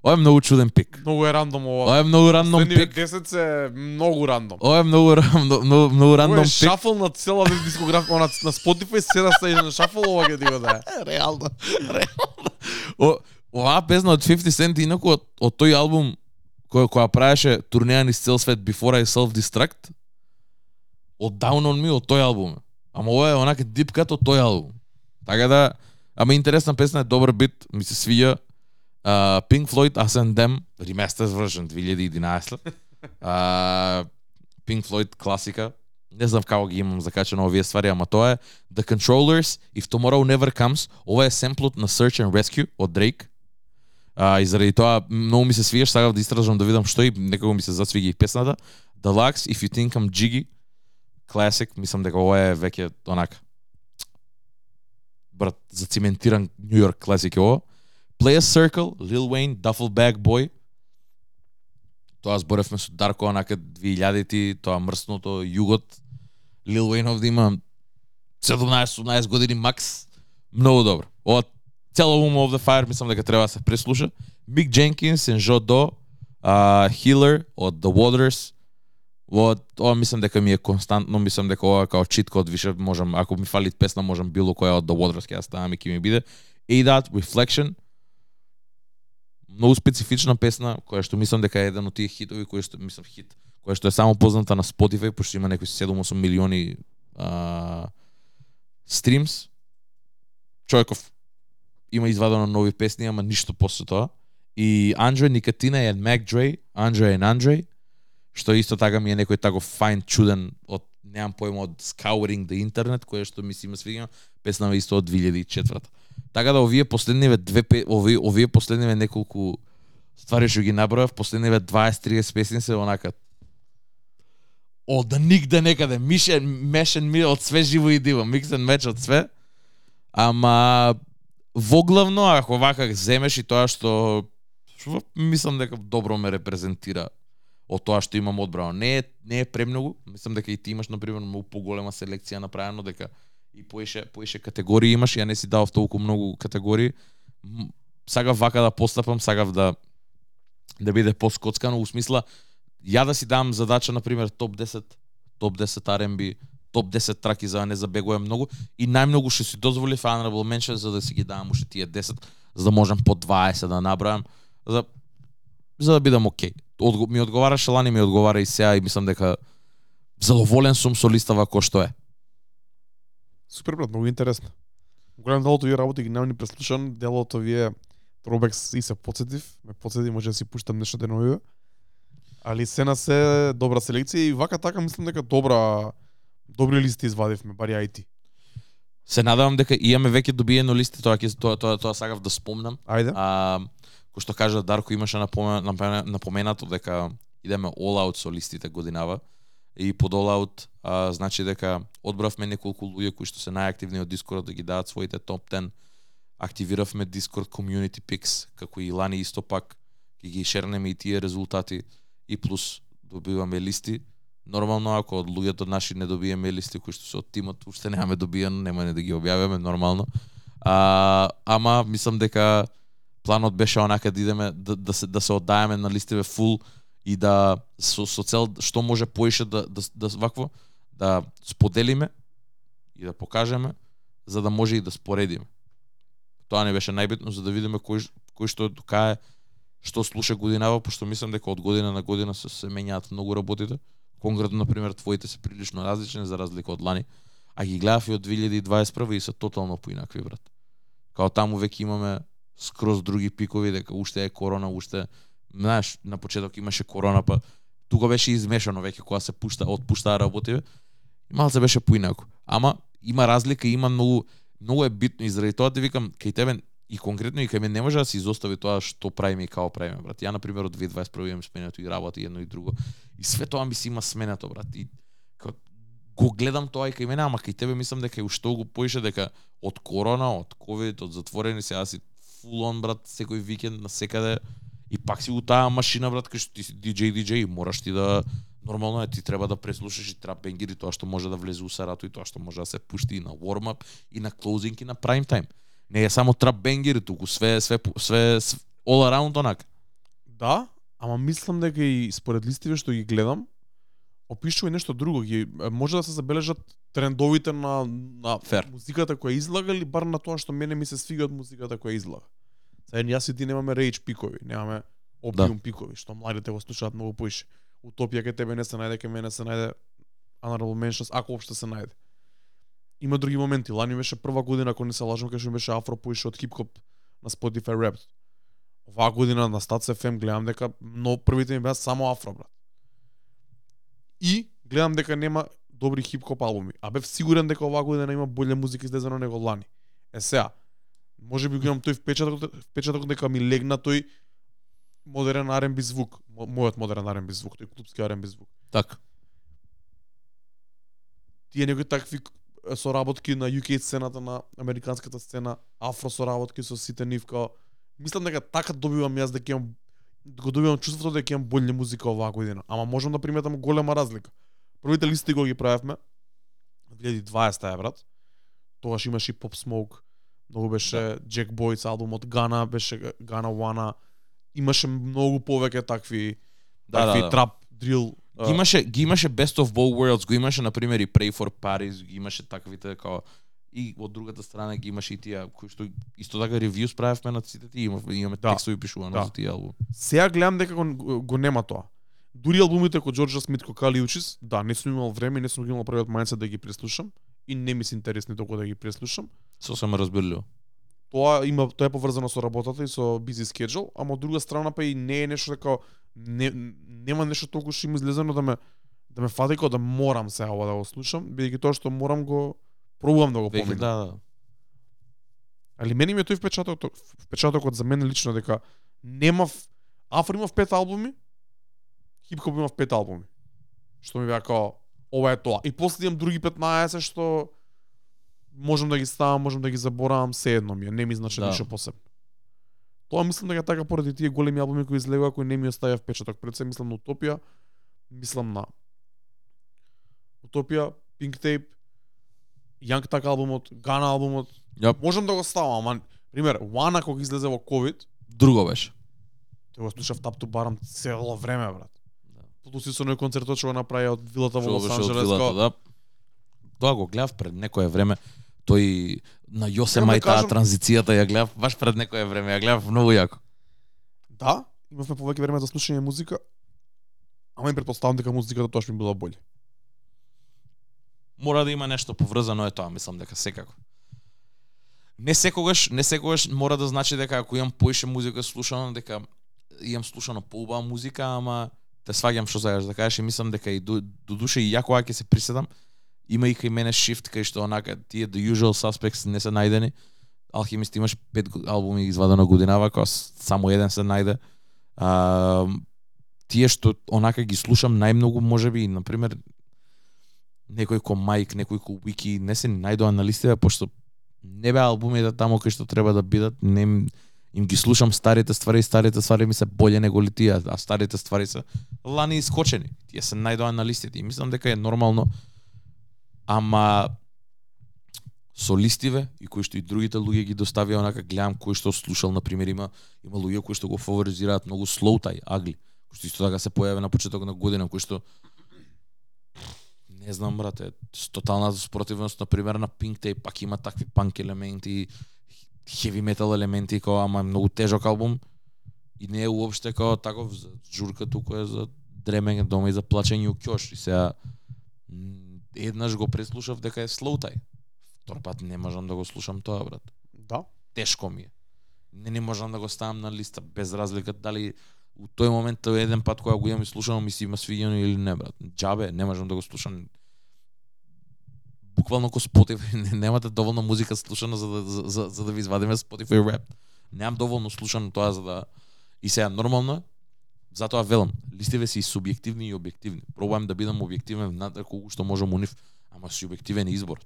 ова ова е, ова е многу чуден пик. Многу е рандом ова. Ова е многу рандом Последниве пик. 10 се многу рандом. Ова е многу ра- многу, многу, многу Ова рандом е пик. шафл на цела дискографија на, на Spotify седа се на шафл ова ќе ти го даде. Реално. Реално. О, оваа песна од 50 Cent инаку од, од тој албум која која правеше турнеја низ цел свет Before I Self Destruct од Down on Me од тој албум. Ама ова е онака cut од тој албум. Така да, ама интересна песна е добар бит, ми се свиѓа. Uh, Pink Floyd Us Them Remastered version 2011. Uh, Pink Floyd класика. Не знам како ги имам закачено овие ствари, ама тоа е The Controllers, If Tomorrow Never Comes, ова е семплот на Search and Rescue од Drake. А, и заради тоа многу ми се свиеш, сакав да истражам да видам што и некако ми се зацвиги песната. песната. Deluxe, If You Think I'm Jiggy, Classic, мислам дека ова е веќе онака брат, зациментиран New York класик е ова. Play a Circle, Lil Wayne, Duffel Bag Boy. Тоа зборевме со Дарко онака 2000-ти, тоа мрсното југот. Lil Wayne овде има 17-18 години макс. Многу добро. Ова цело Room of the Fire мислам дека треба да се преслуша. Big Jenkins and Joe Do, uh, Healer од The Waters. Ова, ова мислам дека ми е константно, мислам дека ова као чит код више можам, ако ми фали песна, можам било која од The Waters ќе да ја ставам и ќе ми биде. ADOT, Reflection, многу специфична песна која што мислам дека е еден од тие хитови кој што мислам хит, која што е само позната на Spotify пошто има некои 7-8 милиони а, стримс. Човеков има извадено нови песни, ама ништо после тоа. И Андре Никатина е Мак Дре, Андре е Андре, што исто така ми е некој тако файн чуден од немам појма од Scouring the Internet, која што ми си има свиѓа, песна исто од 2004 Така да овие последниве две овие овие последниве неколку ствари што ги набројав, последниве 20-30 песни се онака од нигде некаде мишен мешен ми од све живо и диво, миксен меч од све. Ама воглавно ако вака земеш и тоа што што мислам дека добро ме репрезентира од тоа што имам одбрано. Не е не е премногу, мислам дека и ти имаш на пример многу поголема селекција направено дека и поише поише категории имаш, ја не си дав толку многу категории. Сагав вака да постапам, сагав да да биде поскоцкано у смисла ја да си дам задача на пример топ 10 топ 10 R&B, топ 10 траки за да не забегувам многу и најмногу што си дозволи honorable mention за да си ги давам уште тие 10 за да можам по 20 да набравам за за да бидам окей. Одго, ми одговараше лани, ми одговара и сега и мислам дека задоволен сум со листава кој што е. Супер брат, многу интересно. Голем дел од овие работи ги немам ни преслушан, дел од овие тробекс и се подсетив, ме подсети може да си пуштам нешто деновиве. Али се на се добра селекција и вака така мислам дека добра добри листи извадивме, бари ја и ти. Се надевам дека имаме веќе добиено листи, тоа ќе тоа тоа, тоа сакав да спомнам. Ајде. А, кој што кажа Дарко имаше напоменато дека идеме all out со листите годинава и под all out а, значи дека одбравме неколку луѓе кои што се најактивни од Discord да ги дадат своите топ 10. Активиравме Discord Community Picks, како и лани исто пак ги ги шернеме и тие резултати и плюс добиваме листи. Нормално ако од луѓето наши не добиеме листи кои што се од тимот, уште немаме добиено, нема не да ги објавиме нормално. А, ама мислам дека планот беше онака да идеме да, да се да се оддаеме на листиве фул и да со, со цел што може поише да, да, да вакво да споделиме и да покажеме за да може и да споредиме. Тоа не беше најбитно за да видиме кој кој што докае што слуша годинава, пошто мислам дека од година на година се, се менјаат многу работите. Конкретно, на пример, твоите се прилично различни за разлика од лани, а ги гледав и од 2021 и се тотално поинакви, брат. Као таму веќе имаме скроз други пикови, дека уште е корона, уште знаеш, на почеток имаше корона, па тука беше измешано веќе кога се пушта, отпуштаа работи, и малце беше поинако. Ама има разлика, има многу многу е битно и заради тоа да викам кај тебе и конкретно и кај мене не може да се изостави тоа што правиме и како правиме, брат. Ја на пример од 2021 имам сменето и работа и едно и друго. И све тоа ми се има сменето, брат. И го гледам тоа и кај мене, ама кај тебе мислам дека и уште го поише дека од корона, од ковид, од затворени сега си фул он брат секој викенд на секаде И пак си у таа машина, брат, кај што ти си DJ, DJ, мораш ти да нормално е ти треба да преслушаш и трап бенгери тоа што може да влезе у сарато и тоа што може да се пушти и на warm up и на closing и на prime time. Не е само трап бенгери туку, све све све, све all around онак. Да, ама мислам дека и според листиве што ги гледам, опишува нешто друго, ги може да се забележат трендовите на на Fair. музиката која излага или бар на тоа што мене ми се свига од музиката која излага. Сега јас и ти немаме рейдж пикови, немаме опиум да. пикови, што младите го слушаат многу поише. Утопија ке тебе не се најде, ке мене се најде honorable mentions, ако опште се најде. Има други моменти. Лани беше прва година, ако не се лажам, кај што беше афро поише од хип-хоп на Spotify Rap. Оваа година на Stats FM гледам дека но првите ми беа само афро, брат. И гледам дека нема добри хип-хоп албуми. А бев сигурен дека оваа година има боле музика излезено него лани. Е сега, може би го имам тој впечаток, впечаток дека ми легна тој модерен R&B звук, мојот модерен R&B звук, тој клубски R&B звук. Така. Тие некои такви соработки на UK сцената на американската сцена, афро соработки со сите нив као мислам дека така добивам јас дека имам го добивам чувството дека имам болја музика оваа година, ама можам да приметам голема разлика. Првите листи го ги правевме 2020 е брат. Тогаш имаше и Pop Smoke, многу беше да. Jack Boys албумот Гана, беше Гана One, имаше многу повеќе такви Да, такви да, да. трап, дрил. Ги имаше ги имаше Best of Both Worlds, го имаше на пример и Pray for Paris, ги имаше таквите као и од другата страна ги имаше и тие кои што исто така ревју справевме на сите тие, имаме, имаме Да. текстови пишувано Да. за тие албум. Сега гледам дека го, го нема тоа. Дури албумите кој Джорджа Смит, кој Кали Учис, да, не сум имал време, не сум ги имал првиот мајнсет да ги преслушам и не ми се интересни толку да ги преслушам. Сосем разбирливо. Тоа има тоа е поврзано со работата и со busy schedule, ама од друга страна па и не е нешто дека не, нема нешто толку што им излезено да ме да ме фати како да морам сега ова да го слушам, бидејќи тоа што морам го пробувам да го поминам. да, да. Али мене ми е тој впечаток, впечатокот за мене лично дека немав Афро имав пет албуми, хип-хоп имав пет албуми. Што ми беа као ова е тоа. И после имам други 15 што можам да ги ставам, можам да ги заборавам, се едно ми е, не ми значи Да. ништо посебно. Тоа мислам дека така поради тие големи албуми кои излегоа кои не ми оставија впечаток. Пред се мислам на Утопија, мислам на Утопија, Pink Tape, Young Thug албумот, Гана албумот, Јап. Можам да го ставам, ама пример, Вана кога излезе во ковид, Друго беше. тој го слушав Tap to Baram цело време, брат. Плюс и со оној концертот што го направи од вилата во Лос Анџелес. да. Тоа го гледав пред некое време. Тој на Јосе да Мај таа кажам- транзицијата ја гледав баш пред некое време, ја гледав многу јако. Да, имавме повеќе време за слушање музика, ама им предпоставам дека музиката тоа што ми била боле. Мора да има нешто поврзано е тоа, мислам дека секако. Не секогаш, не секогаш мора да значи дека ако имам поише музика слушано, дека имам слушано поубава музика, ама те сваѓам што сакаш да кажеш и мислам дека и до, до душе и јако ќе се приседам, има и кај мене shift кај што онака тие the usual suspects не се најдени. Алхимист имаш пет албуми извадено годинава, кога само еден се најде. А, тие што онака ги слушам најмногу можеби на пример некој ко Майк, некој ко Wiki, не се најдоа на листите пошто не беа албумите тамо кај што треба да бидат, не им, ги слушам старите ствари, и старите ствари ми се боле него ли тие, а старите ствари се лани искочени. Тие се најдоа на листите и мислам дека е нормално. Ама солистиве и кои што и другите луѓе ги доставија онака гледам кој што слушал на пример има има луѓе кои што го фаворизираат многу slow taj агли кои што исто така се појави на почеток на година кои што не знам брате тотална спротивност на пример на Pink Tape пак има такви панк елементи heavy metal елементи кој ама е многу тежок албум и не е уопште како таков за журка туку е за дремење дома и за плачење у ќош и сега еднаш го преслушав дека е slow втор пат не можам да го слушам тоа брат Да. тешко ми е. Не не можам да го ставам на листа без разлика дали у тој момент еден пат кога го имам и слушано ми се има свиѓано или не брат. Џабе, не можам да го слушам. Буквално ко Spotify не- немате да доволно музика слушана за да за, за, за да ви извадиме Spotify rap. Немам доволно слушано тоа за да и сега нормално затоа велам, листиве се и субјективни и објективни. Пробувам да бидам објективен внатре колку што можам у нив, ама субјективен е избор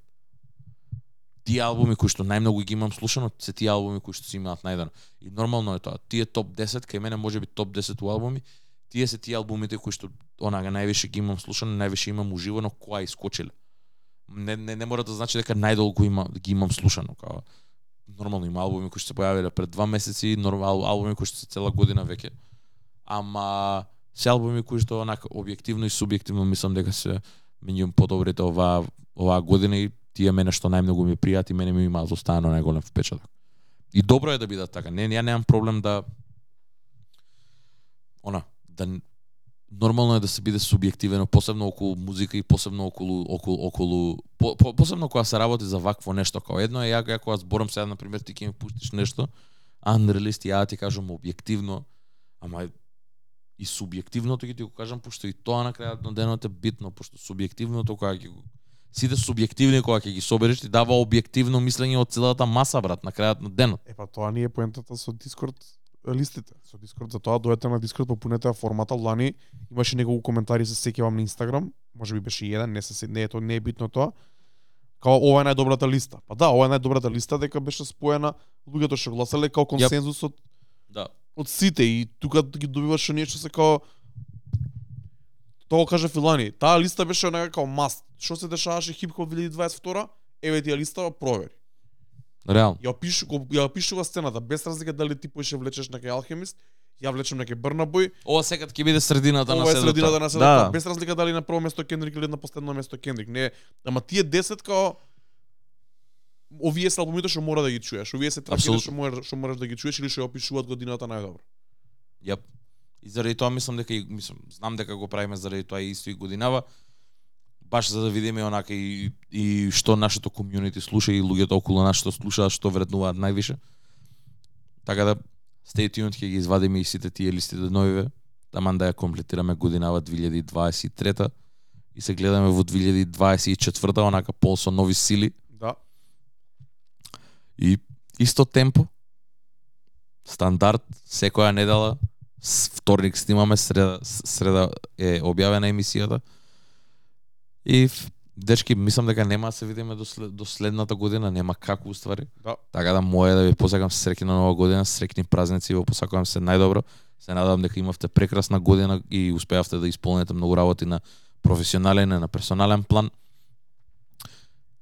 тие албуми кои што најмногу ги имам слушано, се тие албуми кои што се имаат најдено. И нормално е тоа. Тие топ 10, кај мене може би топ 10 у албуми, тие се тие албумите кои што онага највише ги имам слушано, највише имам уживано која искочиле. Не, не, не мора да значи дека најдолго има, ги имам слушано. Као, нормално има албуми кои што се појавиле пред два месеци, нормал албуми кои што се цела година веќе. Ама се албуми кои што онака објективно и субјективно мислам дека се меѓу подобрите оваа оваа година и тие мене што најмногу ми пријат и мене ми има застано најголем впечаток. И добро е да бидат така. Не, ја немам проблем да она да нормално е да се биде субјективен, посебно околу музика и посебно околу околу околу по, по, посебно кога се работи за вакво нешто. како едно е ја кога зборам сега на пример ти ќе ми пуштиш нешто unreleased ја ти кажам објективно, ама и субјективното ќе ти го кажам пошто и тоа на крајот на денот е битно, пошто субјективното кога ќе го сите субјективни кога ќе ги собереш ти дава објективно мислење од целата маса брат на крајот на денот. Епа тоа не е поентата со Discord листите. Со Discord за тоа дојдете на Discord попунете ја формата. Лани имаше неколку коментари се сеќавам на Инстаграм, може би беше еден, не се не е тоа не е битно тоа. Као ова е најдобрата листа. Па да, ова е најдобрата листа дека беше споена луѓето што гласале као консензусот Да. од сите и тука ги добиваш оние што се као Тоа го кажа Филани. Таа листа беше онака као маст. Што се дешаваше хип-хоп 2022? Еве ти ја листава, провери. Реално. Ја опишу, го- ја опишува сцената без разлика дали ти поише влечеш на кај Алхемист, ја влечем на кај Брнабој, Ова секад ќе биде средината на ова е средината на Да. седата, без разлика дали на прво место Кендрик или на последно место Кендрик. Не, ама тие 10 као овие се албумите што мора да ги чуеш, овие се траките Апсолутно. што можеш што можеш да ги чуеш или што ја опишуваат годината најдобро. Јап. И заради тоа мислам дека и мислам, знам дека го правиме заради тоа и исто и годинава. Баш за да видиме онака и, и што нашето комјунити слуша и луѓето околу нас што слушаат, што вреднуваат највише. Така да stay tuned ќе ги извадиме и сите тие листи до новиве, таман да ја комплетираме годинава 2023 и се гледаме во 2024 онака пол со нови сили Да. и исто темпо. Стандард секоја недела вторник снимаме, среда среда е објавена емисијата. И дечки, мислам дека нема да се видиме до, след, до следната година, нема како уствари. Да. Така да моја да ви посакам среќна нова година, среќни празници, во посакувам се најдобро. Се надевам дека имавте прекрасна година и успеавте да исполните многу работи на професионален и на персонален план.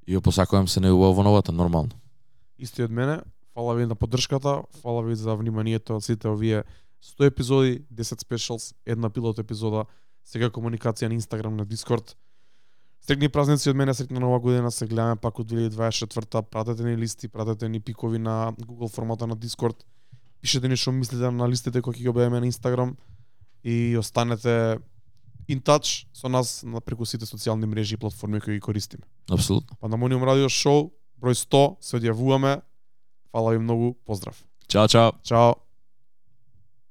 И ја посакувам се неубаво во новата, нормално. Исти од мене. Фала ви на поддршката, фала ви за вниманието од сите овие 100 епизоди, 10 specials, една пилот епизода, сега комуникација на Инстаграм, на Дискорд. Стрекни празници од мене, срекна нова година, се гледаме пак од 2024 пратете ни листи, пратете ни пикови на Google формата на Дискорд. Пишете ни што мислите на листите кои ќе ги објавиме на Инстаграм и останете in touch со нас на преку сите социјални мрежи и платформи кои ги користиме. Апсолутно. Пандамониум радио шоу, број 100, се одјавуваме. Фала ви многу, поздрав. Чао, чао. Чао.